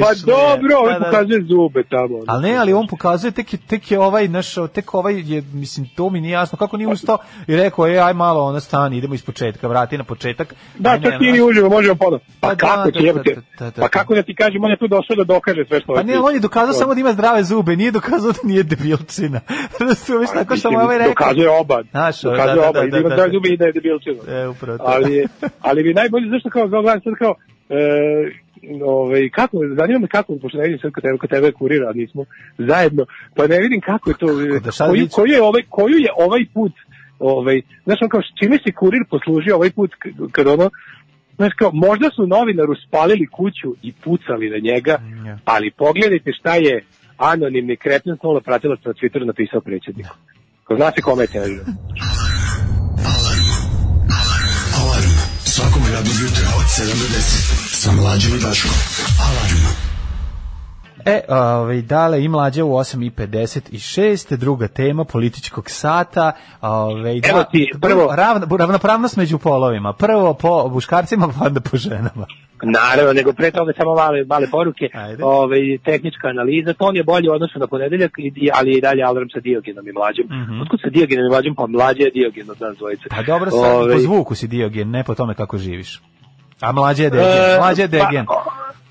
Pa dobro, Da, ovaj da, da. pokazuje zube tamo. ono. Ali ne, ali on pokazuje tek je, tek je ovaj naš tek ovaj je mislim to mi nije jasno kako nije ustao i rekao ej aj malo ona stani idemo iz početka vrati na početak. Da, to ti znaš. ni uživo, možemo podo. Pa, kako da, da, Pa kako da ti kažem, on je tu došao da dokaže sve što Pa ne, on je dokazao samo da ima zdrave zube, nije dokazao da nije debilčina. Razumeš, tako što mu Mislim, ovaj rekao. Dokazuje oba. Znaš, da, dokazuje da, oba. da, da, da ima da, zdrave da. zube i da je debilčina. E, upravo to. ali, ali bi najbolje, zašto kao, kao gledam sad kao, e, ovaj, kako, zanima me kako, pošto ne vidim sad kod tebe, kod tebe kurira, nismo zajedno, pa ne vidim kako je to, da koju, koju, je ovaj, koju je ovaj put, ovaj, znaš, on kao, čime se kurir poslužio ovaj put, kad ono, Znaš kao, možda su novinaru spalili kuću i pucali na njega, ali pogledajte šta je anonimni kreten snola pratilac na Twitteru napisao predsjedniku. Ko zna se kome je težio. Alarm svakog radnog jutra od 7 do 10 sa mlađom i Daškom. Alarm. E, ovaj, dale i mlađe u 8.56, druga tema političkog sata. Ovaj, da, Evo ti, prvo- ravna, ravnopravnost među polovima. Prvo po muškarcima, pa onda po ženama. Naravno, nego pre toga samo male, male poruke, Ajde. Ove, tehnička analiza, to on je bolje u odnosu na ponedeljak, ali je i dalje alarm sa Diogenom i mlađom. Mhm. Otkud sa Diogenom i mlađom? Pa mlađe je Diogen od nas dvojice. Pa dobro, sad Ovaj, po zvuku si diogen, ne po tome kako živiš. A mlađe je degen, e, mlađe je degen. Pa, Degen.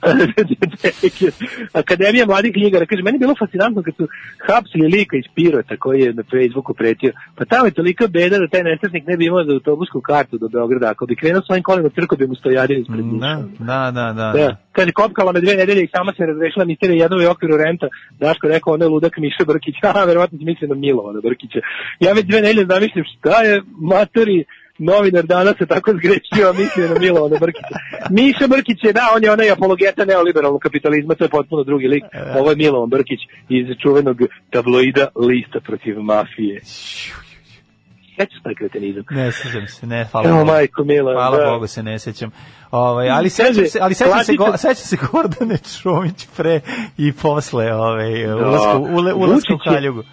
Akademija mladih knjigara, kaže, meni je bilo fascinantno kad su hapsili lika iz Pirota koji je na Facebooku pretio. Pa tamo je tolika beda da taj nesretnik ne bi imao za autobusku kartu do Beograda. Ako bi krenuo svojim kolima crko bi mu stojadin ispred. Da, da, da, da. Da. Kaže, kopkala me dve nedelje i sama se razrešila mistere jedno u okviru renta. Daško je rekao, ono je ludak Miša Brkić. A, verovatno se misli na Milovana Brkića. Ja već dve nedelje zamišljam šta je matori novinar danas se tako zgrešio, a mislio na Milovana Brkića. Miša Brkić je, da, on je onaj apologeta neoliberalnog kapitalizma, to je potpuno drugi lik. Ovo je Milovan Brkić iz čuvenog tabloida lista protiv mafije. Sećaš taj kretenizam? Ne sjećam se, ne, hvala Evo, Bogu. majko mila, Hvala da. Bogu se ne sjećam. Ovaj, ali sećam se, ali sećam se, go, sećam se Gordane Čomić pre i posle ovaj, ulasku, ule, ulasku u Kaljugu.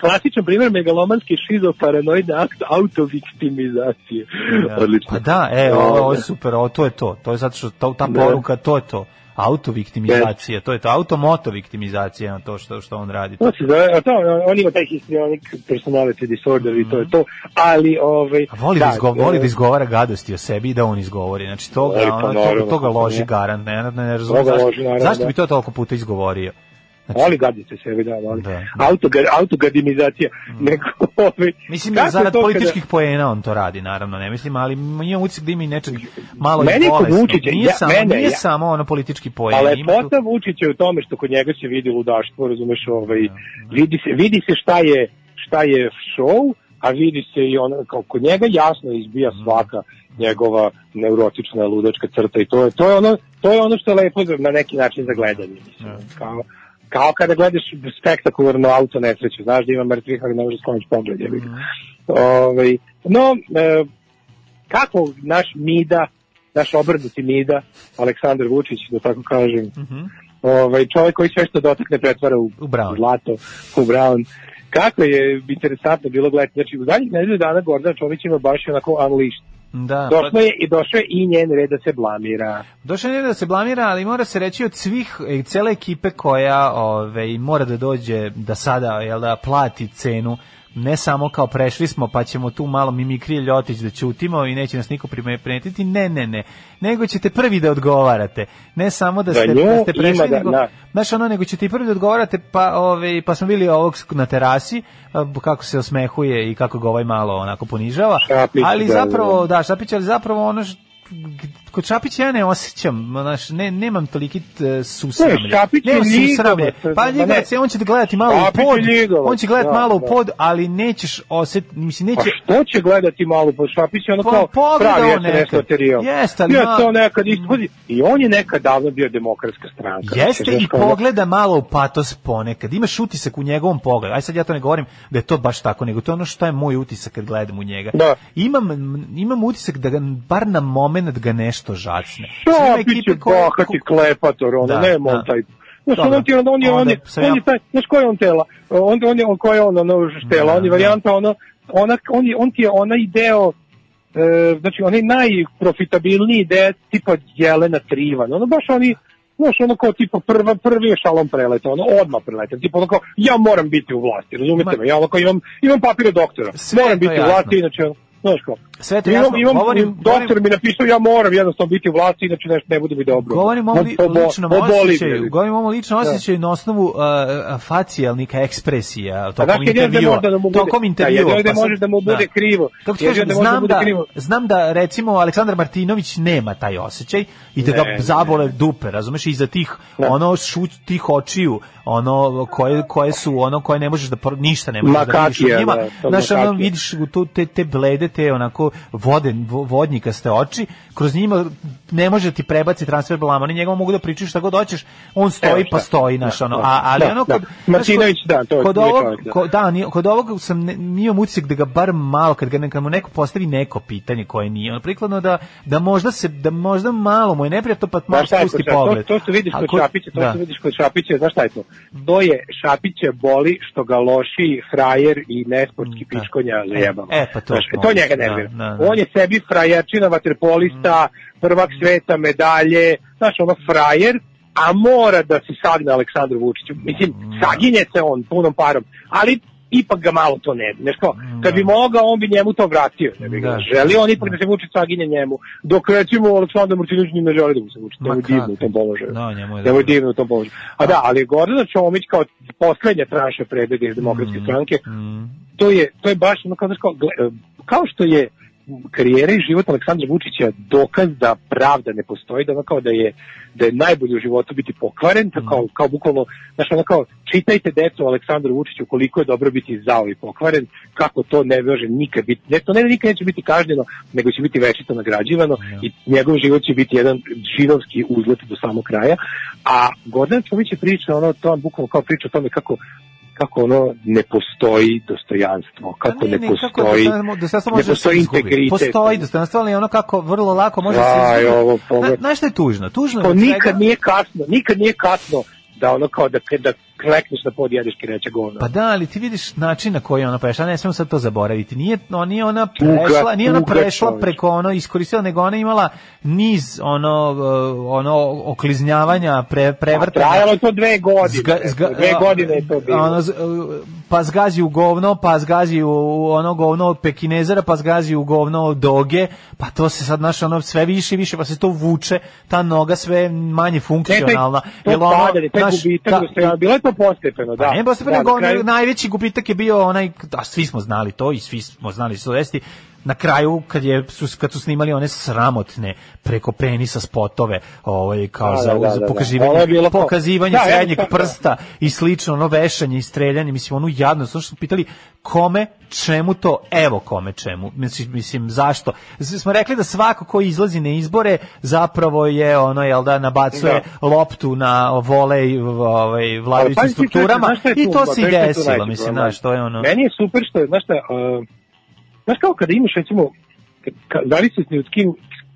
Klasičan primjer megalomanske šizoparanoidne akt autoviktimizacije. Da. Odlično. Pa da, e, Da, ovo, ovo je da. super, ovo, to je to. To je zato što to, ta Da. poruka, to je to. autoviktimizacija, to je to automotoviktimizacija, to što što on radi. To se zove, a to, on ima taj histrionic personality disorder i to je to, ali ovaj... A voli da, izgo, voli da izgovara gadosti o sebi i da on izgovori. Znači to ga, ono, to, to ga loži ne. garant, ne, ne, ne razumem To ga zašto, loži, naravno, zašto da. bi to toliko puta izgovorio. Voli gaditi sebi, da, voli. Da, da. Autoga, autogadimizacija. Nego, ovaj, Mislim da zarad to kada- političkih poena on to radi, naravno, ne mislim, ali imam utisak da ima i nečeg malo i Meni bolesnog. Vučića, Nije, ja- samo, mene, nije ja- samo ono politički poen. A ima tu- lepota Vučića je u tome što kod njega se vidi ludaštvo, razumeš, ovaj, vidi, se, vidi se šta je, šta je show, a vidi se i ono, kao kod njega jasno izbija Mm. svaka njegova neurotična ludačka crta i to je, to je ono, to je ono što je lepo na neki način za gledanje. Mislim. Kao, kao kada gledaš spektakularno auto nesreću, znaš da ima mrtvih, ali ne možeš skloniš pogled. jebi ga. Ovaj, no, e, kako naš Mida, naš obrnuti Mida, Aleksandar Vučić, da tako kažem, ovaj, čovjek koji sve što dotakne pretvara u, U brown. zlato, u brown. Kako je interesantno bilo gledati. Znači, u zadnjih nedelju dana Gordana Čomić ima baš onako unleashed. Da, Došlo pa- je i došao je i njen red da se blamira. Došao je da se blamira, ali mora se reći od svih e, cele ekipe koja ove, mora da dođe da sada jel da plati cenu ne samo kao prešli smo pa ćemo tu malo mimikrije ljotić da ćutimo i neće nas niko primetiti, ne, ne, ne, nego ćete prvi da odgovarate, ne samo da Za ste, nju da ste prešli, da- nego, da. znaš ono, nego ćete i prvi da odgovarate, pa, ove, pa smo bili ovog na terasi, kako se osmehuje i kako ga ovaj malo onako ponižava, Šapić, ali da, zapravo, da, Šapić, ali zapravo ono š- kod Šapića ja ne osjećam, znaš, ne, nemam toliki e, susramlje. Ne, Šapić je ljigavac, Pa ljigavac ne. je, on će da gledati malo Šapić u pod, ljigavac, on će gledati da, malo u da. pod, ali nećeš osjetiti, mislim, neće... Pa što će gledati malo, pa Šapić je ono Pa kao pogleda pravi on SNS nekad. materijal. Jeste, ali Ja to nekad isto, i on je nekad davno bio demokratska stranka. Jeste Znači, i kao pogleda malo u patos ponekad. Imaš utisak u njegovom pogledu. Aj sad ja to ne govorim da je to baš tako, nego to je ono što je moj utisak kad gledam u njega. Da. Imam, imam utisak da ga, bar na moment ga nešto žacne. Šapić ekipe je koje- bahati klepator, ono, Da, nema da. on taj... Znaš, Dobro. on, ti, on, je, on, Onda je, on je taj, znaš ko je on tela? On, on je, on, ko je on, ono, štela, Da, on je da. varijanta, ono, ona, on, je, on ti je onaj deo, e, znači, onaj najprofitabilniji deo tipa Jelena Trivan, ono, baš oni, Znaš, ono kao tipa prva, prvi je šalom preleta, ono odmah preleta, tipa ono kao ja moram biti u vlasti, razumete Ma- me, ja ono kao imam, imam papire doktora, Sve moram biti u jasno. vlasti, inače, znaš kao, Sve to jasno. imam, Govorim- doktor mi napisao ja moram jednostavno biti u vlasti, inače nešto ne bude mi dobro. Govorim o li, ličnom osjećaju, govorim o ličnom Da. osjećaju na osnovu uh, facijalnika ekspresija tokom da intervjua. da bude, tokom da, intervjua. jedino da pa sad- može da mu bude da. krivo. Kako ti kažem, da da znam da, krivo. znam da recimo Aleksandar Martinović nema taj osjećaj i da ga zabole dupe, razumeš, iza tih ono šut tih očiju, ono koje koje su ono koje ne možeš da ništa ne možeš da vidiš u njima. da, Znaš, ono vidiš tu, te, te blede, te onako voden, vo- vodnikaste oči, kroz njima ne može ti prebaci transfer balama, oni njegova mogu da pričaju šta god hoćeš, on stoji Evo pa stoji, naš, Da, ono, da, a, ali da, ono da. kod... znaš, Martinović, da, to je- kod nije ovog, čovjek, da. ko- da, nije- kod ovog sam imam utisak da ga bar malo, kad ga neka mu neko postavi neko pitanje koje nije, ono, prikladno da, da možda se, da možda malo mu je neprijatno, pa malo je spusti kod pogled. To, to što vidiš kod Šapića, to da. što vidiš kod Šapića, znaš šta je to? To je Šapića boli što ga loši frajer i nesportski Da. piškonja zajebava. E, pa to Znaš, smo- to njega da, nervira. Da, da. On je sebi frajerčina, vaterpolista, prvak sveta, medalje, znaš, ono frajer, a mora da se sagne Aleksandru Vučiću. Mislim, saginje se on punom parom, ali ipak ga malo to ne, znaš kao, kad bi mogao, on bi njemu to vratio. Ne bi ga Da. želi on ipak da se Vučić saginje njemu, dok recimo Aleksandar Martinović ni ne želi da mu se Vučić, njemu je divno u tom položaju. Da, njemu je Njemu je dobro. divno u tom položaju. A da, ali Gordana Čomić kao poslednja tranša predvede iz demokratske Mm. stranke, to je, to je baš ono kao, kao, kao što je karijera i život Aleksandra Vučića dokaz da pravda ne postoji, da ono kao da je da je najbolje u životu biti pokvaren, mm. kao, kao bukvalno, znaš, ono kao, čitajte decu Aleksandru Vučiću koliko je dobro biti zao i pokvaren, kako to ne može nikad biti, ne, to ne, nikad neće biti kažnjeno, nego će biti večito nagrađivano i njegov život će biti jedan židovski uzlet do samog kraja, a Gordana Čomić je priča, ono, to bukvalno kao priča o tome kako kako ono ne postoji dostojanstvo, kako Pa ne, kako postoji dostojanstvo- dostojanstvo ne može da se postoji integritet. Postoji dostojanstvo, ali ono kako vrlo lako može da Aj, se ovo, pogled. Znaš što je tužno? Tužno je od nikad svega- nije kasno, nikad nije kasno da ono kao da, da klekneš na pod jedeš kireće govno. Pa da, ali ti vidiš način na koji je ona prešla, ne smemo sad to zaboraviti. Nije, no, nije ona prešla, nije ona tuga, prešla preko ono iskoristila, nego ona imala niz ono uh, ono okliznjavanja, pre, prevrtanja. trajalo je to dve godine. Zga, zga, dve godine je to bilo. Ono, z- pa zgazi u govno, pa zgazi u ono govno od pekinezera, pa zgazi u govno od doge, pa to se sad naš ono sve više i više, pa se to vuče, ta noga sve manje funkcionalna. Ne, taj, to padanje, taj gubitak, ta- bilo je to postepeno, da. Pa ne, postepeno, da, nego na kraju- najveći gubitak je bio onaj, a svi smo znali to i svi smo znali što vesti, na kraju kad je su kad su snimali one sramotne preko penisa spotove ovaj kao Da, za, da, da, za da, da. pokazivanje pokazivanje Da, ja srednjeg da. prsta i slično ono vešanje i streljanje mislim onu jadnost što su pitali kome čemu to evo kome čemu mislim, mislim zašto Z- smo rekli da svako ko izlazi na izbore zapravo je ono jel da nabacuje loptu na volej ovaj vladajućim strukturama i to se desilo mislim znaš to je ono Meni je super što je, znaš šta, uh, znaš kao kada imaš recimo, ka- ka, zavisi od kim,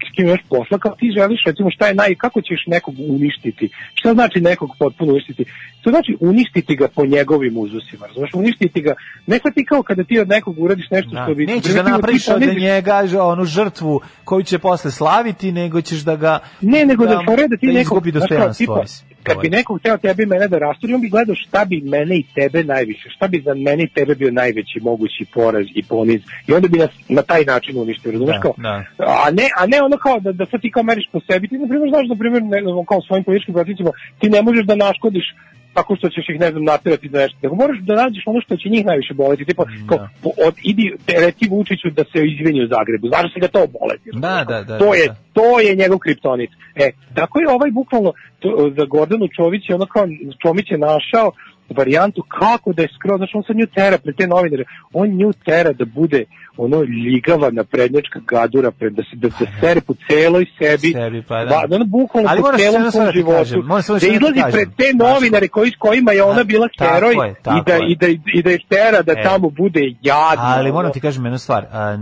s kim imaš posla, kao ti želiš recimo šta je naj, kako ćeš nekog uništiti, šta znači nekog potpuno uništiti, to znači uništiti ga po njegovim uzusima, razumeš, uništiti ga, ne sad ti kao kada ti od nekog uradiš nešto Da. što bi... Nećeš da napraviš od njega onu žrtvu koju će posle slaviti, nego ćeš da ga Ne, nego da, fore da ti da nekog, izgubi dostojanstvo. Kad bi je. nekog hteo tebi mene da rasturi, on bi gledao šta bi mene i tebe najviše, šta bi za mene i tebe bio najveći mogući poraz i poniz. I onda bi nas na taj način uništio, razumeš Da, kao? da. A ne, a ne ono kao da, da sad ti kao meriš po sebi, ti na primjer znaš, na primjer, ne, kao svojim političkim protivnicima, ti ne možeš da naškodiš tako što ćeš ih, ne znam, naterati za nešto. Nego moraš da nađeš ono što će njih najviše boleti. Tipa, kao, po, od, idi, te, reci Vučiću da se izvini u Zagrebu. Znaš da se ga to boleti. Da, da, da. To da, je, da. to je njegov kriptonit. E, tako je ovaj bukvalno to, za Gordanu Čović je ono kao Čomić je našao varijantu kako da je skroz, znači on sad nju tera pred te novinare, on nju tera da bude ono ljigava naprednjačka gadura, pred, da se da se sere po celoj sebi, Sebi, pa da. Da ono bukvalno Ali po celom svom da ti životu, kažem, da jedno da izlazi pred te novinare koji, s kojima je ona bila tako heroj je, i, da, je. i, da, i da ih tera da E. tamo bude jadno. Ali moram ti kažem jednu stvar, a,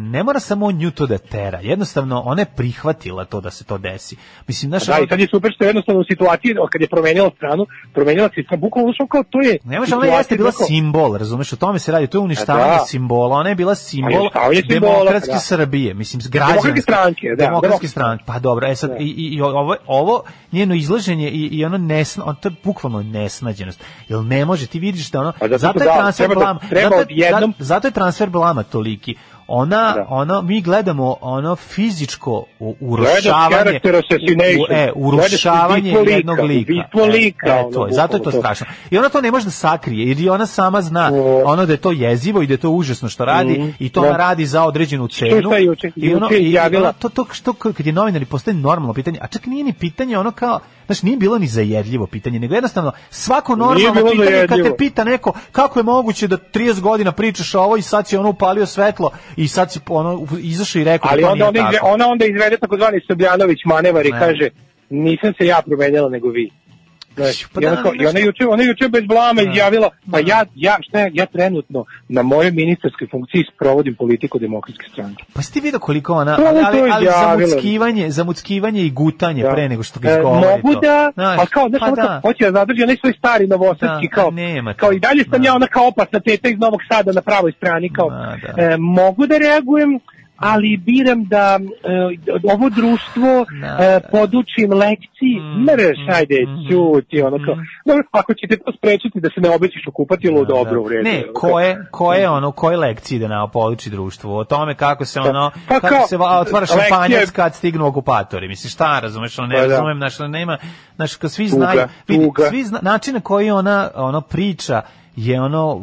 ne, mora samo nju to da tera, jednostavno ona je prihvatila to da se to desi. Mislim, znaš, Da, ono- i sad je super što je jednostavno u situaciji, kad je promenila stranu, promenila se bukvalno što kao to je... Ne može, ona jeste bila kako- simbol, razumeš, o tome se radi, to je uništavanje Da. simbola, ona je bila simbol simbola, demokratske da. Srbije, mislim, građanske. Demokratske stranke, da, Demokratske demokratske stranke, pa dobro, e sad, Da. i, i, i ovo, ovo njeno izlaženje i, i ono nesna, on, to je bukvalno nesnađenost, jer ne može, ti vidiš da ono, A zato zato je da, transfer da- blama, zato, je- zato je transfer blama toliki, ona, Da. ono, mi gledamo ono fizičko urušavanje, u- e, urušavanje jednog lika. ubistvo E, lika, e, to je, zato je to strašno. I ona to ne može da sakrije, jer i ona sama zna O. ono da je to jezivo i da je to užasno što radi Mhm, i to da. ona radi za određenu cenu. juče- I ono, i, ona to, to što kad je novinari postaje normalno pitanje, a čak nije ni pitanje ono kao, znaš, nije bilo ni zajedljivo pitanje, nego jednostavno svako normalno pitanje kad te zajedljivo. pita neko kako je moguće da 30 godina pričaš ovo i sad si ono upalio svetlo i sad si ono izašao i rekao Ali da to onda ona, izve, ona onda izvede takozvani Srbljanović manevar i Ne. kaže nisam se ja promenjala nego vi. Znaš, Pa da, kao- i znaš ona juče, ona juče bez blama Da. izjavila, pa Da. ja, ja, šta ja, ja trenutno na mojoj ministarskoj funkciji sprovodim politiku demokratske stranke. Pa si ti vidio koliko ona, To ali, ali, ali zamuckivanje, zamuckivanje i gutanje Da. pre nego što ga E, izgovori mogu to. da, Znaš, pa kao, znaš, pa da. hoće da zadrži onaj svoj stari novosadski, Da, kao, nema kao i dalje sam Da. ja ona kao opasna teta iz Novog Sada na pravoj strani, kao, Da, da. e, mogu da reagujem, ali biram da e, ovo društvo Da, e, da. podučim lekciji, Mm, mreš, mm, ajde, mm, ćuti, ono kao, mm. dobro, ako ćete to sprečiti da se ne obećiš u kupatilu, Da, dobro, da. u redu. Ne, ono ko kao. je, ko je ono, koje lekcije da nam poduči društvo? O tome kako se ono, Pa kako kao, se va- otvara šampanjac kad stignu okupatori. Mislim, šta razumeš, ono, ne Pa razumem, znaš, ono, nema, znaš, kad svi Tuga, znaju, vidi, tuga. svi zna, način na koji ona, ono, priča je ono,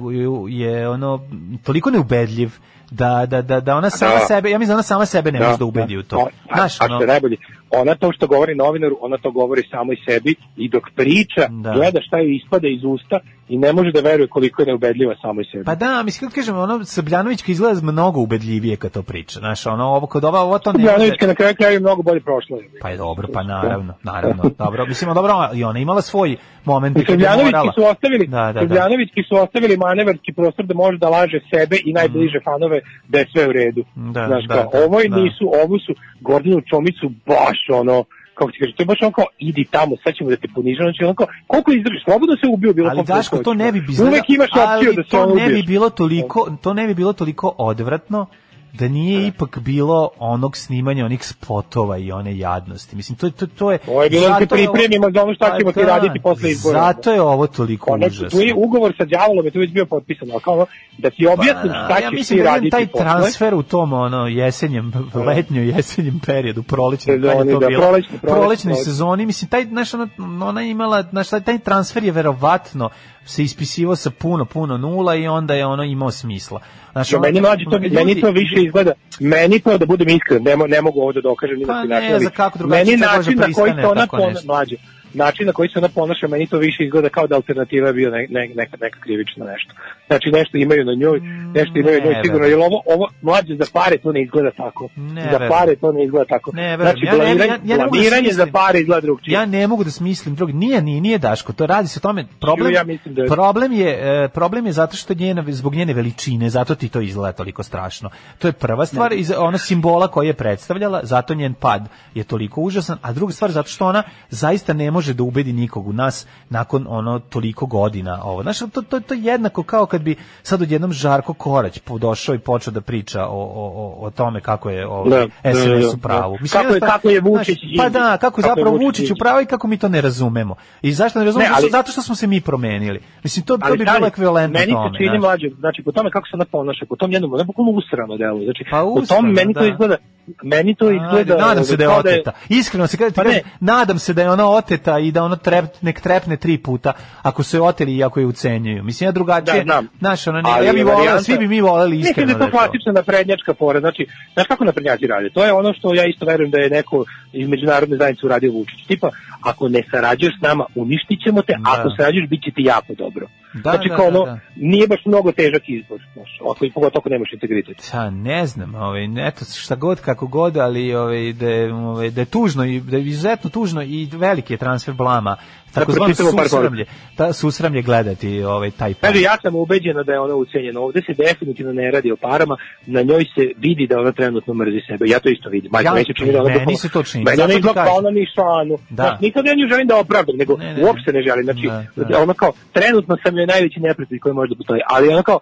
je ono, toliko neubedljiv, da, da, da, da ona sama Da. sebe, ja mislim da ona sama sebe ne može da ubedi u to. O- A, Znaš, a ono, što je najbolje, ona to što govori novinaru, ona to govori samo i sebi i dok priča, Da. gleda šta joj ispada iz usta i ne može da veruje koliko je neubedljiva samo i sebi. Pa da, mislim, kako kažem, ono, Srbljanović kad izgleda mnogo ubedljivije kad to priča. Znaš, ono, ovo, kod ova, ovo to ne. Srbljanovićka na kraju kraju je mnogo bolje prošla. Pa je dobro, pa naravno, naravno. Dobro, mislim, dobro, i ona imala svoj moment I Srbljanovićki su ostavili, Da, da, da. Srbljanovićki su ostavili manevarski prostor da može da laže sebe i najbliže fanove da je sve u redu. Da, Znaš, da, kao, da, ovo i da. nisu, ovo su Gordanu Čomicu baš ono, kako ti kažeš, to je baš ono kao, idi tamo, sad ćemo da te ponižamo, znači ono kao, koliko izdržiš, slobodno se ubio bilo ali Daško to ne bi bilo Uvek imaš opciju ali da se to ono ne bi ubiješ. bilo toliko to ne bi bilo toliko odvratno da nije ipak bilo onog snimanja onih spotova i one jadnosti. Mislim to to, to je Ovo je bilo da ovo- pripremimo za ono šta Pa ćemo ti da, raditi posle izbora. Zato je ovo toliko Konačno, užasno. tu je ugovor sa đavolom, je tu već bio potpisan, ali kao da ti objasnim šta Pa, ja ćeš mislim ti da raditi taj posle. transfer u tom ono jesenjem, letnjo jesenjem periodu, prolećnom, kad je Sezoni, to da, bilo, prolećni, prolećnoj sezoni, mislim, taj, znaš, ona, ona je imala, znaš, taj, taj transfer je verovatno se ispisivao sa puno, puno nula i onda je ono imao smisla. Znaš, Ja, ono- meni mlađe to, ljudi- meni to više izgleda, meni to da budem iskren, ne, ne mogu ovo da dokažem ni Pa na ne, način, ali za kako meni način na koji se ona nešto. mlađe, način na koji se ona ponaša, meni to više izgleda kao da alternativa je bio ne, ne, neka, neka krivična nešto. Znači nešto imaju na njoj, nešto imaju na njoj ne sigurno, jer ovo, ovo mlađe za pare to ne izgleda tako. Ne za pare to ne izgleda tako. Ne, znači, Ja ne- blamiranje, ja- ja ne mogu da za pare izgleda drugčije. Ja ne mogu da smislim drugi. Nije, nije, nije Daško, to radi se o tome. Problem, Ja mislim da je- problem je e, problem je zato što njena zbog njene veličine, zato ti to izgleda toliko strašno. To je prva stvar iz ona simbola koji je predstavljala, zato njen pad je toliko užasan, a druga stvar zato što ona zaista ne može da ubedi nikog u nas nakon ono toliko godina ovo. Znaš, to, to, to je jednako kao kad bi sad odjednom Žarko Korać došao i počeo da priča o, o, o, o tome kako je ovaj, Da, da, SNS u da, pravu. da. Mislim, Kako je- kako je Vučić znaš, Pa da, kako kako zapravo Vučić Vučić u pravu i kako mi to ne razumemo. I zašto ne razumemo? Ne, ali- zato što smo se mi promenili. Mislim, to, to bi bilo ekvivalentno meni tome. se čini mlađe, znači po tome kako se ona ponaša, po tom jednom, ona bukvalno usrano delo. Znači, Pa po usrano, tom meni to da. izgleda, meni to izgleda... Nadam se da je oteta. Iskreno se kada ti Pa ne. kažem, nadam se da je ona oteta i da ona trep, nek trepne tri puta ako su je oteli i ako je ucenjuju. Mislim, ja drugačije, Da, znaš, ona ne, ja volela, varijanta- svi bi mi voleli iskreno da je da to je to. klasična naprednjačka fora. Znači, znaš kako naprednjaci rade? To je ono što ja isto verujem da je neko iz međunarodne zajednice uradio Vučić. Tipa, ako ne sarađuješ s nama, uništit ćemo te, Da. ako sarađuješ, bit će ti jako dobro. Da, znači, da, kao da, ono, da. nije baš mnogo težak izbor. Znaš, ako, i pogotovo ako nemaš integritet. Ja ne znam, ovaj eto šta god kako god, ali ovaj da je, ovaj, da je tužno i da je izuzetno tužno i veliki je transfer blama. Tako zvano pročitamo par susramlje, ta susramlje gledati ovaj taj. Kaže, ja sam ubeđena da je ona ucenjena. Ovde se definitivno ne radi o parama, na njoj se vidi da ona trenutno mrzi sebe. Ja to isto vidim. Majko, Ja- meni čini da ona meni bukvalno- se to čini, Meni ona izgleda kao ona nišanu. Da. Znaš, nisam ja nju želim da opravdam, nego Ne, ne, uopšte ne želim. Znači, Da, da. ona kao, trenutno sam joj najveći neprijatelj koji može da postoji, ali ona kao,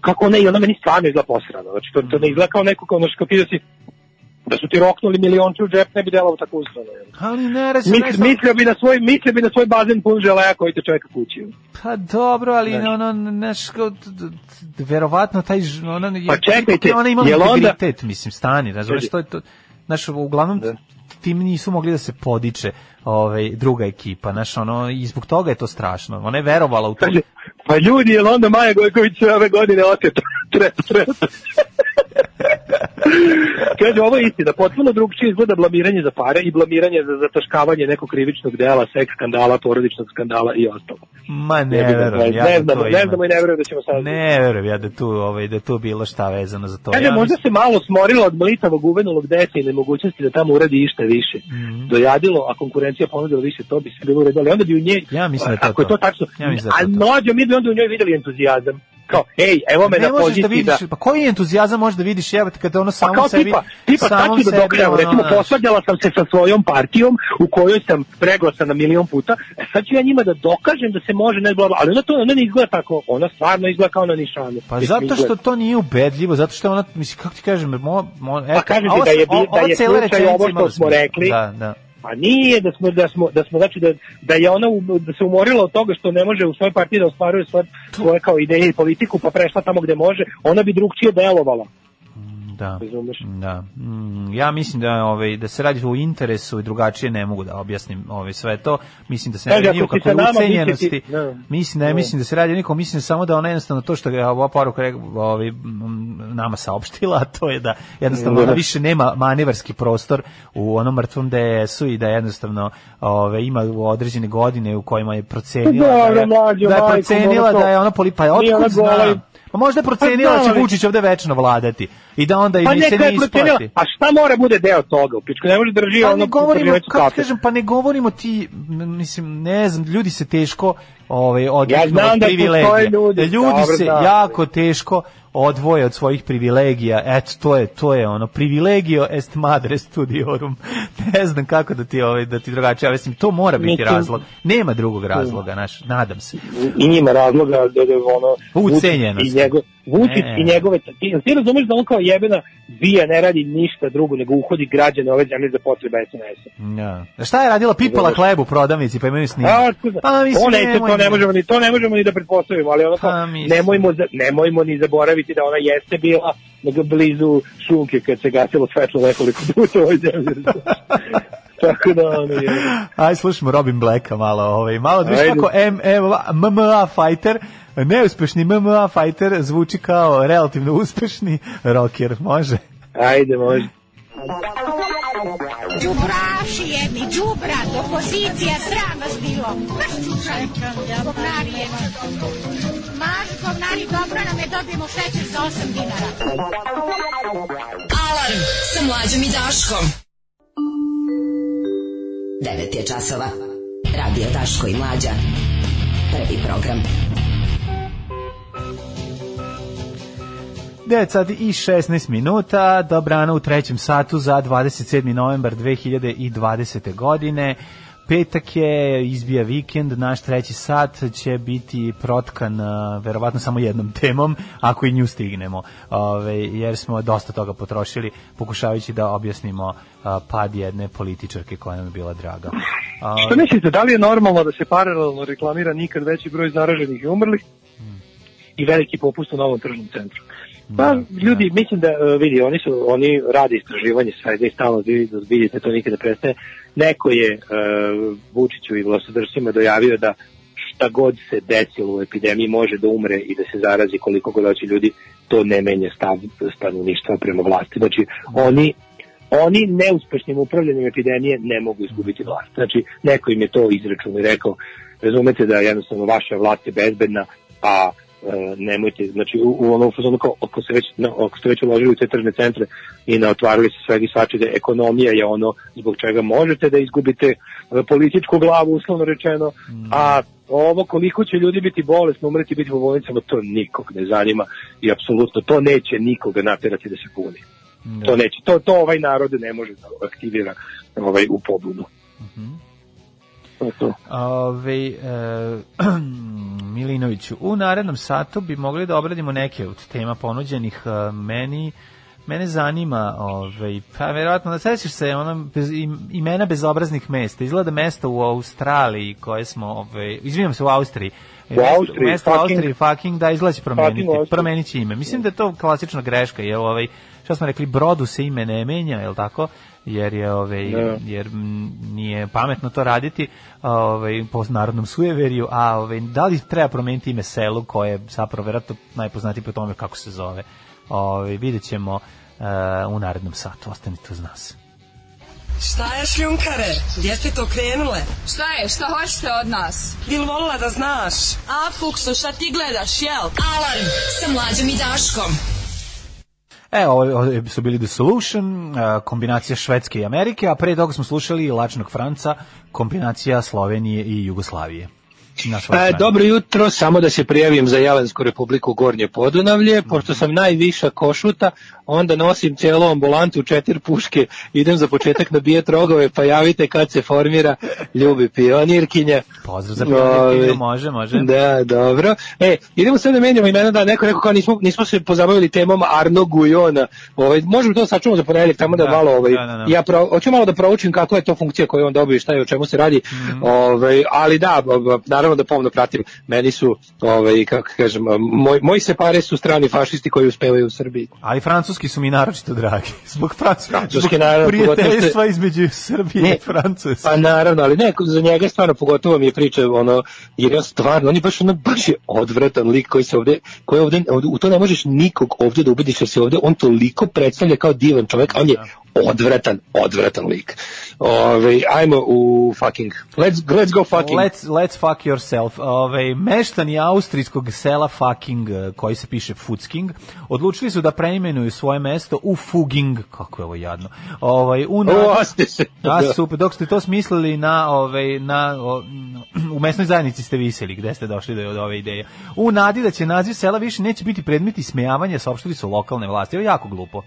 kako i ona meni stvarno izgleda posrano. Znači, to, to ne izgleda kao neko kao, znaš, kao ti da si da su ti roknuli milionče u džep, ne bi delalo tako usrano. Ali ne, reci, Mis, ne znam- mislio bi na svoj mislio bi na svoj bazen pun želeja koji te čeka kući. Pa dobro, ali Znaš. ono, kao, d- verovatno taj, ona, Pa čekajte, ona ima jel onda- integritet, mislim, stani, razumiješ, Kaži. to je to, znaš, uglavnom, tim nisu mogli da se podiče ovaj, druga ekipa, znaš, ono, i zbog toga je to strašno, ona je verovala u to. Pa ljudi, jel onda Maja Gojković ove godine oteta? Trep, trep. Kaže, ovo je istina, potpuno drugčije izgleda blamiranje za pare i blamiranje za zataškavanje nekog krivičnog dela, seks skandala, porodičnog skandala i ostalo. Ma ne, Ne, verujem, ja ne da znamo, to ne znamo i ne verujem da ćemo sad. Ne verujem ja da tu, ovaj, da tu bilo šta vezano za to. Kaže, ja možda se malo smorila od mlitavog uvenulog desa i nemogućnosti da tamo uradi išta više. Mhm. Dojadilo, a konkurencija ponudila više, to bi se bilo uredilo. Onda bi u njej, Ja mislim da je to ako je to to. tačno, Ja mislim da a to to. mlađo, mi bi onda u njoj videli entuzijazam. Kao, ej, evo me ne na poziciji da vidiš, pa koji entuzijazam možeš da vidiš jebate kada ono Pa samo kao sebi, tipa, tipa samom ću da sebi, dokažem, ono, recimo posvađala sam se sa svojom partijom u kojoj sam preglasana milion puta, e sad ću ja njima da dokažem da se može, ne bla, bla, ali ona to ona ne izgleda tako, ona stvarno izgleda kao na nišanu. Pa zato što to nije ubedljivo, zato što ona, mislim, kako ti kažem, mo, mo, Pa kažem ti da je, da je slučaj ovo što smo rekli, Da, da. Pa nije da smo da smo da smo znači da da je ona da se umorila od toga što ne može u svojoj partiji da ostvaruje svoje, svoje kao ideje i politiku pa prešla tamo gde može, ona bi drugčije delovala. Da. Razumeš? Da. Mm, ja mislim da ovaj da se radi o interesu i drugačije ne mogu da objasnim ovaj sve to. Mislim da se ne radi o kakvoj ucenjenosti. ti- da. Mislim ne Da. mislim da se radi o nikom, mislim samo da ona jednostavno to što je ova poruka ovaj nama saopštila, a to je da jednostavno Da. ona više nema manevarski prostor u onom mrtvom DS-u i da jednostavno ovaj ima u određene godine u kojima je procenila da Dobro, je, da je procenila da je ona poli pa Nije ona otkud zna Pa možda je procenila Pa da će Vučić ovde večno vladati i da onda i Pa mi se ne isplati. a šta mora bude deo toga? U pičku ne može drži Pa ono ne govorimo, kako kažem, pa ne govorimo ti, mislim, ne znam, ljudi se teško ovaj odviknu Ja od da privilegija. postoje ljudi, Da ljudi dobro se znam. jako teško odvoje od svojih privilegija. Eto, to je, to je ono, privilegio est madre studiorum. ne znam kako da ti, ovaj, da ti drugačije, ja mislim, to mora biti Mislim- razlog. Nema drugog razloga, naš, nadam se. i njima razloga da, da ono Ucenjenost. I njegov Vučić i njegove ti, ti razumeš da on kao jebena bija ne radi ništa drugo nego uhodi građane ove zemlje za potrebe SNS-a. Ja. A Šta je radila pipala hleb u prodavnici, pa imaju snimak? A, otkud- Pa, mislim, to, ne, to, nemoj- ne možemo ni to ne možemo ni da pretpostavimo, ali ono kao, Pa, mislim. nemojmo nemojmo ni zaboraviti da ona jeste bila nego blizu šunke kad se gasilo svetlo nekoliko puta u ovoj zemlji. Tako da ono je. Aj, slušamo Robin Blacka malo, ovaj, malo da Ajde. kako MMA fighter, neuspešni MMA fighter zvuči kao relativno uspešni rocker, može? Ajde, može. Đubraši jedni, đubrat, opozicija, sram vas bilo. Baš čučaj, govnari jedni. Maš, govnari, dobro nam je, dobijemo šećer za 8 dinara. Alarm sa mlađom i Daškom. 9 je časova. Radio Daško i Mlađa. Prvi program. 9 sati i 16 minuta, dobrano u trećem satu za 27. novembar 2020. godine. Petak je, izbija vikend, naš treći sat će biti protkan verovatno samo jednom temom, ako i nju stignemo, Ove, jer smo dosta toga potrošili pokušavajući da objasnimo a, pad jedne političarke koja nam je bila draga. A, Što mislite, da li je normalno da se paralelno reklamira nikad veći broj zaraženih i umrlih i veliki popust u novom tržnom centru? Pa ljudi, mislim da e, vidi, oni su oni rade istraživanje svega i stalno vi- vidite to nikada prestaje. Neko je e, Vučiću i vlastodržcima dojavio da šta god se desilo u epidemiji može da umre i da se zarazi koliko god hoće ljudi, to ne menja stav stanovništva prema vlasti. Znači, oni oni neuspešnim upravljanjem epidemije ne mogu izgubiti vlast. Znači, neko im je to izračun i rekao, razumete da jednostavno vaša vlast je bezbedna, a nemojte, znači u, u onom fazonu kao ako se već no, ako ste već uložili u te tržne centre i naotvarili se svega i svačega, ekonomija je ono zbog čega možete da izgubite e, političku glavu, uslovno rečeno, a ovo koliko će ljudi biti bolesno, umreti biti po bolnicama, to nikog ne zanima i apsolutno to neće nikoga naterati da se puni. To neće, to, to ovaj narod ne može da aktivira ovaj, u pobudu. To je to. Ove, e, Milinoviću, u narednom satu bi mogli da obradimo neke od tema ponuđenih meni Mene zanima, ovaj, pa verovatno da sećaš se ono, bez, im- imena bezobraznih mesta. Izgleda mesta u Australiji koje smo, ovaj, izvinjam se, u Austriji. U Austriji, mesto u fucking- Austriji, fucking, da, izgleda će promeniti, promenit će ime. Mislim da je to klasična greška, jer ovaj, šta smo rekli, brodu se ime ne menja, je li tako? Jer je ovaj Da. jer nije pametno to raditi ovaj po narodnom sujeveriju, a ovaj da li treba promeniti ime selu koje je zapravo verovatno najpoznatije po tome kako se zove. Ovaj videćemo e, u narednom satu. Ostanite uz nas. Šta je šljunkare? Gdje ste to krenule? Šta je, šta hoćete od nas? Bil volila da znaš? A, Fuksu, šta ti gledaš, jel? Alarm sa mlađom i Daškom. E, ovo, su bili The Solution, kombinacija Švedske i Amerike, a pre toga smo slušali Lačnog Franca, kombinacija Slovenije i Jugoslavije. E, dobro jutro, samo da se prijavim za Jelensku republiku Gornje Podunavlje, pošto sam najviša košuta, onda nosim celu ambulantu, četiri puške, idem za početak na bijet rogove, pa javite kad se formira ljubi pionirkinja. Pozdrav za pionirkinju, Ove, može, može. Da, dobro. E, idemo sad da menjamo imena, da neko rekao kao nismo, nismo se pozabavili temom Arno Gujona. Ovaj, možemo to sačuvamo za ponedjeljak, tamo da, Da, malo, ovaj, da, da, da. ja pro, hoću malo da proučim kako je to funkcija koju on dobio i šta je, o čemu se radi. Mhm. Ovaj, ali da, b- naravno da pomno pratim. Meni su, ovaj, kako kažem, moj, moji se pare su strani fašisti koji uspevaju u Srbiji. Ali francuski su mi naročito dragi. Zbog, Franc... Francuski, naravno, prijateljstva što- između Srbije Ne, i Francuske. Pa naravno, ali ne, za njega stvarno pogotovo mi je priča ono jer ja stvarno on je baš ono baš je odvratan lik koji se ovde koji ovde ovde- u to ne možeš nikog ovde da ubediš jer se ovde on toliko predstavlja kao divan čovjek, a on je odvratan, odvratan lik. Ove, ajmo u fucking. Let's, let's go fucking. Let's, let's fuck yourself. Ove, meštani austrijskog sela fucking, eh, koji se piše Futsking, odlučili su da preimenuju svoje mesto u Fuging, kako je ovo jadno, ovaj, u, se. Da, super, dok ste to smislili na, ovaj, na, o, u mesnoj zajednici ste viseli, gde ste došli do, do ove ideje. U nadi da će naziv sela više neće biti predmet ismejavanja, saopštili su lokalne vlasti. Ovo je jako glupo.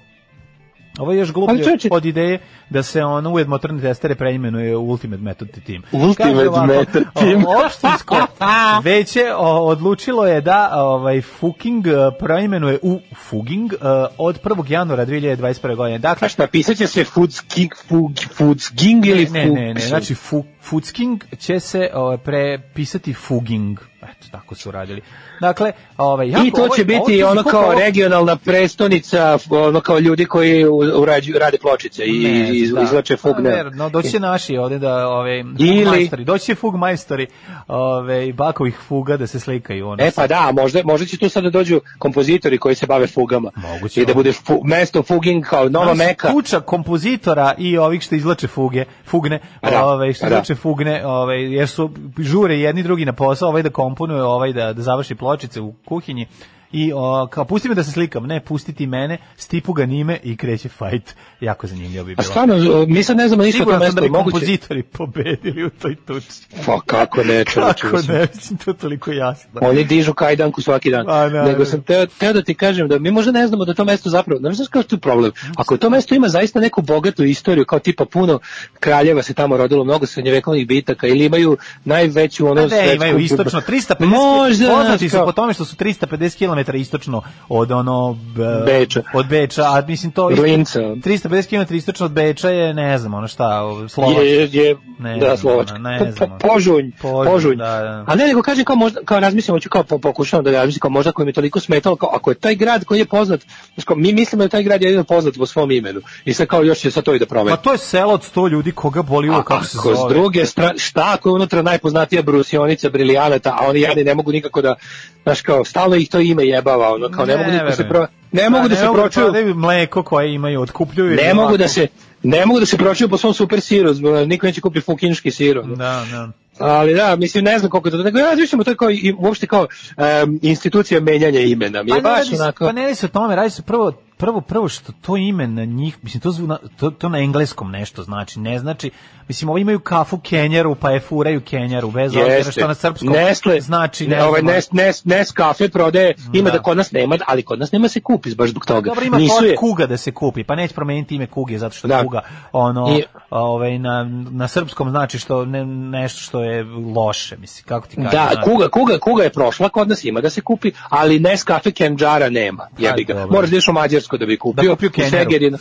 Ovo je još gluplje čovječe- od ideje da se ono ujedno motorne testere preimenuje u Ultimate Method Team. Ultimate ovako, Method Team. Opštinsko veće o, odlučilo je da ovaj Fuking eh, preimenuje u Fuging eh, od 1. januara 2021. godine. Dakle, A šta, pisat će se Foodsking, Fug, Foodsking ili ne, ne, ne, ne, Fug- znači fu, Foodsking će se prepisati Fuging. Eto, tako su radili. Dakle, ovaj, jako, I to će ovo biti ti ono kao ovo- regionalna prestonica, ono kao ljudi koji u- urađuju, rade pločice i Ne, iz, da. izlače Pa, fugne. ver, No, doći će naši ovde da, ove, Ili- majstori, doći će fug majstori, ove, bakovih fuga da se slikaju. Ono, E pa da, možda, možda će tu sad da dođu kompozitori koji se bave fugama. Moguće, I da bude fu, mesto fuging kao nova Znaš, meka. Kuća kompozitora i ovih što izlače fuge, fugne, da, ovaj što da. izlače fugne, ovaj jer su žure jedni drugi na posao, ovaj da komponuje, ovaj da da završi pločice u kuhinji. I o, kao pusti me da se slikam, ne pustiti mene, stipu ga nime i kreće fight. Jako zanimljivo bi A bilo. stvarno, mi sad ne znamo ništa o tom da bi moguće. kompozitori pobedili u toj tuči. Pa kako ne, čovječe, Kako ne, mislim, to je toliko jasno. Oni dižu kajdanku svaki dan. A, da, Nego da. sam teo, teo da ti kažem da mi možda ne znamo da to mesto zapravo, ne znaš kao što je problem. Ako to mesto ima zaista neku bogatu istoriju, kao tipa puno kraljeva se tamo rodilo, mnogo srednjevekovnih bitaka, ili imaju najveću ono A ne, svetsku- imaju istočno 350 Možda, poznati su po tome što su 350 km istočno od ono Beča. od Beča, a mislim to Linca. 350 km istočno od Beča je ne znam, ono šta, Slovačka. je, je Ne da, znam, Slovačka. ne Po- znam. po- požunj, Požunj, požunj. da, da. A ne, nego kažem kao možda, kao razmislim, hoću kao po- pokušavam da razmislim kao možda koji mi je toliko smetalo, kao ako je taj grad koji je poznat, kao, mi mislimo da je taj grad jedino poznat po svom imenu. I sad kao još će sad to i da promeni. Ma to je selo od 100 ljudi koga boli uvo, A kako se ako s zove. druge strane, šta ako je unutra najpoznatija brusionica briljanata, a oni jadni ne mogu nikako da, znaš kao, stalno ih to ime jebava, ono, kao ne, mogu nikako se verujem. Ne mogu da, se pročuju, prodaju mleko koje imaju, otkupljuju. ne mogu ovako. da se, ne mogu da se pročuju po svom super siru, niko neće kupi fukinški sir. Da, da. Ali da, mislim, ne znam koliko je to, nego ja razmišljam o to kao, i, uopšte kao em, institucija menjanja imena, mi je Pa ne, baš se- onako... pa ne se o tome, radi se prvo prvo prvo što to ime na njih, mislim to zvu na, to, to na engleskom nešto znači, ne znači, mislim ovi imaju kafu Kenjaru, pa je furaju Kenjaru, bez obzira što na srpskom Nestle, znači, ne, ne ovaj Nes, Nes, Nes kafe prodaje, ima Da. da. kod nas nema, ali kod nas nema se kupi baš zbog toga. Dobro, ima Nisu je- Kuga da se kupi, pa neće promeniti ime Kuge zato što Da. Kuga ono I- ovaj na na srpskom znači što ne, nešto što je loše, mislim kako ti kažem. Da, znači. kuga, kuga, kuga je prošla, kod nas ima da se kupi, ali Nescafe Kenjara nema. Jebi ga. dobro. Moraš da ideš u Mađarsku da bi kupio. Da kupio u Kenjaru.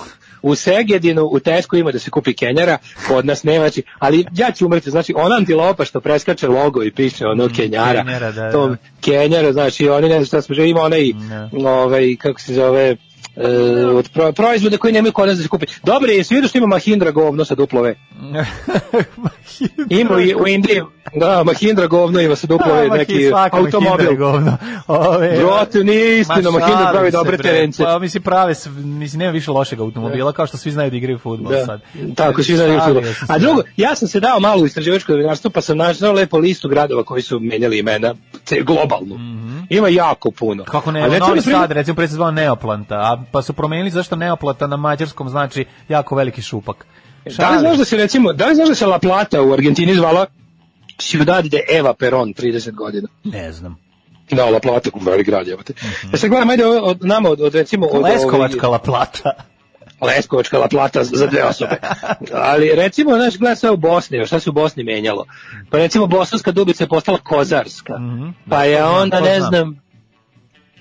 U Segedinu, u Tesku ima da se kupi Kenjara, kod nas nema, znači, ali ja ću umreti, znači, ona antilopa što preskače logo i piše ono Kenjara, Mm, Kenjara, da, to, da. Kenjara, znači, oni ne znam šta smo ima onaj, ovaj, kako se zove, e, od pro, proizvoda koji nemaju kod nas da se kupi. Dobro je, svi vidio što ima Mahindra govno sa duplove. Ima i u Indiji, da, Mahindra govno ima sa duplove, Da, neki svaka Mahindra automobil. govno. Ove, Brate, nije istina, ma Mahindra pravi dobre bre. terence. Pa mislim prave, mislim nema više lošeg automobila kao što svi znaju da igraju fudbal Da, sad. tako svi znaju fudbal. sam A drugo, ja sam se dao malo u istraživačko novinarstvo, pa sam našao lepo listu gradova koji su menjali imena, globalno. Ima jako puno. Kako ne, A recimo, Novi Sad, recimo pre se zvao Neoplanta, a pa su promenili zašto Neoplata na mađarskom znači jako veliki šupak. Da li znaš da se recimo, da li znaš da se La Plata u Argentini zvala Ciudad de Eva Perón 30 godina? Ne znam. Da, La Plata, velik grad, jebate. Ja se gledam, ajde od, od nama, od, od recimo... Od, Leskovačka La Plata. Leskovačka La Plata za dve osobe. Ali recimo, znaš, gleda sve u Bosni, šta se u Bosni menjalo. Pa recimo Bosanska Dubica je postala Kozarska. Pa je to znam, onda, ne znam.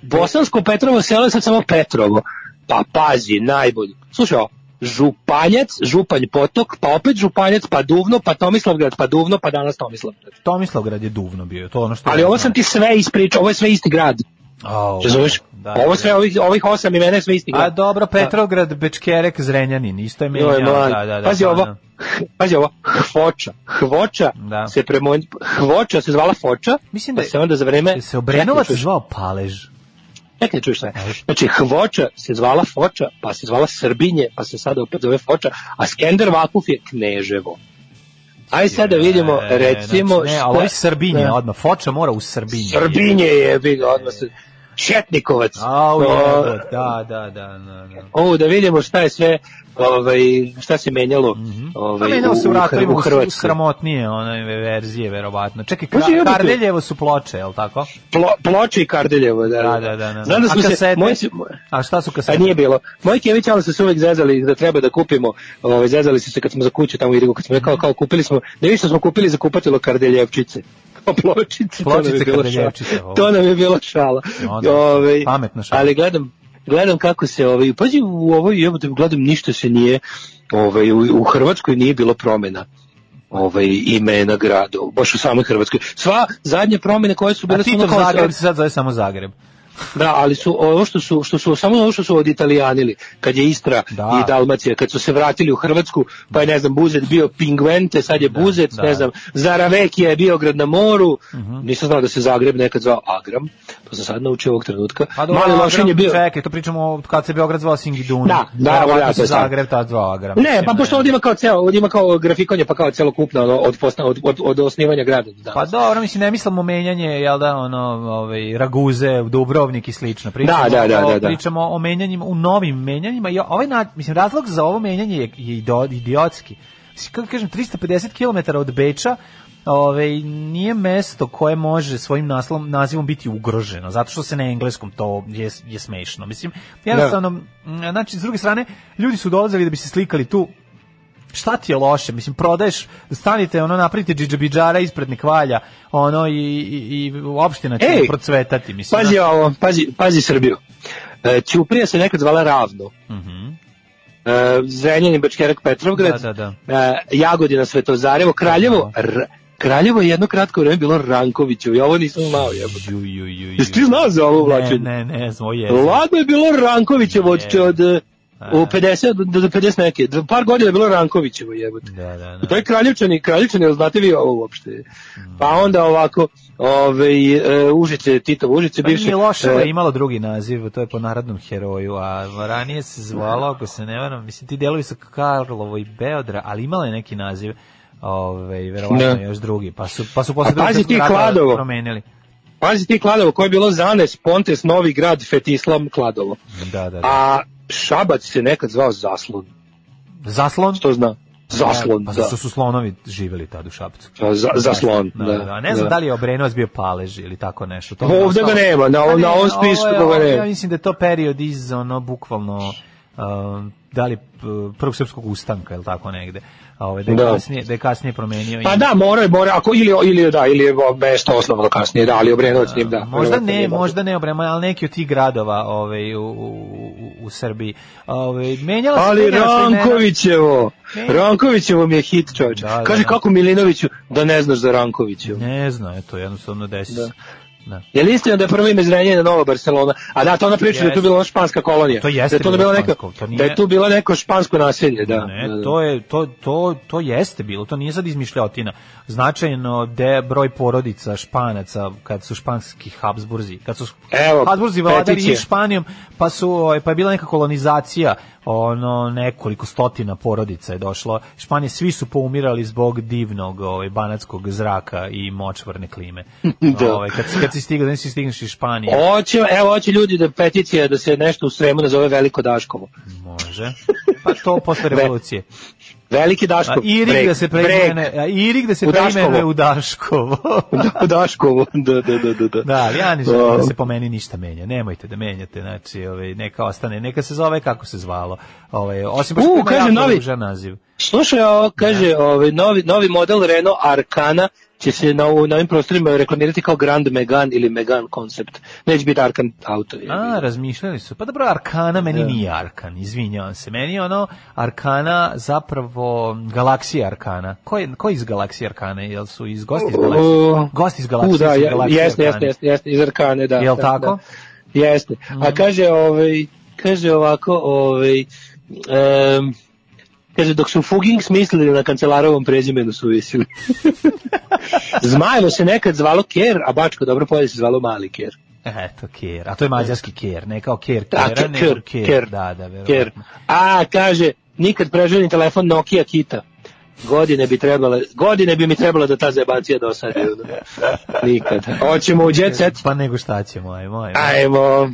Bosansko Petrovo selo je sad samo Petrovo. Pa pazi, najbolji. Slušaj, ovo, Županjac, Županj potok, pa opet Županjac, pa Duvno, pa Tomislavgrad, pa Duvno, pa danas Tomislavgrad. Tomislavgrad je duvno bio, to je ono što Ali ovo sam ti sve ispričao, ovo je sve isti grad. Au, Razumeš? da, ovo da. sve, ovih, ovih osam imena sve isti. A dobro, Petrograd, Bečkerek, Zrenjanin, isto je menjao. Da, da, da, pazi pa, ovo, da. pazi ovo, Hvoča. Hvoča Da. se premon... Hvoča se zvala Foča, Mislim pa da je- se onda za vreme... Se Obrenovac zvao Palež. Čekaj, čuješ šta je. Znači, Hvoča se zvala Foča, pa se zvala Srbinje, pa se sada opet zove Foča, a Skender Vakuf je Kneževo. Aj sad da vidimo, E, recimo... znači, ne, ali ovo je šta- Srbinje Da. odmah. Foča mora u Srbinje. Srbinje je, bi ga odmah se... Četnikovac. Au, O, jebote, da, da, da, da, da. Ovo da vidimo šta je sve, ovaj, šta se menjalo ovaj, Pa menjalo se u u u, u Hrvatskoj. sramotnije one verzije, verovatno. Čekaj, Ka- jebote. Kardeljevo su ploče, je li tako? Plo, ploče i Kardeljevo, da. Da, da, da. da. Znam da A smo se, kasete? moji su- A šta su A kasete? nije bilo. Moji Kević ali su se uvek zezali da treba da kupimo, ovaj, zezali su se kad smo za kuću tamo u Irigu, kad smo rekao kao kupili smo, ne više smo kupili za kupatilo Kardeljevčice. Kao pločice, to nam je Kardeljevčice, šala. To nam je bilo šala. Onda, Ovaj, pametna šala. Ali gledam, gledam kako se ovaj pazi u ovoj jebote gledam ništa se nije ovaj u, u Hrvatskoj nije bilo promena ovaj imena grada baš u samoj Hrvatskoj sva zadnje promene koje su bile kao- Zagreb se sad zove samo Zagreb. Da, ali su ovo što su što su samo ovo što su od Italijanili, kad je Istra Da. i Dalmacija, kad su se vratili u Hrvatsku, pa je ne znam Buzet bio Pingvente, sad je Buzet, da. Mhm. ne znam, Zaravekija je bio grad na moru. Nisam znao da se Zagreb nekad zvao Agram, to sam sad naučio ovog trenutka. Pa dobro, Mali Lošinj je bio čekaj, to pričamo kad se Beograd zvao Singiduna. Da, da, da, to se. Zagreb tad zvao Agram. Ne, pa pošto ovdje ima kao ceo, ovdje ima kao grafikonje, pa kao celokupno od, od, od, od osnivanja grada. danas. Pa dobro, mislim, ne mislimo menjanje, jel da, ono, ovaj, Raguze, Dubrovnik i slično. Pričamo, Da, da, da, da, da. Pričamo o menjanjima, u novim menjanjima i ovaj, na, mislim, razlog za ovo menjanje je, je idiotski. Kako kažem, 350 km od Beča, Ove, nije mesto koje može svojim naslom, nazivom biti ugroženo, zato što se na engleskom to je, je smešno. Mislim, jednostavno, m, znači, s druge strane, ljudi su dolazili da bi se slikali tu, šta ti je loše, mislim, prodaješ, stanite, ono, napravite džidžabidžara ispred nekvalja, ono, i, i, i opština će Ej, procvetati, mislim. Pazi ovo, pazi, pazi Srbiju. E, Ćuprija se nekad zvala Ravno. E, Zrenjanin, Bačkerak, Petrovgrad, Da, da, E, Jagodina, Svetozarevo, Kraljevo, R- Kraljevo je jedno kratko vreme bilo Rankovićevo, ja ovo nisam znao jebote. Ju, ju, ju, ju. Jesi ti znao za ovo Ne, vlačenje? ne, ne, znam, ovo je. Ladno je bilo Rankovićevo od, od, od u 50 do, do 50 neke. Par godina je bilo Rankovićevo jebote. Da, da, To je Kraljevčani, Kraljevčani, znate vi ovo uopšte? Pa onda ovako, ovaj, e, Užice, Tito Užice, Pa bivše... nije loše, e, imalo drugi naziv, to je po narodnom heroju, a ranije se zvalo, ako se ne varam, mislim, ti delovi su Karlovo i Beodra, ali imalo je neki naziv, ovaj, verovatno Da. još drugi, pa su, pa su posle drugog pazi svjetskog ti rata Kladovo. promenili. Pazi ti Kladovo, koje je bilo Zanes, Pontes, Novi grad, Fetislam, Kladovo. Da, da, da. A Šabac se nekad zvao Zaslon. Zaslon? Što zna? Zaslon, pa da. su slonovi živeli tad u Šapcu. Za- zaslon, da, da, da, A Ne znam da. da li je Obrenovac bio palež ili tako nešto. To mi Ovde ga nema, na- Pa na ovom ovo spisku ga nema. Ja mislim da je to period iz ono bukvalno um, da li prvog srpskog ustanka ili tako negde. A ovaj da je Da. kasnije da je kasnije promenio Pa da, mora je, mora, ako, ili, ili, da, ili je mesto osnovno kasnije, da, ali Obrenovac njim, da. Možda ne, možda ne Obrema, ali neki od tih gradova ovaj, u, u, u, Srbiji. Ovaj, menjala se, Ali. Rankovićevo, Ne. Rankovićevo mi je hit čovječ. Da, da, Kaže da. kako Milinoviću da ne znaš za Rankovićevo. Ne znam, eto, jednostavno desi se. Da. Je li istina da je prvo ime Zrenjanina Nova Barcelona? A da, to ona priča da je tu bila španska kolonija. To jeste da je to bilo neko, špansko, to nije- da je tu bilo neko špansko naselje, da. Ne, da, da. to je to to to jeste bilo, to nije sad izmišljotina. Značajno de broj porodica Španaca kad su španski Habsburzi, kad su Evo, Habsburzi vladali Španijom, pa su ovaj, pa je bila neka kolonizacija, ono nekoliko stotina porodica je došlo. Španije svi su poumirali zbog divnog ovaj banatskog zraka i močvarne klime. Da. Ovaj kad kad si stigao, da si stigneš iz Španije. Hoće, evo, hoće ljudi da peticija da se nešto u Sremu nazove Veliko Daškovo. Može. Pa to posle revolucije. Veliki Daškov. A Irig Breg, da se preimene, a Irig da se U preimenuje Daškovo. u Daškovo. Da, da, da, da, da. da. Da, ja ne želim da se po meni ništa menja. Nemojte da menjate, znači, ovaj neka ostane, neka se zove kako se zvalo. Ovaj osim baš U, ima kaže novi- naziv. Slušaj, ovo kaže, ovaj, novi, novi model Renault Arcana će se na, na ovim prostorima reklamirati kao Grand Megan ili Megan koncept. Neće biti Arcan auto. A, razmišljali su. Pa dobro, Arkana meni Da. nije Arkan, izvinjavam se. Meni je ono Arkana zapravo galaksija Arkana. Ko je, ko je iz galaksije Arkane? Jel su iz gosti iz galaksije? Gosti iz U, galaksije da, su je- galaksije jeste, Arkane. jeste, jeste, jeste, iz Arcane, da. Jel da, tako? Da. Jeste. A kaže, ovaj, kaže ovako, ovaj, em, kaže, dok su Fuging smislili na kancelarovom prezimenu su visili. Zmajevo se nekad zvalo Ker, a Bačko dobro polje se zvalo Mali Ker. Eto, ker. A to je mađarski ker, ne kao ker Da, kera, ker, nego ker, ker. ker. Da, da, Ker. A, kaže, nikad preželjeni telefon Nokia Kita. Godine bi trebale, godine bi mi trebalo da ta zebancija dosadi. ono. Nikad. Hoćemo u jet set. Pa nego šta ćemo, ajmo, ajmo. Ajmo.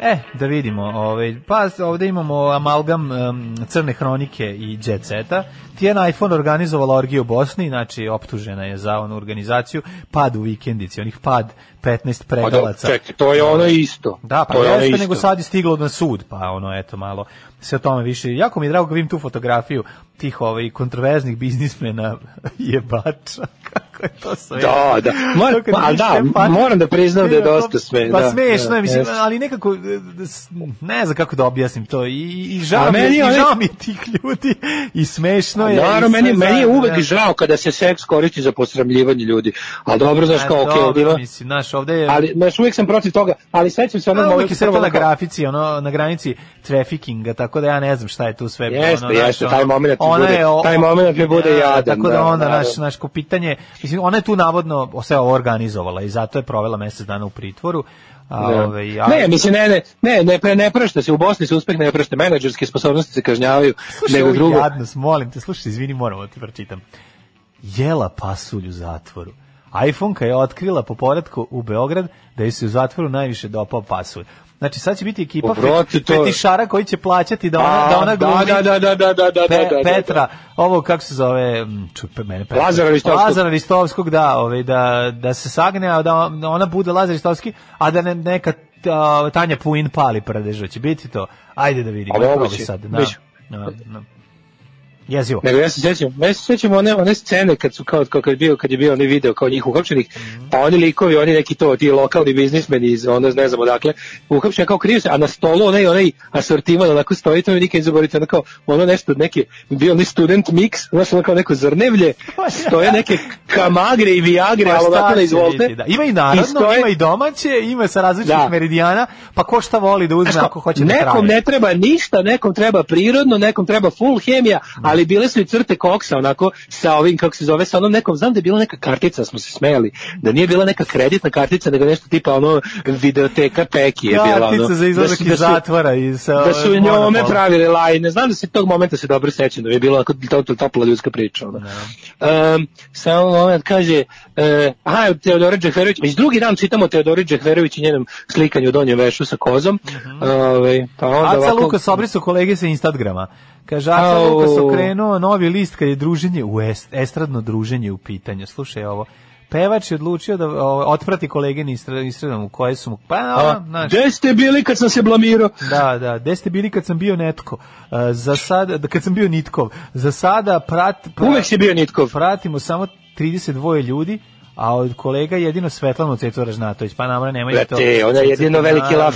E, da vidimo, ovaj, pa ovde imamo amalgam um, crne hronike i jet seta. Tijena iPhone organizovala orgiju u Bosni, znači optužena je za onu organizaciju, pad u vikendici, onih pad 15 Pa da, čekaj, to je ono isto. Da, pa To je jeste, isto. nego sad je stiglo na sud, pa ono, eto, malo se o tome više. Jako mi je drago kad vidim tu fotografiju tih ovaj, kontroverznih biznismena jebača, kako je to sve. Da, da. Moram, To kad pa, da, moram da priznam da je dosta sme. Pa da, smešno da, je, mislim, jeste. ali nekako, e, da ne znam kako da objasnim to, i, i žao mi meni i je onaj- žao mi tih ljudi, i smešno je. Naravno, meni, meni je uvek da. žao kada se seks koristi za posramljivanje ljudi. Ali dobro, znaš kao, okej, bilo... mislim, znaš, ovde je... Ali, znaš, uvijek sam protiv toga, ali sećam se onog Ono uvijek je sve to na grafici, ono, na granici traffickinga, tako da ja ne znam šta je tu sve. Jeste, ono, jeste, ono, taj moment ona bude- je o- taj moment mi bude Ja, jadan, Tako da da, onda, naravno. naš, naš, ko pitanje, mislim, ona je tu navodno sve organizovala i zato je provela mesec dana u pritvoru. A, Da. ove, ja, Ne, mislim, ne, ne, ne, ne, pre, ne prašta se, u Bosni se uspeh ne prašta, menadžerske sposobnosti se kažnjavaju, Slušaj, nego drugo. jadnost, molim te, slušaj, izvini, moram da ti pročitam. Jela pasulj u zatvoru. iPhone-ka je otkrila po poradku u Beograd da je se u zatvoru najviše dopao pasulj. Znači sad će biti ekipa O, brate, fe- to- fetišara koji će plaćati da ona, A, da ona da, glumi da, da, da, da, da, da, Pe- da, da, Petra, ovo kako se zove, čupe mene Petra. Lazara Ristovskog. Lazara Ristovskog, da, ovaj, da, da se sagne, a da ona bude Lazar Ristovski, a da ne, neka Tanja Puin pali pradeža. Će biti to? Ajde da vidimo. A Ajde moguće, probaj sad. Da. Jezivo. Nego ja se sjećam, ja se sjećam one, one scene kad su kao, kao kad je bio, kad je bio onaj video kao njih uhapšenih, Mhm. pa oni likovi, oni neki to, ti lokalni biznismeni iz, ono, ne znam odakle, uhapšeni kao kriju se, a na stolu onaj, onaj asortiman onako stoji, to mi nikad ne zaboravite, ono kao, ono nešto, neki, bio onaj student mix, znaš, ono kao neko zrnevlje, stoje neke kamagre i viagre, Pa ali onako na izvolte. Da. Ima i narodno, stoje- ima i domaće, ima sa različitih Da. meridijana, pa ko šta voli da uzme Znaš ako hoće da traje. nekom ne treba ništa, nekom treba prirodno, nekom treba full hemija, ali bile su i crte koksa, onako, sa ovim, kako se zove, sa onom nekom, znam da je bila neka kartica, smo se smejali, da nije bila neka kreditna kartica, nego nešto tipa ono, videoteka Peki je bila, ono. Kartica za izlazak da su- iz da su- zatvora. I sa, Da su ovaj, njome pravili lajne, znam da se tog momenta se dobro sećam, da je bilo onako to, to, topla ljudska priča. Ono. Um, samo moment kaže, uh, aha, Teodora Džehverović, već drugi dan čitamo o Teodori Džehverović i njenom slikanju u donjem vešu sa kozom. Ovaj, pa onda Aca ovako- Lukas obriso kolege sa Instagrama. Kaže, Aca Au. Lukas okrenuo novi list kad je druženje u est, estradno druženje u pitanju. Slušaj ovo. Pevač je odlučio da o, otprati kolege na Instagramu koje su mu... Pa, A, znaš, Gde ste bili kad sam se blamirao? Da, da, gde ste bili kad sam bio netko? Uh, za sada, da, kad sam bio nitkov. Za sada prat, pra- Uvek si bio nitkov. pratimo samo 32 ljudi, a od kolega jedino Svetlanu Cecu Ražnatović. Pa namre nemoj to. Brate, ona je jedino veliki laf.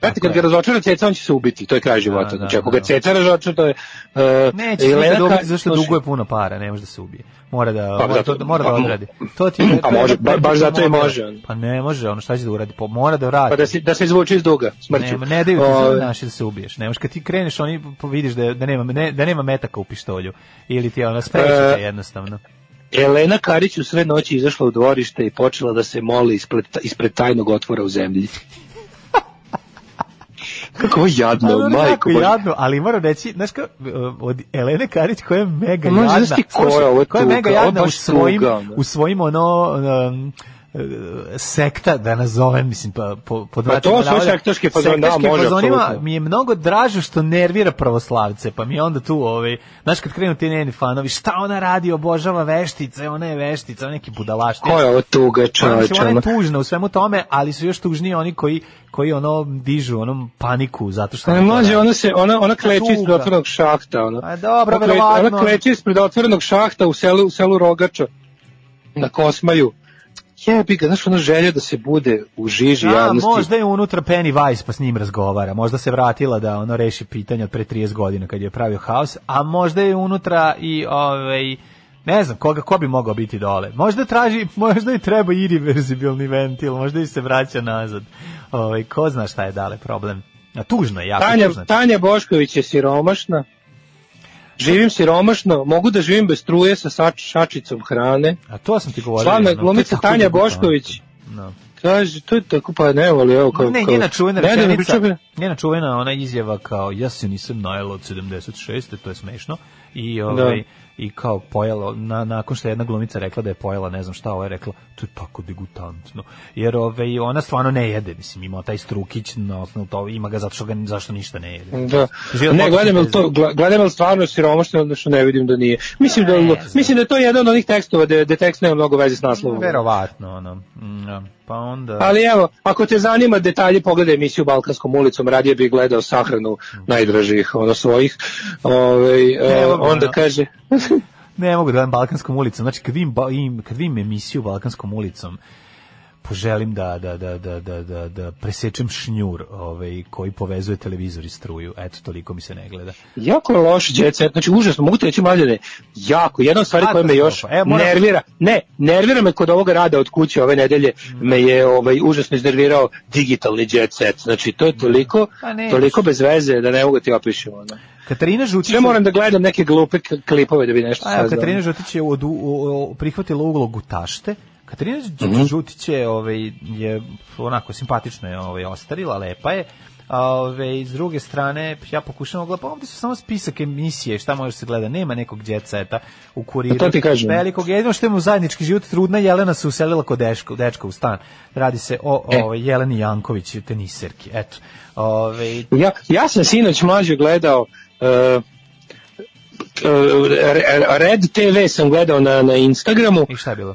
Brate, kad ga razočara ceca, on će se ubiti, to je kraj života. Da, znači, da, ako ga da. ceca razočara, to je... Uh, Neće se nikad ubiti zašto duguje puno para, ne može da se ubije. Mora da, Pa, mora, zato- to, mora da pa, odradi. To ti pa je može, ba- baš zato i može. Pa ne može, ono šta će da uradi, pa mora da vrati. Pa da se, da se izvuče iz duga, smrću. Nema, ne daju ti Ovaj, naši da se ubiješ. Ne kad ti kreneš, oni po- vidiš da, da, nema, ne, da nema metaka u pištolju. Ili ti ona spreči te E, jednostavno. Elena Karić u sve noći izašla u dvorište i počela da se moli ispred, ispred tajnog otvora u zemlji. Kako ovo jadno, Ali majko. Božja. jadno, ali moram reći, znaš kao, od Elene Karić koja je mega Pa jadna. znaš ti ko je, Slušaj, ovo je koja je mega jadna u svojim, u svojim ono, um, e, sekta da nazovem mislim pa po pod Pa to navoda, sektaški fazon, da, sektaškim može, mi je mnogo draže što nervira pravoslavce pa mi je onda tu ovaj znaš kad krenu ti njeni fanovi šta ona radi obožava veštice ona je veštica ona je neki budalaština Ko je ovo tuga, Pa, čoveče? ona je tužna u svemu tome, ali su još tužniji oni koji koji ono dižu onom paniku zato što Ne ona to može, ona se ona ona kleči ispred otvorenog šahta, ono. A dobro, Ona verovatno. Ona kleči ispred otvorenog šahta u selu u selu Rogača na Kosmaju. Jebi ga, znaš, ono želja da se bude u žiži A, javnosti. možda je unutra Penny Weiss pa s njim razgovara. Možda se vratila da ono reši pitanje od pre 30 godina kad je pravio haos, a možda je unutra i ovaj Ne znam, koga, ko bi mogao biti dole. Možda traži, možda i treba irreverzibilni ventil, možda i se vraća nazad. Ovaj, ko zna šta je dale problem. A tužno je, jako Tanja, tužno. Tanja Bošković je siromašna. Živim siromašno, mogu da živim bez struje sa sač, šačicom hrane. A to sam ti govorio. Slavna je glumica Tanja. Bošković. No. Kaže, to je tako, pa ne voli, evo kao... Ne, kao- njena čuvena Ne, da ne rečenica, pričam- njena čuvena ona izjava kao ja se nisam najela od 76. to je smešno. I ovaj i kao pojela na, nakon što je jedna glumica rekla da je pojela ne znam šta, ovo je rekla to je tako degutantno. Jer ovaj ona stvarno ne jede, mislim ima taj strukić na osnovu to ima ga zato što ga zašto ništa ne jede. Da. Život Ne, gledam to, gledam li stvarno siromašno, što ne vidim da nije. Mislim da, mislim da je to jedan od onih tekstova da, da tekst nema mnogo veze s naslovom. Verovatno, ono. mm, ja. Pa onda... Ali evo, ako te zanima detalje, pogledaj emisiju Balkanskom ulicom, radije bih gledao sahranu najdražih, ono svojih. Ovaj, e, Evo ga, onda kaže, Ne mogu da gledam Balkanskom ulicom. Znači, kad vidim, ba- im, kad vidim emisiju Balkanskom ulicom, poželim da, da, da, da, da, da, da presečem šnjur ovaj, koji povezuje televizor i struju. Eto, toliko mi se ne gleda. jako je loš jet set, znači užasno, mogu ti reći jako, jedna od stvari A, koja me još. E, moram- nervira, ne, nervira me kod ovoga rada od kuće ove nedelje, me je ovaj, užasno iznervirao digitalni jet set, znači to je toliko, Pa ne. toliko bez veze da ne mogu ti opišem. Ono. Katarina Žutić... Sve moram da gledam neke glupe klipove da bi nešto saznao. Katarina Žutić je od, u, u, prihvatila ulogu tašte. Katarina Mhm. Žutić je, ovaj, je onako simpatično je ovaj, ostarila, lepa je. A, ove, s druge strane, ja pokušavam gledati, pa ovdje su samo spisak emisije, šta može se gleda, nema nekog djeceta u kuriru. To ti kažem. Velikog, jedino što ima u zajednički život, trudna Jelena se uselila kod dečka, dečka u stan. Radi se o, E. o Jeleni Janković, teniserki, eto. Ove, Ja, ja sam sinoć mlađe gledao uh, uh, Red TV sam gledao na, na Instagramu. I šta je bilo?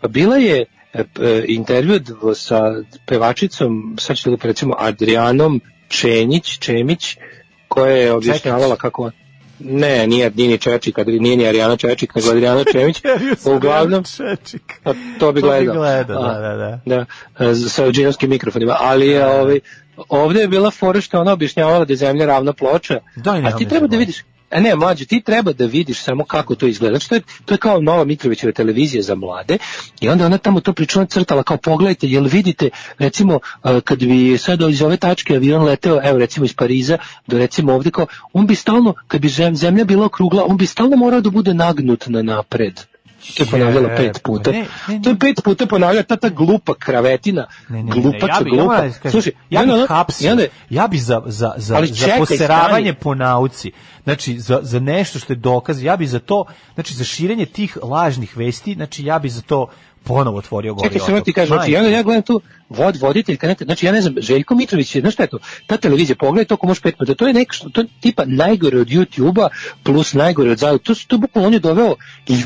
Pa bila je e, p- intervju sa pevačicom, sad ću da recimo Adrianom Čenjić, Čemić, koja je objašnjavala kako... Ne, nije, nije ni Čečik, Adri- nije ni Arijana Čečik, nego Adriana Čemić. Uglavnom, Čečik. a to bi To bi gledao. gledao, da, da, da. da, e, sa džinovskim mikrofonima, ali je ovaj, ovde je bila fora što ona objašnjavala da je zemlja ravna ploča, Da, i a ti treba da zabavno. vidiš, a ne, mlađe, ti treba da vidiš samo kako to izgleda. Znači, to je, to je kao nova Mitrovićeva televizija za mlade i onda ona tamo to pričala crtala kao pogledajte, jel vidite, recimo, e, kad bi sad iz ove tačke avion leteo, evo recimo iz Pariza, do recimo ovde kao, on bi stalno, kad bi zem- zemlja bila okrugla, on bi stalno morao da bude nagnut na napred. To je ponavljala pet puta. Ne, ne, ne. To je pet puta ponavljala ta, ta glupa kravetina. Ne, ne, ne, glupača, ja bi, glupa. ja kažem, Slušaj, ja i onda bih ona- hapsio, i onda- ja bi za, za, za, Ali za čekaj, poseravanje stani. po nauci, znači za, za nešto što je dokaz, ja bi za to, znači za širenje tih lažnih vesti, znači ja bi za to ponovo otvorio goli Čekaj, otok. ti kažem, znači, ja, ja gledam tu vod, voditeljka, neka, znači ja ne znam, Željko Mitrović znaš šta je to? Ta televizija, pogledaj to ako možeš pet minuta, to je nešto, to je tipa najgore od YouTube-a plus najgore od zadu, to, su- to je bukvalno on je doveo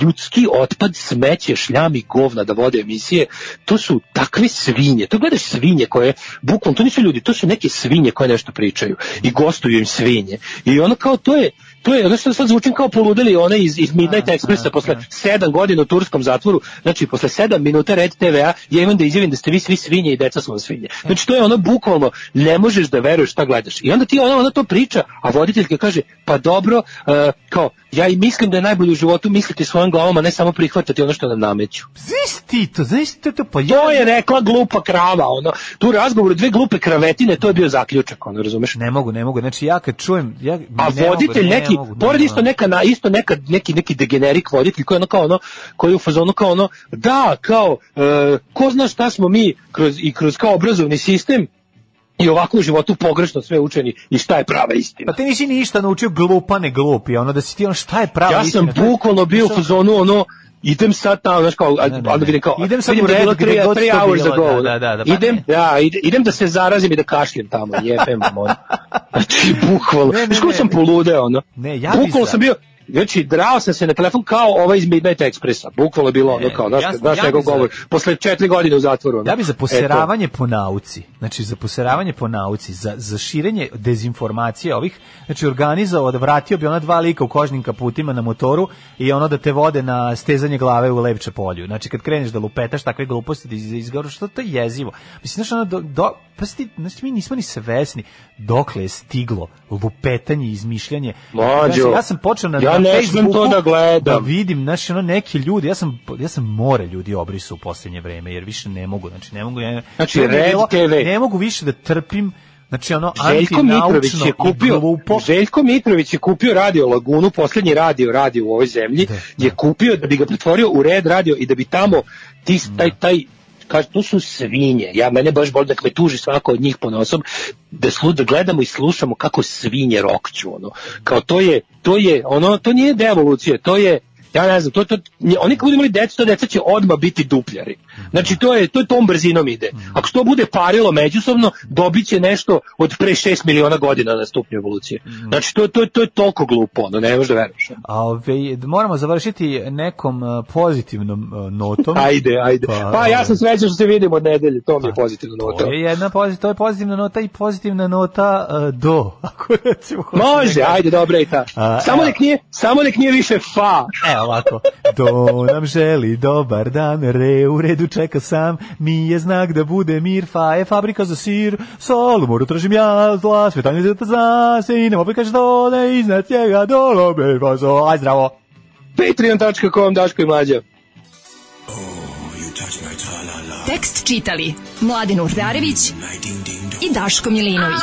ljudski otpad, smeće, šljam i govna da vode emisije, to su takve svinje, to gledaš svinje koje, bukvalno, to nisu ljudi, to su neke svinje koje nešto pričaju i gostuju im svinje. I ono kao to je, to je, znači sad zvučim kao poludeli one iz, iz Midnight Expressa posle sedam godina u turskom zatvoru, znači posle sedam minuta Red TV-a ja imam da izjavim da ste vi svi svinje i deca su vam svinje. Znači to je ono bukvalno, ne možeš da veruješ šta gledaš. I onda ti ona, ona to priča, a voditeljka kaže, pa dobro, e, kao, ja i mislim da je najbolje u životu misliti svojom glavom, a ne samo prihvatati ono što nam nameću. Znaš ti to, znaš ti to, pa ja... To je rekla glupa krava, ono, tu razgovor dve glupe kravetine, to je bio zaključak, ono, razumeš? Ne mogu, ne mogu, znači ja kad čujem... Ja, A voditelj mogu, ne neki, mogu, ne pored mogu. isto neka na isto neka neki neki degenerik voditelj koji je ono kao ono koji je u fazonu kao ono da kao e, ko zna šta smo mi kroz i kroz kao obrazovni sistem i ovako u životu pogrešno sve učeni i šta je prava istina. Pa ti nisi ništa naučio glupane glupi, ono da si ti ono šta je prava ja sam istina, to je- bukvalno bio u fazonu ono idem sad tamo, znaš kao, a- Ne, ne, onda vidim kao, Idem sad u da je red bilo gde god three hours bilo, ago, da, da, da, da, pa idem, ide- idem da se zarazim i da kašljem tamo, jebem vam ono. Znači, ne, znaš kako sam poludeo, ono. Ne, ja za- sam bio, Znači, drao sam se na telefon kao ovaj iz Midnight Expressa. Bukvalno je bilo ono Ne, kao, znaš, ja- ja njegov za- govor. Posle četiri godine u zatvoru. ono. Ja bi za Eto. poseravanje po nauci, znači za poseravanje po nauci, za, za širenje dezinformacije ovih, znači organizovao da vratio bi ona dva lika u kožnim kaputima na motoru i ono da te vode na stezanje glave u Levče polju. Znači kad kreneš da lupetaš takve gluposti da iz- izgovoru, što to je jezivo. Mislim, znaš, ono, do, do, pa ti, znači mi nismo ni svesni dokle je stiglo lupetanje i izmišljanje. Mlađo, ja, sam- počeo na, ja na ne Facebooku to da gledam. Da vidim, znači, ono, neki ljudi, ja sam, ja sam more ljudi obrisu u posljednje vreme, jer više ne mogu, znači, ne mogu, ja, Znači, Red bilo- TV. Ne mogu više da trpim, znači, ono, Željko Mitrović je kupio glupo. Željko Mitrović je kupio Radio Lagunu, poslednji radio radio u ovoj zemlji, je kupio da bi ga pretvorio u red radio i da bi tamo ti taj taj kaže to su svinje. Ja mene baš boli da me tuži svako od njih ponosom da slu da gledamo i slušamo kako svinje rokću ono. Kao to je to je ono to nije devolucija, to je ja ne znam, to, to, oni kad budu imali decu, to deca će odmah biti dupljari. Znači, to je, to je tom brzinom ide. Ako to bude parilo međusobno, dobit će nešto od pre 6 miliona godina na stupnju evolucije. Znači, to, to, to je toliko glupo, ono, ne možeš da veruješ. A ove, moramo završiti nekom uh, pozitivnom uh, notom. Ajde, ajde. Pa, ja sam srećan što se vidimo od nedelje, to mi je pozitivno nota. To je jedna pozitiv, to je pozitivna nota i pozitivna nota uh, do. Ako recimo Može, da- ajde, dobra i ta. A, Samo nek nije, samo nek nije više fa. Evo ovako. Do nam želi dobar dan, re u redu čeka sam, mi je znak da bude mir, fa je fabrika za sir, sol moru tražim ja, zla, svetanje zeta zna, se i nema opet kaže do, ne iznad njega, dolo, be, vazo, aj zdravo. Patreon.com, Daško i Mlađa. Tekst čitali Mladin Urdarević i Daško Milinović.